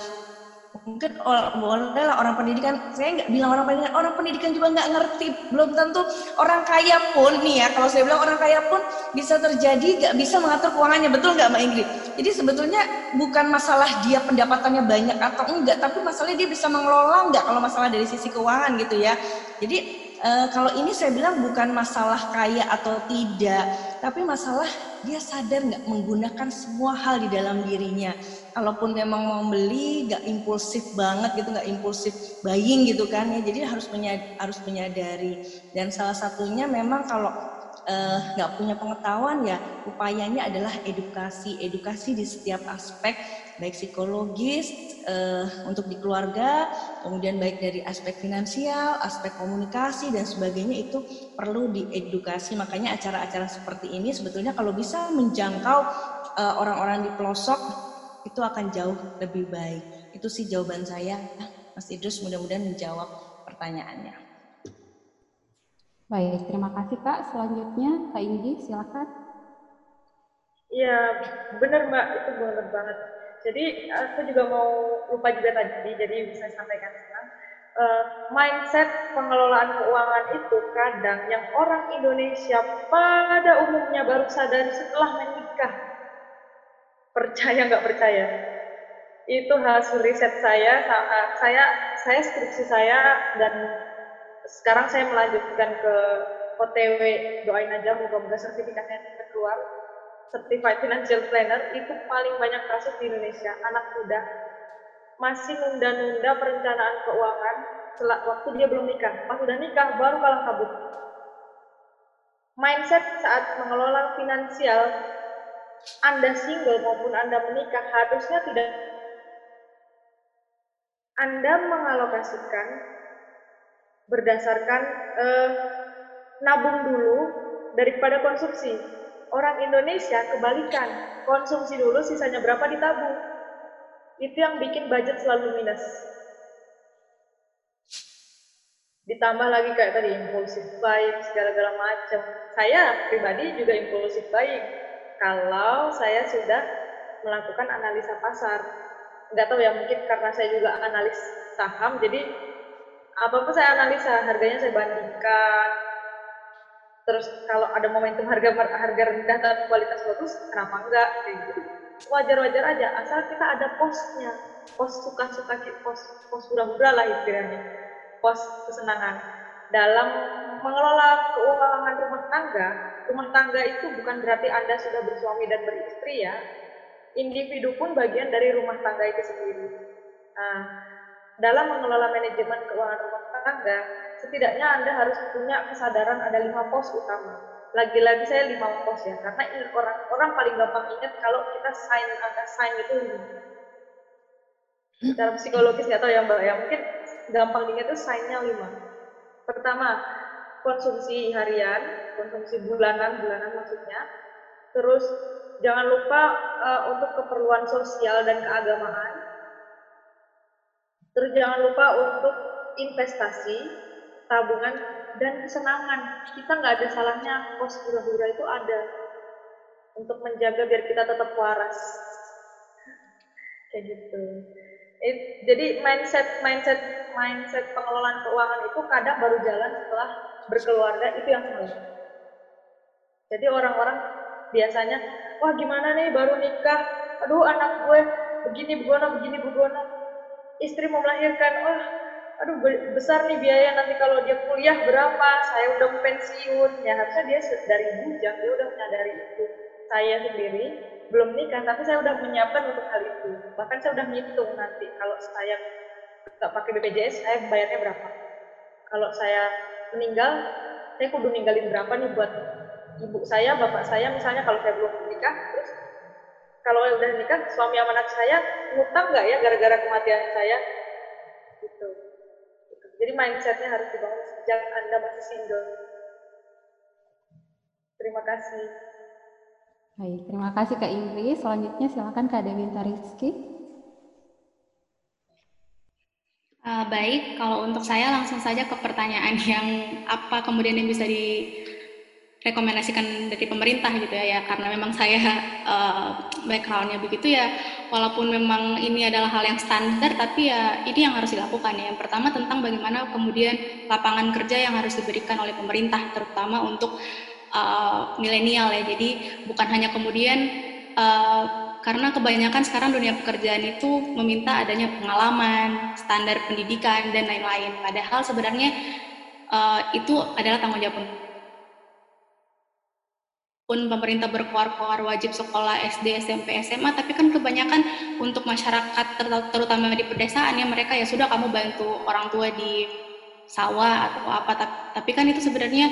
Speaker 2: mungkin boleh lah orang pendidikan. Saya nggak bilang orang pendidikan orang pendidikan juga nggak ngerti. Belum tentu orang kaya pun nih ya kalau saya bilang orang kaya pun bisa terjadi nggak bisa mengatur keuangannya. Betul nggak Mbak Ingrid? Jadi sebetulnya bukan masalah dia pendapatannya banyak atau enggak tapi masalahnya dia bisa mengelola nggak kalau masalah dari sisi keuangan gitu ya. Jadi e, kalau ini saya bilang bukan masalah kaya atau tidak tapi masalah dia sadar nggak menggunakan semua hal di dalam dirinya. Kalaupun memang mau beli nggak impulsif banget gitu nggak impulsif buying gitu kan ya jadi harus menyadari, harus menyadari. Dan salah satunya memang kalau eh, nggak uh, punya pengetahuan ya upayanya adalah edukasi. Edukasi di setiap aspek baik psikologis uh, untuk di keluarga kemudian baik dari aspek finansial aspek komunikasi dan sebagainya itu perlu diedukasi makanya acara-acara seperti ini sebetulnya kalau bisa menjangkau eh, orang-orang uh, di pelosok itu akan jauh lebih baik. Itu sih jawaban saya. Mas Idrus mudah-mudahan menjawab pertanyaannya.
Speaker 1: Baik, terima kasih Kak. Selanjutnya Kak Indi, silakan.
Speaker 3: Iya, benar Mbak, itu benar banget. Jadi aku juga mau lupa juga tadi, jadi bisa sampaikan sekarang. Uh, mindset pengelolaan keuangan itu kadang yang orang Indonesia pada umumnya baru sadar setelah menikah. Percaya nggak percaya? Itu hasil riset saya saya saya skripsi saya dan sekarang saya melanjutkan ke OTW doain aja moga-moga sertifikatnya keluar Certified Financial Planner itu paling banyak kasus di Indonesia. Anak muda masih nunda-nunda perencanaan keuangan setelah waktu dia belum nikah. Pas sudah nikah baru kalah kabut. Mindset saat mengelola finansial anda single maupun Anda menikah harusnya tidak Anda mengalokasikan berdasarkan eh, nabung dulu daripada konsumsi. Orang Indonesia kebalikan, konsumsi dulu sisanya berapa ditabung. Itu yang bikin budget selalu minus. Ditambah lagi kayak tadi impulsif buying segala-gala macam. Saya pribadi juga impulsif buying kalau saya sudah melakukan analisa pasar. Nggak tahu ya, mungkin karena saya juga analis saham, jadi apa-apa saya analisa, harganya saya bandingkan. Terus kalau ada momentum harga harga rendah tapi kualitas bagus, kenapa enggak? Kayak gitu. Wajar-wajar aja, asal kita ada posnya, pos suka-suka, pos pos hura-hura lah istilahnya, pos kesenangan. Dalam mengelola keuangan rumah tangga, rumah tangga itu bukan berarti Anda sudah bersuami dan beristri ya. Individu pun bagian dari rumah tangga itu sendiri. Nah, dalam mengelola manajemen keuangan rumah tangga, setidaknya Anda harus punya kesadaran ada lima pos utama. Lagi-lagi saya lima pos ya, karena orang orang paling gampang ingat kalau kita sign angka sign itu lima. Dalam psikologis nggak tahu ya Mbak ya, mungkin gampang ingat itu signnya lima. Pertama, konsumsi harian, konsumsi bulanan, bulanan maksudnya. Terus jangan lupa uh, untuk keperluan sosial dan keagamaan. Terus jangan lupa untuk investasi, tabungan, dan kesenangan. Kita nggak ada salahnya kos hura-hura itu ada untuk menjaga biar kita tetap waras. *laughs* Kayak gitu. It, jadi mindset mindset mindset pengelolaan keuangan itu kadang baru jalan setelah berkeluarga itu yang salah. Jadi orang-orang biasanya, wah gimana nih baru nikah, aduh anak gue begini begono begini begono, istri mau melahirkan, wah aduh besar nih biaya nanti kalau dia kuliah berapa, saya udah pensiun, ya harusnya dia dari bujang dia udah menyadari itu. Saya sendiri belum nikah, tapi saya udah menyiapkan untuk hal itu. Bahkan saya udah ngitung nanti kalau saya nggak pakai BPJS, saya bayarnya berapa. Kalau saya meninggal, saya kudu ninggalin berapa nih buat ibu saya, bapak saya, misalnya kalau saya belum menikah, terus kalau udah nikah suami sama anak saya ngutang nggak ya gara-gara kematian saya. Jadi mindsetnya harus dibangun sejak anda masih single. Terima kasih.
Speaker 1: Baik, terima kasih Kak Inggris. Selanjutnya silakan Kak Dewinta Rizky.
Speaker 4: Uh, baik, kalau untuk saya langsung saja ke pertanyaan yang apa kemudian yang bisa di rekomendasikan dari pemerintah gitu ya, ya karena memang saya uh, backgroundnya begitu ya walaupun memang ini adalah hal yang standar tapi ya ini yang harus dilakukan ya. Yang pertama tentang bagaimana kemudian lapangan kerja yang harus diberikan oleh pemerintah terutama untuk uh, milenial ya. Jadi bukan hanya kemudian uh, karena kebanyakan sekarang dunia pekerjaan itu meminta adanya pengalaman standar pendidikan dan lain-lain. Padahal sebenarnya uh, itu adalah tanggung jawab pun pemerintah berkoar-koar wajib sekolah SD, SMP, SMA, tapi kan kebanyakan untuk masyarakat terutama di pedesaan ya mereka ya sudah kamu bantu orang tua di sawah atau apa, tapi kan itu sebenarnya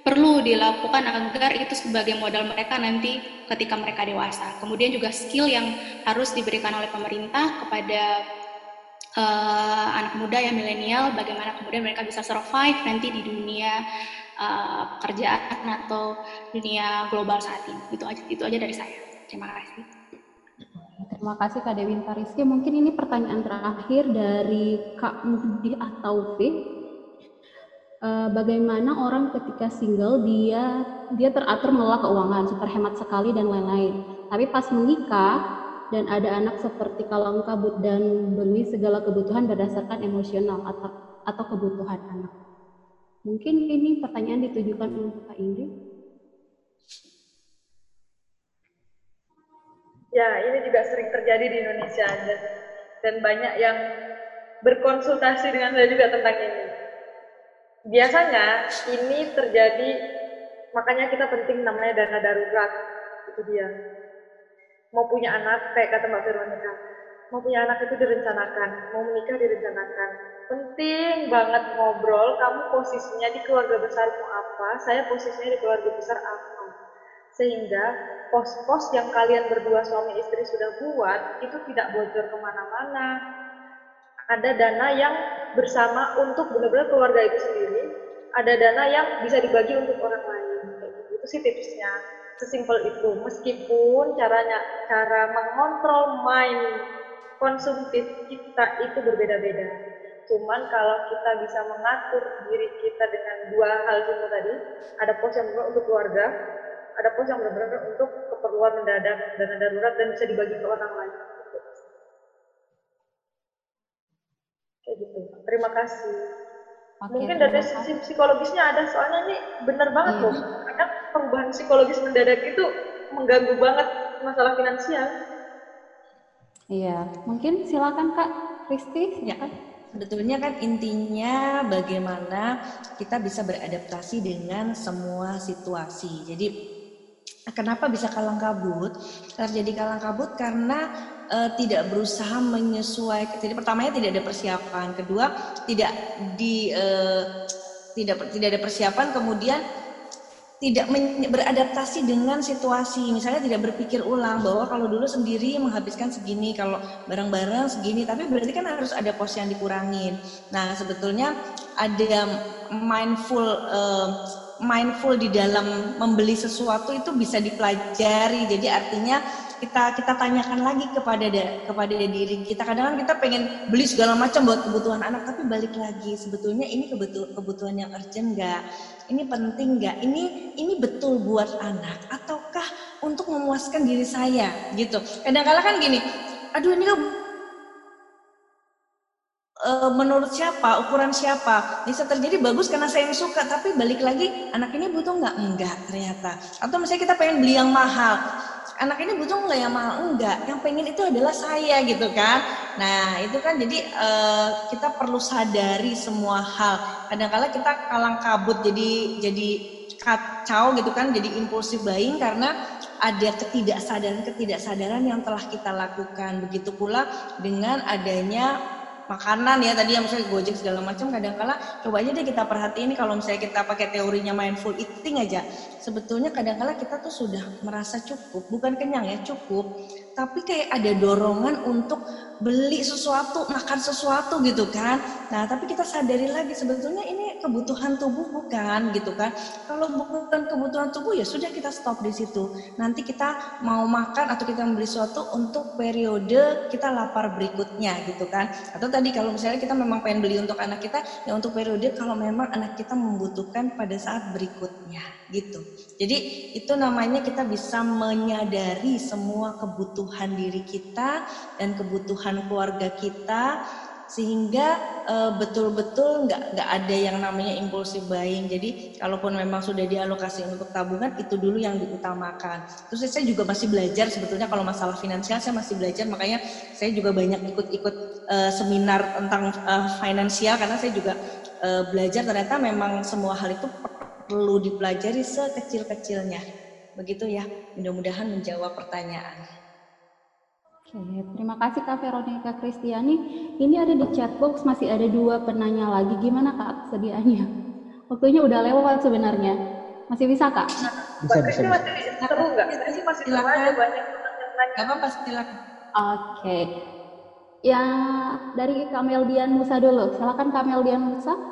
Speaker 4: perlu dilakukan agar itu sebagai modal mereka nanti ketika mereka dewasa. Kemudian juga skill yang harus diberikan oleh pemerintah kepada uh, anak muda yang milenial, bagaimana kemudian mereka bisa survive nanti di dunia uh, pekerjaan atau dunia global saat ini. Itu aja itu aja dari saya. Terima kasih.
Speaker 1: Terima kasih Kak Dewi Rizky. Mungkin ini pertanyaan terakhir dari Kak Mudi atau V. Uh, bagaimana orang ketika single dia dia teratur mengelola keuangan, super hemat sekali dan lain-lain. Tapi pas menikah dan ada anak seperti kalang kabut dan beli segala kebutuhan berdasarkan emosional atau atau kebutuhan anak. Mungkin ini pertanyaan ditujukan untuk Kak Indi.
Speaker 3: Ya, ini juga sering terjadi di Indonesia dan, dan banyak yang berkonsultasi dengan saya juga tentang ini. Biasanya ini terjadi, makanya kita penting namanya dana darurat, itu dia. Mau punya anak, kayak kata Mbak Veronica, mau punya anak itu direncanakan, mau menikah direncanakan, penting banget ngobrol kamu posisinya di keluarga besarmu apa saya posisinya di keluarga besar apa. Sehingga pos-pos yang kalian berdua suami istri sudah buat itu tidak bocor ke mana-mana. Ada dana yang bersama untuk benar-benar keluarga itu sendiri ada dana yang bisa dibagi untuk orang lain gitu. itu sih tipsnya sesimpel itu. Meskipun caranya cara mengontrol mind konsumtif kita itu berbeda-beda Cuman kalau kita bisa mengatur diri kita dengan dua hal itu tadi, ada pos yang benar untuk keluarga, ada pos yang benar-benar untuk keperluan mendadak, dana darurat dan bisa dibagi ke orang lain. Kayak gitu. Terima kasih. Oke, Mungkin dari sisi psikologisnya ada, soalnya ini benar banget iya. loh. Kadang perubahan psikologis mendadak itu mengganggu banget masalah finansial.
Speaker 1: Iya, mungkin silakan Kak Kristi.
Speaker 2: Ya. Kan? Sebetulnya kan intinya bagaimana kita bisa beradaptasi dengan semua situasi. Jadi kenapa bisa kalang kabut? Terjadi kalang kabut karena e, tidak berusaha menyesuaikan. Jadi pertamanya tidak ada persiapan, kedua tidak di e, tidak tidak ada persiapan, kemudian tidak beradaptasi dengan situasi. Misalnya tidak berpikir ulang bahwa kalau dulu sendiri menghabiskan segini, kalau bareng-bareng segini, tapi berarti kan harus ada pos yang dikurangin. Nah, sebetulnya ada mindful uh, mindful di dalam membeli sesuatu itu bisa dipelajari. Jadi artinya kita kita tanyakan lagi kepada kepada diri kita. Kadang-kadang kita pengen beli segala macam buat kebutuhan anak, tapi balik lagi sebetulnya ini kebutuhan kebutuhan yang urgent enggak? Ini penting enggak? Ini ini betul buat anak ataukah untuk memuaskan diri saya gitu. Kadang-kadang kan gini, aduh ini uh, menurut siapa, ukuran siapa. Bisa terjadi bagus karena saya yang suka, tapi balik lagi anak ini butuh nggak? Enggak ternyata. Atau misalnya kita pengen beli yang mahal, anak ini butuh nggak yang mahal. Enggak yang pengen itu adalah saya gitu kan. Nah itu kan jadi uh, kita perlu sadari semua hal. Kadang-kala kita kalang kabut jadi jadi kacau gitu kan jadi impulsif buying karena ada ketidaksadaran-ketidaksadaran yang telah kita lakukan. Begitu pula dengan adanya makanan ya tadi yang misalnya gojek segala macam kadang-kala coba aja deh kita perhatiin kalau misalnya kita pakai teorinya mindful eating aja. Sebetulnya kadang-kala kita tuh sudah merasa cukup bukan kenyang ya cukup tapi kayak ada dorongan untuk beli sesuatu makan sesuatu gitu kan. Nah tapi kita sadari lagi sebetulnya ini kebutuhan tubuh bukan gitu kan. Kalau bukan kebutuhan tubuh ya sudah kita stop di situ. Nanti kita mau makan atau kita membeli sesuatu untuk periode kita lapar berikutnya gitu kan. Atau tadi kalau misalnya kita memang pengen beli untuk anak kita ya untuk periode kalau memang anak kita membutuhkan pada saat berikutnya gitu jadi itu namanya kita bisa menyadari semua kebutuhan diri kita dan kebutuhan keluarga kita sehingga uh, betul-betul nggak nggak ada yang namanya impulsif buying. Jadi kalaupun memang sudah dialokasi untuk tabungan itu dulu yang diutamakan. Terus saya juga masih belajar sebetulnya kalau masalah finansial saya masih belajar makanya saya juga banyak ikut-ikut uh, seminar tentang uh, finansial karena saya juga uh, belajar ternyata memang semua hal itu perlu dipelajari sekecil-kecilnya. Begitu ya. Mudah-mudahan menjawab pertanyaan.
Speaker 1: Oke, terima kasih Kak Veronica Kristiani. Ini ada di chat box masih ada dua penanya lagi. Gimana Kak sedianya? Waktunya udah lewat sebenarnya. Masih bisa Kak?
Speaker 3: Bisa, bisa. bisa. Masih seru nggak? Ini masih silakan. ada banyak
Speaker 2: penanya. Gak apa-apa, silakan.
Speaker 1: Oke. Ya, dari Kameldian Musa dulu. Silakan Kameldian Musa.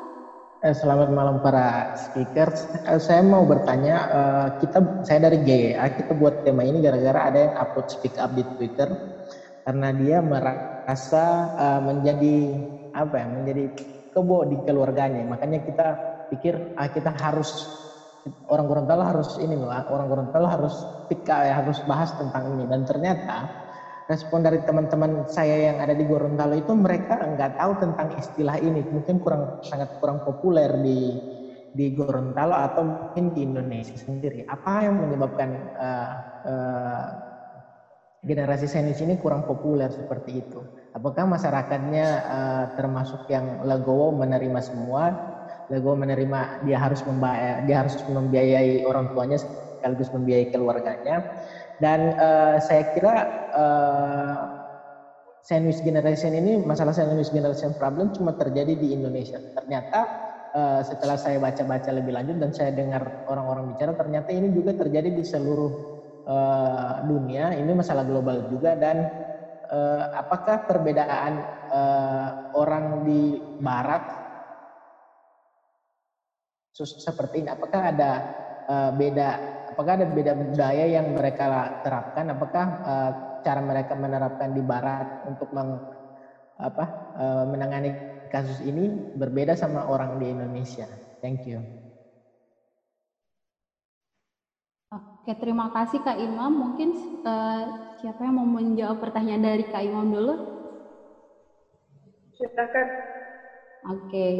Speaker 7: Eh, selamat malam para speakers. Eh, saya mau bertanya, eh, kita saya dari GA, kita buat tema ini gara-gara ada yang upload speak up di Twitter. Karena dia merasa menjadi apa ya menjadi kebo di keluarganya. Makanya kita pikir ah, kita harus orang Gorontalo harus ini lah orang Gorontalo harus pika ya harus bahas tentang ini. Dan ternyata respon dari teman-teman saya yang ada di Gorontalo itu mereka nggak tahu tentang istilah ini mungkin kurang sangat kurang populer di di Gorontalo atau mungkin di Indonesia sendiri apa yang menyebabkan uh, uh, generasi sandwich ini kurang populer seperti itu. Apakah masyarakatnya uh, termasuk yang legowo menerima semua, legowo menerima dia harus membayar, dia harus membiayai orang tuanya sekaligus membiayai keluarganya. Dan uh, saya kira uh, sandwich generation ini masalah sandwich generation problem cuma terjadi di Indonesia. Ternyata uh, setelah saya baca-baca lebih lanjut dan saya dengar orang-orang bicara ternyata ini juga terjadi di seluruh uh, dunia ini masalah global juga dan uh, apakah perbedaan uh, orang di barat seperti ini apakah ada uh, beda apakah ada beda budaya yang mereka terapkan apakah uh, cara mereka menerapkan di barat untuk meng, apa uh, menangani kasus ini berbeda sama orang di Indonesia thank you
Speaker 1: Oke, terima kasih Kak Imam. Mungkin uh, siapa yang mau menjawab pertanyaan dari Kak Imam dulu?
Speaker 3: Silakan.
Speaker 1: Oke.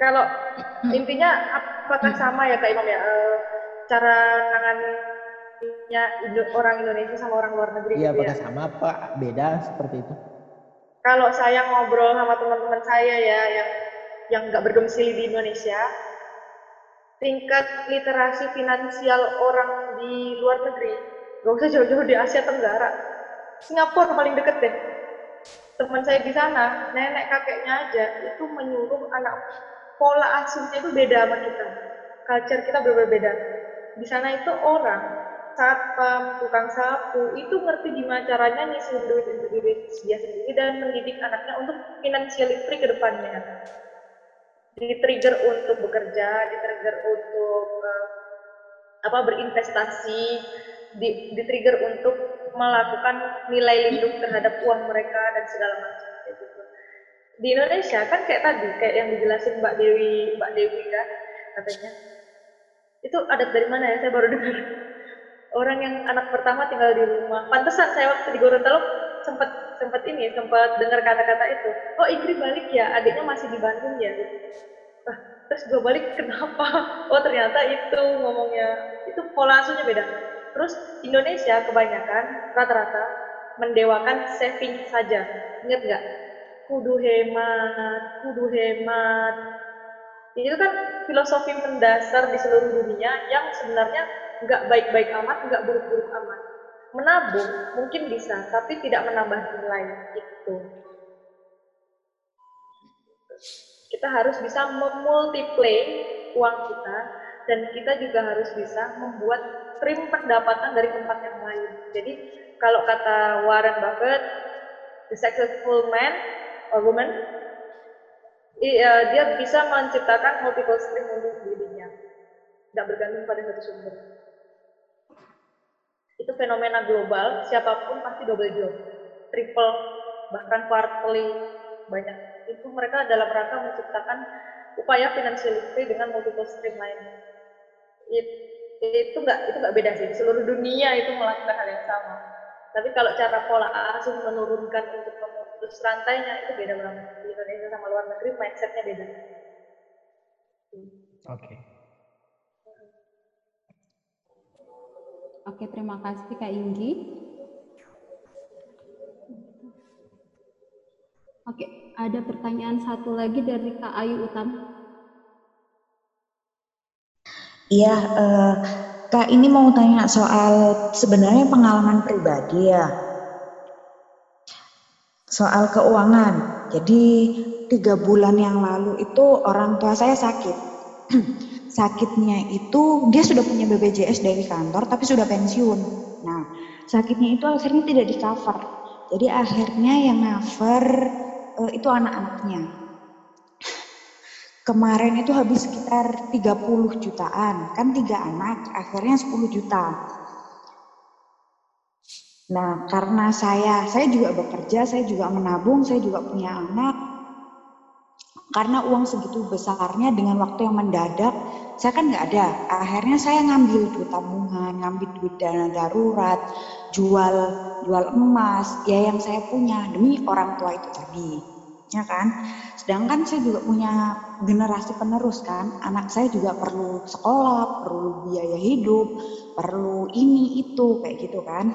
Speaker 3: Kalau intinya apakah sama ya Kak Imam ya? Uh, cara nangannya orang Indonesia sama orang luar negeri
Speaker 7: Iya,
Speaker 3: gitu
Speaker 7: apakah
Speaker 3: ya?
Speaker 7: sama apa beda seperti itu?
Speaker 3: Kalau saya ngobrol sama teman-teman saya ya yang yang nggak berdomisili di Indonesia, tingkat literasi finansial orang di luar negeri, gak usah jauh-jauh di Asia Tenggara, Singapura paling deket deh. Teman saya di sana, nenek kakeknya aja itu menyuruh anak pola asuhnya itu beda sama kita. Culture kita berbeda. Di sana itu orang satpam, tukang sapu itu ngerti gimana caranya nyisihin duit untuk diri dia sendiri dan mendidik anaknya untuk financial free ke depannya di-trigger untuk bekerja, di-trigger untuk uh, apa berinvestasi, di-trigger untuk melakukan nilai lindung terhadap uang mereka dan segala macam. Di Indonesia kan kayak tadi, kayak yang dijelasin Mbak Dewi, Mbak Dewi kan katanya. Itu adat dari mana ya? Saya baru dengar. Orang yang anak pertama tinggal di rumah. Pantesan saya waktu di Gorontalo sempat sempat ini sempat dengar kata-kata itu oh Ingrid balik ya adiknya masih di Bandung ya nah, terus gue balik *laughs* kenapa oh ternyata itu ngomongnya itu pola asuhnya beda terus Indonesia kebanyakan rata-rata mendewakan saving saja inget nggak kudu hemat kudu hemat itu kan filosofi mendasar di seluruh dunia yang sebenarnya nggak baik-baik amat nggak buruk-buruk amat menabung mungkin bisa, tapi tidak menambah nilai itu. Kita harus bisa memultiply uang kita dan kita juga harus bisa membuat stream pendapatan dari tempat yang lain. Jadi kalau kata Warren Buffett, the successful man woman, dia bisa menciptakan multiple stream untuk dirinya, tidak bergantung pada satu sumber. Itu fenomena global, siapa pun pasti double job, triple, bahkan quarterly, banyak. Itu mereka dalam rangka menciptakan upaya financial literacy dengan multiple stream lain. It, itu nggak itu nggak beda sih. Seluruh dunia itu melakukan hal yang sama. Tapi kalau cara pola asuh menurunkan untuk memutus rantainya itu beda banget. Di Indonesia sama luar negeri mindsetnya beda. Oke.
Speaker 7: Okay.
Speaker 1: Oke, terima kasih Kak Inggi. Oke, ada pertanyaan satu lagi dari Kak Ayu Utam.
Speaker 8: Iya, uh, Kak ini mau tanya soal sebenarnya pengalaman pribadi ya. Soal keuangan. Jadi tiga bulan yang lalu itu orang tua saya sakit. *clears throat* sakitnya itu dia sudah punya BPJS dari kantor tapi sudah pensiun. Nah, sakitnya itu akhirnya tidak di cover. Jadi akhirnya yang cover uh, itu anak-anaknya. *clears throat* Kemarin itu habis sekitar 30 jutaan, kan tiga anak, akhirnya 10 juta. Nah, karena saya, saya juga bekerja, saya juga menabung, saya juga punya anak, karena uang segitu besarnya dengan waktu yang mendadak saya kan nggak ada. Akhirnya saya ngambil duit tabungan ngambil duit dana darurat jual jual emas ya yang saya punya demi orang tua itu tadi ya kan? Sedangkan saya juga punya generasi penerus kan. Anak saya juga perlu sekolah perlu biaya hidup perlu ini itu kayak gitu kan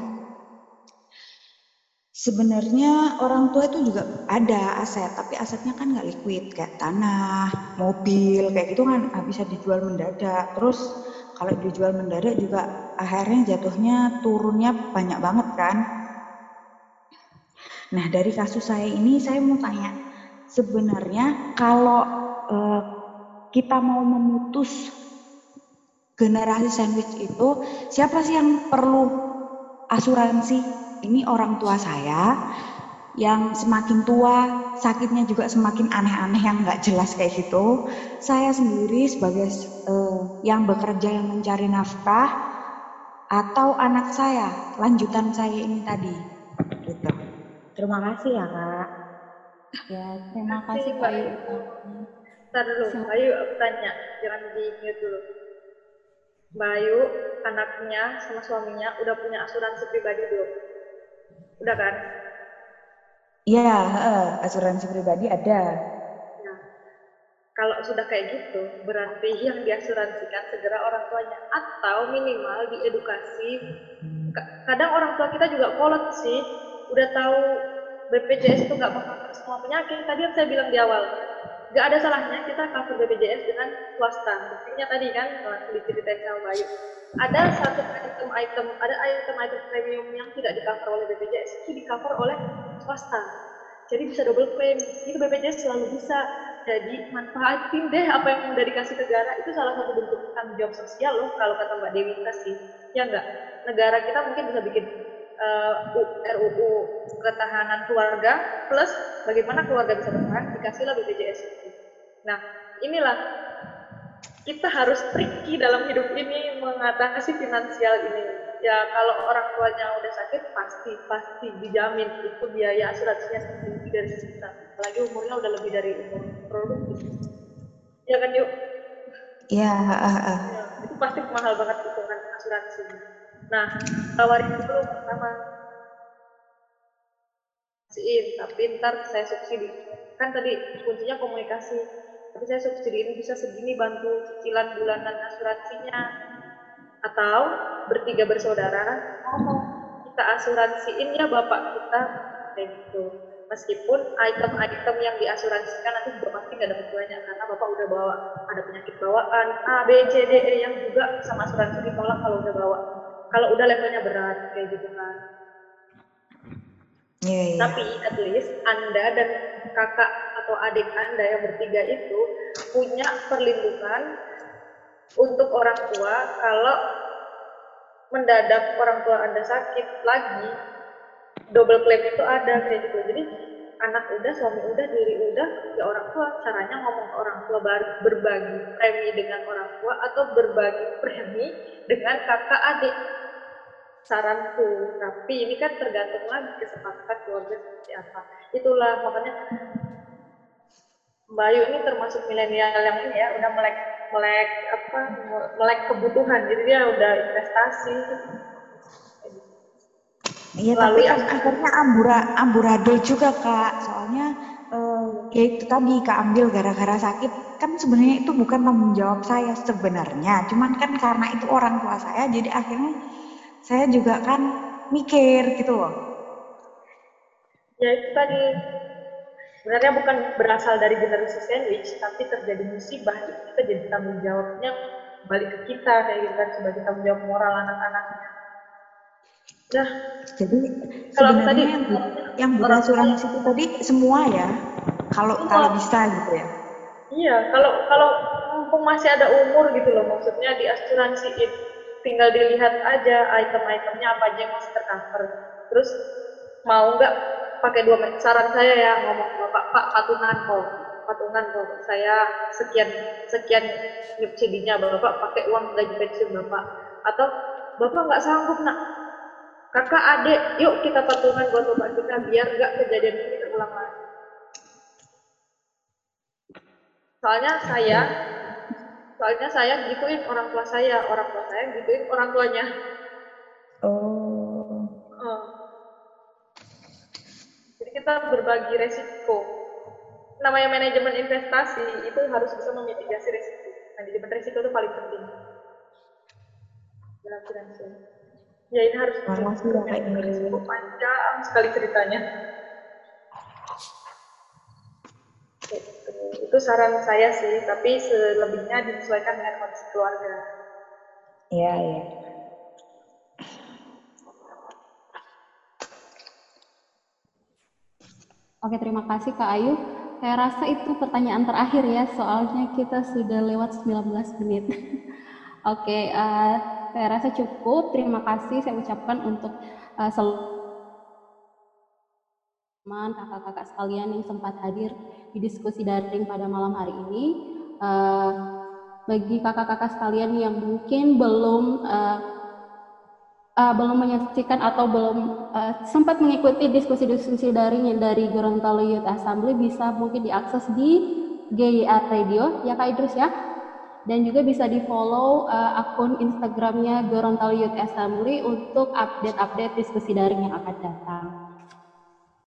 Speaker 8: Sebenarnya orang tua itu juga ada aset, tapi asetnya kan nggak liquid kayak tanah, mobil, kayak gitu kan bisa dijual mendadak. Terus kalau dijual mendadak juga akhirnya jatuhnya turunnya banyak banget kan. Nah dari kasus saya ini saya mau tanya, sebenarnya kalau eh, kita mau memutus generasi sandwich itu, siapa sih yang perlu asuransi ini orang tua saya yang semakin tua sakitnya juga semakin aneh-aneh yang nggak jelas kayak gitu. Saya sendiri sebagai uh, yang bekerja yang mencari nafkah atau anak saya lanjutan saya ini tadi gitu. Terima kasih ya kak.
Speaker 1: Ya terima kasih Pak Ayu.
Speaker 3: Ntar dulu, Ayu aku tanya, jangan di mute dulu. Bayu, anaknya sama suaminya udah punya asuransi pribadi belum? Udah kan?
Speaker 8: Iya, uh, asuransi pribadi ada.
Speaker 3: Nah, kalau sudah kayak gitu, berarti yang diasuransikan segera orang tuanya atau minimal diedukasi. Kadang orang tua kita juga kolot sih, udah tahu BPJS itu nggak mengcover semua penyakit. Tadi yang saya bilang di awal, nggak ada salahnya kita cover BPJS dengan swasta. Buktinya tadi kan, diceritain sama Bayu ada satu item-item, ada item-item premium yang tidak di cover oleh BPJS, itu di cover oleh swasta. Jadi bisa double claim. Itu BPJS selalu bisa. Jadi manfaatin deh apa yang udah dikasih negara. Itu salah satu bentuk tanggung jawab sosial loh kalau kata Mbak Dewi kasih. Ya enggak? Negara kita mungkin bisa bikin uh, eh, RUU ketahanan keluarga plus bagaimana keluarga bisa bertahan dikasihlah BPJS itu. Nah, inilah kita harus tricky dalam hidup ini mengatasi finansial ini. Ya kalau orang tuanya udah sakit pasti pasti dijamin itu biaya asuransinya lebih dari sejuta. Apalagi umurnya udah lebih dari umur produktif. Ya kan yuk?
Speaker 8: Iya. Uh, uh.
Speaker 3: Ya, itu pasti mahal banget hitungan asuransi. Nah tawarin dulu pertama. Tapi ntar saya subsidi. Kan tadi kuncinya komunikasi tapi saya subsidiin bisa segini bantu cicilan bulanan asuransinya. Atau bertiga bersaudara ngomong kita asuransiin ya bapak kita. Kayak gitu. Meskipun item-item yang diasuransikan nanti juga pasti nggak dapat banyak karena bapak udah bawa ada penyakit bawaan A B C D E yang juga sama asuransi ditolak kalau udah bawa kalau udah levelnya berat kayak gitu kan.
Speaker 8: Iya, iya.
Speaker 3: Tapi at least Anda dan kakak atau adik Anda yang bertiga itu punya perlindungan untuk orang tua kalau mendadak orang tua Anda sakit lagi double claim itu ada kayak gitu. Jadi anak udah, suami udah, diri udah, ya orang tua caranya ngomong ke orang tua bar- berbagi premi dengan orang tua atau berbagi premi dengan kakak adik. Saranku tapi ini kan tergantung lagi kesepakatan keluarga seperti apa. Itulah makanya Mbak Ayu ini termasuk milenial yang ini ya udah melek melek apa melek kebutuhan. Jadi dia udah investasi
Speaker 8: Iya, tapi kan akhirnya ambura, amburadul juga kak. Soalnya eh, ya itu tadi keambil gara-gara sakit. Kan sebenarnya itu bukan tanggung jawab saya sebenarnya. Cuman kan karena itu orang tua saya, jadi akhirnya saya juga kan mikir gitu loh.
Speaker 3: ya itu tadi sebenarnya bukan berasal dari generasi sandwich tapi terjadi musibah itu kita jadi tanggung jawabnya balik ke kita kayak gitu kan sebagai tanggung jawab moral anak-anaknya nah
Speaker 8: Jadi
Speaker 3: Kalau tadi-
Speaker 8: yang, yang berasuransi itu tadi semua ya. Kalau
Speaker 3: Semua.
Speaker 8: kalau bisa gitu ya.
Speaker 3: Iya, kalau kalau mumpung masih ada umur gitu loh, maksudnya di asuransiin, tinggal dilihat aja item-itemnya apa aja yang masih tercover. Terus mau nggak pakai dua saran saya ya ngomong bapak pak patungan kok, patungan kok. Saya sekian sekian subsidinya bapak pakai uang gaji pensiun bapak. Atau bapak nggak sanggup nak, kakak adik, yuk kita patungan buat bapak kita biar nggak kejadian ini terulang lagi. Soalnya saya, soalnya saya gituin orang tua saya, orang tua saya gituin orang tuanya.
Speaker 8: Oh.
Speaker 3: Oh. Jadi kita berbagi resiko. Namanya manajemen investasi itu harus bisa memitigasi resiko. Manajemen resiko itu paling penting dalam finansial. Ya ini harus
Speaker 8: Makasih ya, Ingrid.
Speaker 3: resiko panjang sekali ceritanya. Itu saran saya sih, tapi selebihnya disesuaikan dengan kondisi keluarga.
Speaker 8: Iya, iya.
Speaker 1: Oke, terima kasih Kak Ayu. Saya rasa itu pertanyaan terakhir ya, soalnya kita sudah lewat 19 menit. *laughs* Oke, eh, saya rasa cukup. Terima kasih saya ucapkan untuk eh, seluruh teman kakak-kakak sekalian yang sempat hadir di diskusi daring pada malam hari ini. Eh, bagi kakak-kakak sekalian yang mungkin belum eh, uh, belum menyaksikan atau belum uh, sempat mengikuti diskusi-diskusi daring yang dari Gorontalo Youth Assembly bisa mungkin diakses di GYR Radio ya Kak Idrus ya dan juga bisa di follow uh, akun Instagramnya Gorontalo Youth Assembly untuk update-update diskusi daring yang akan datang.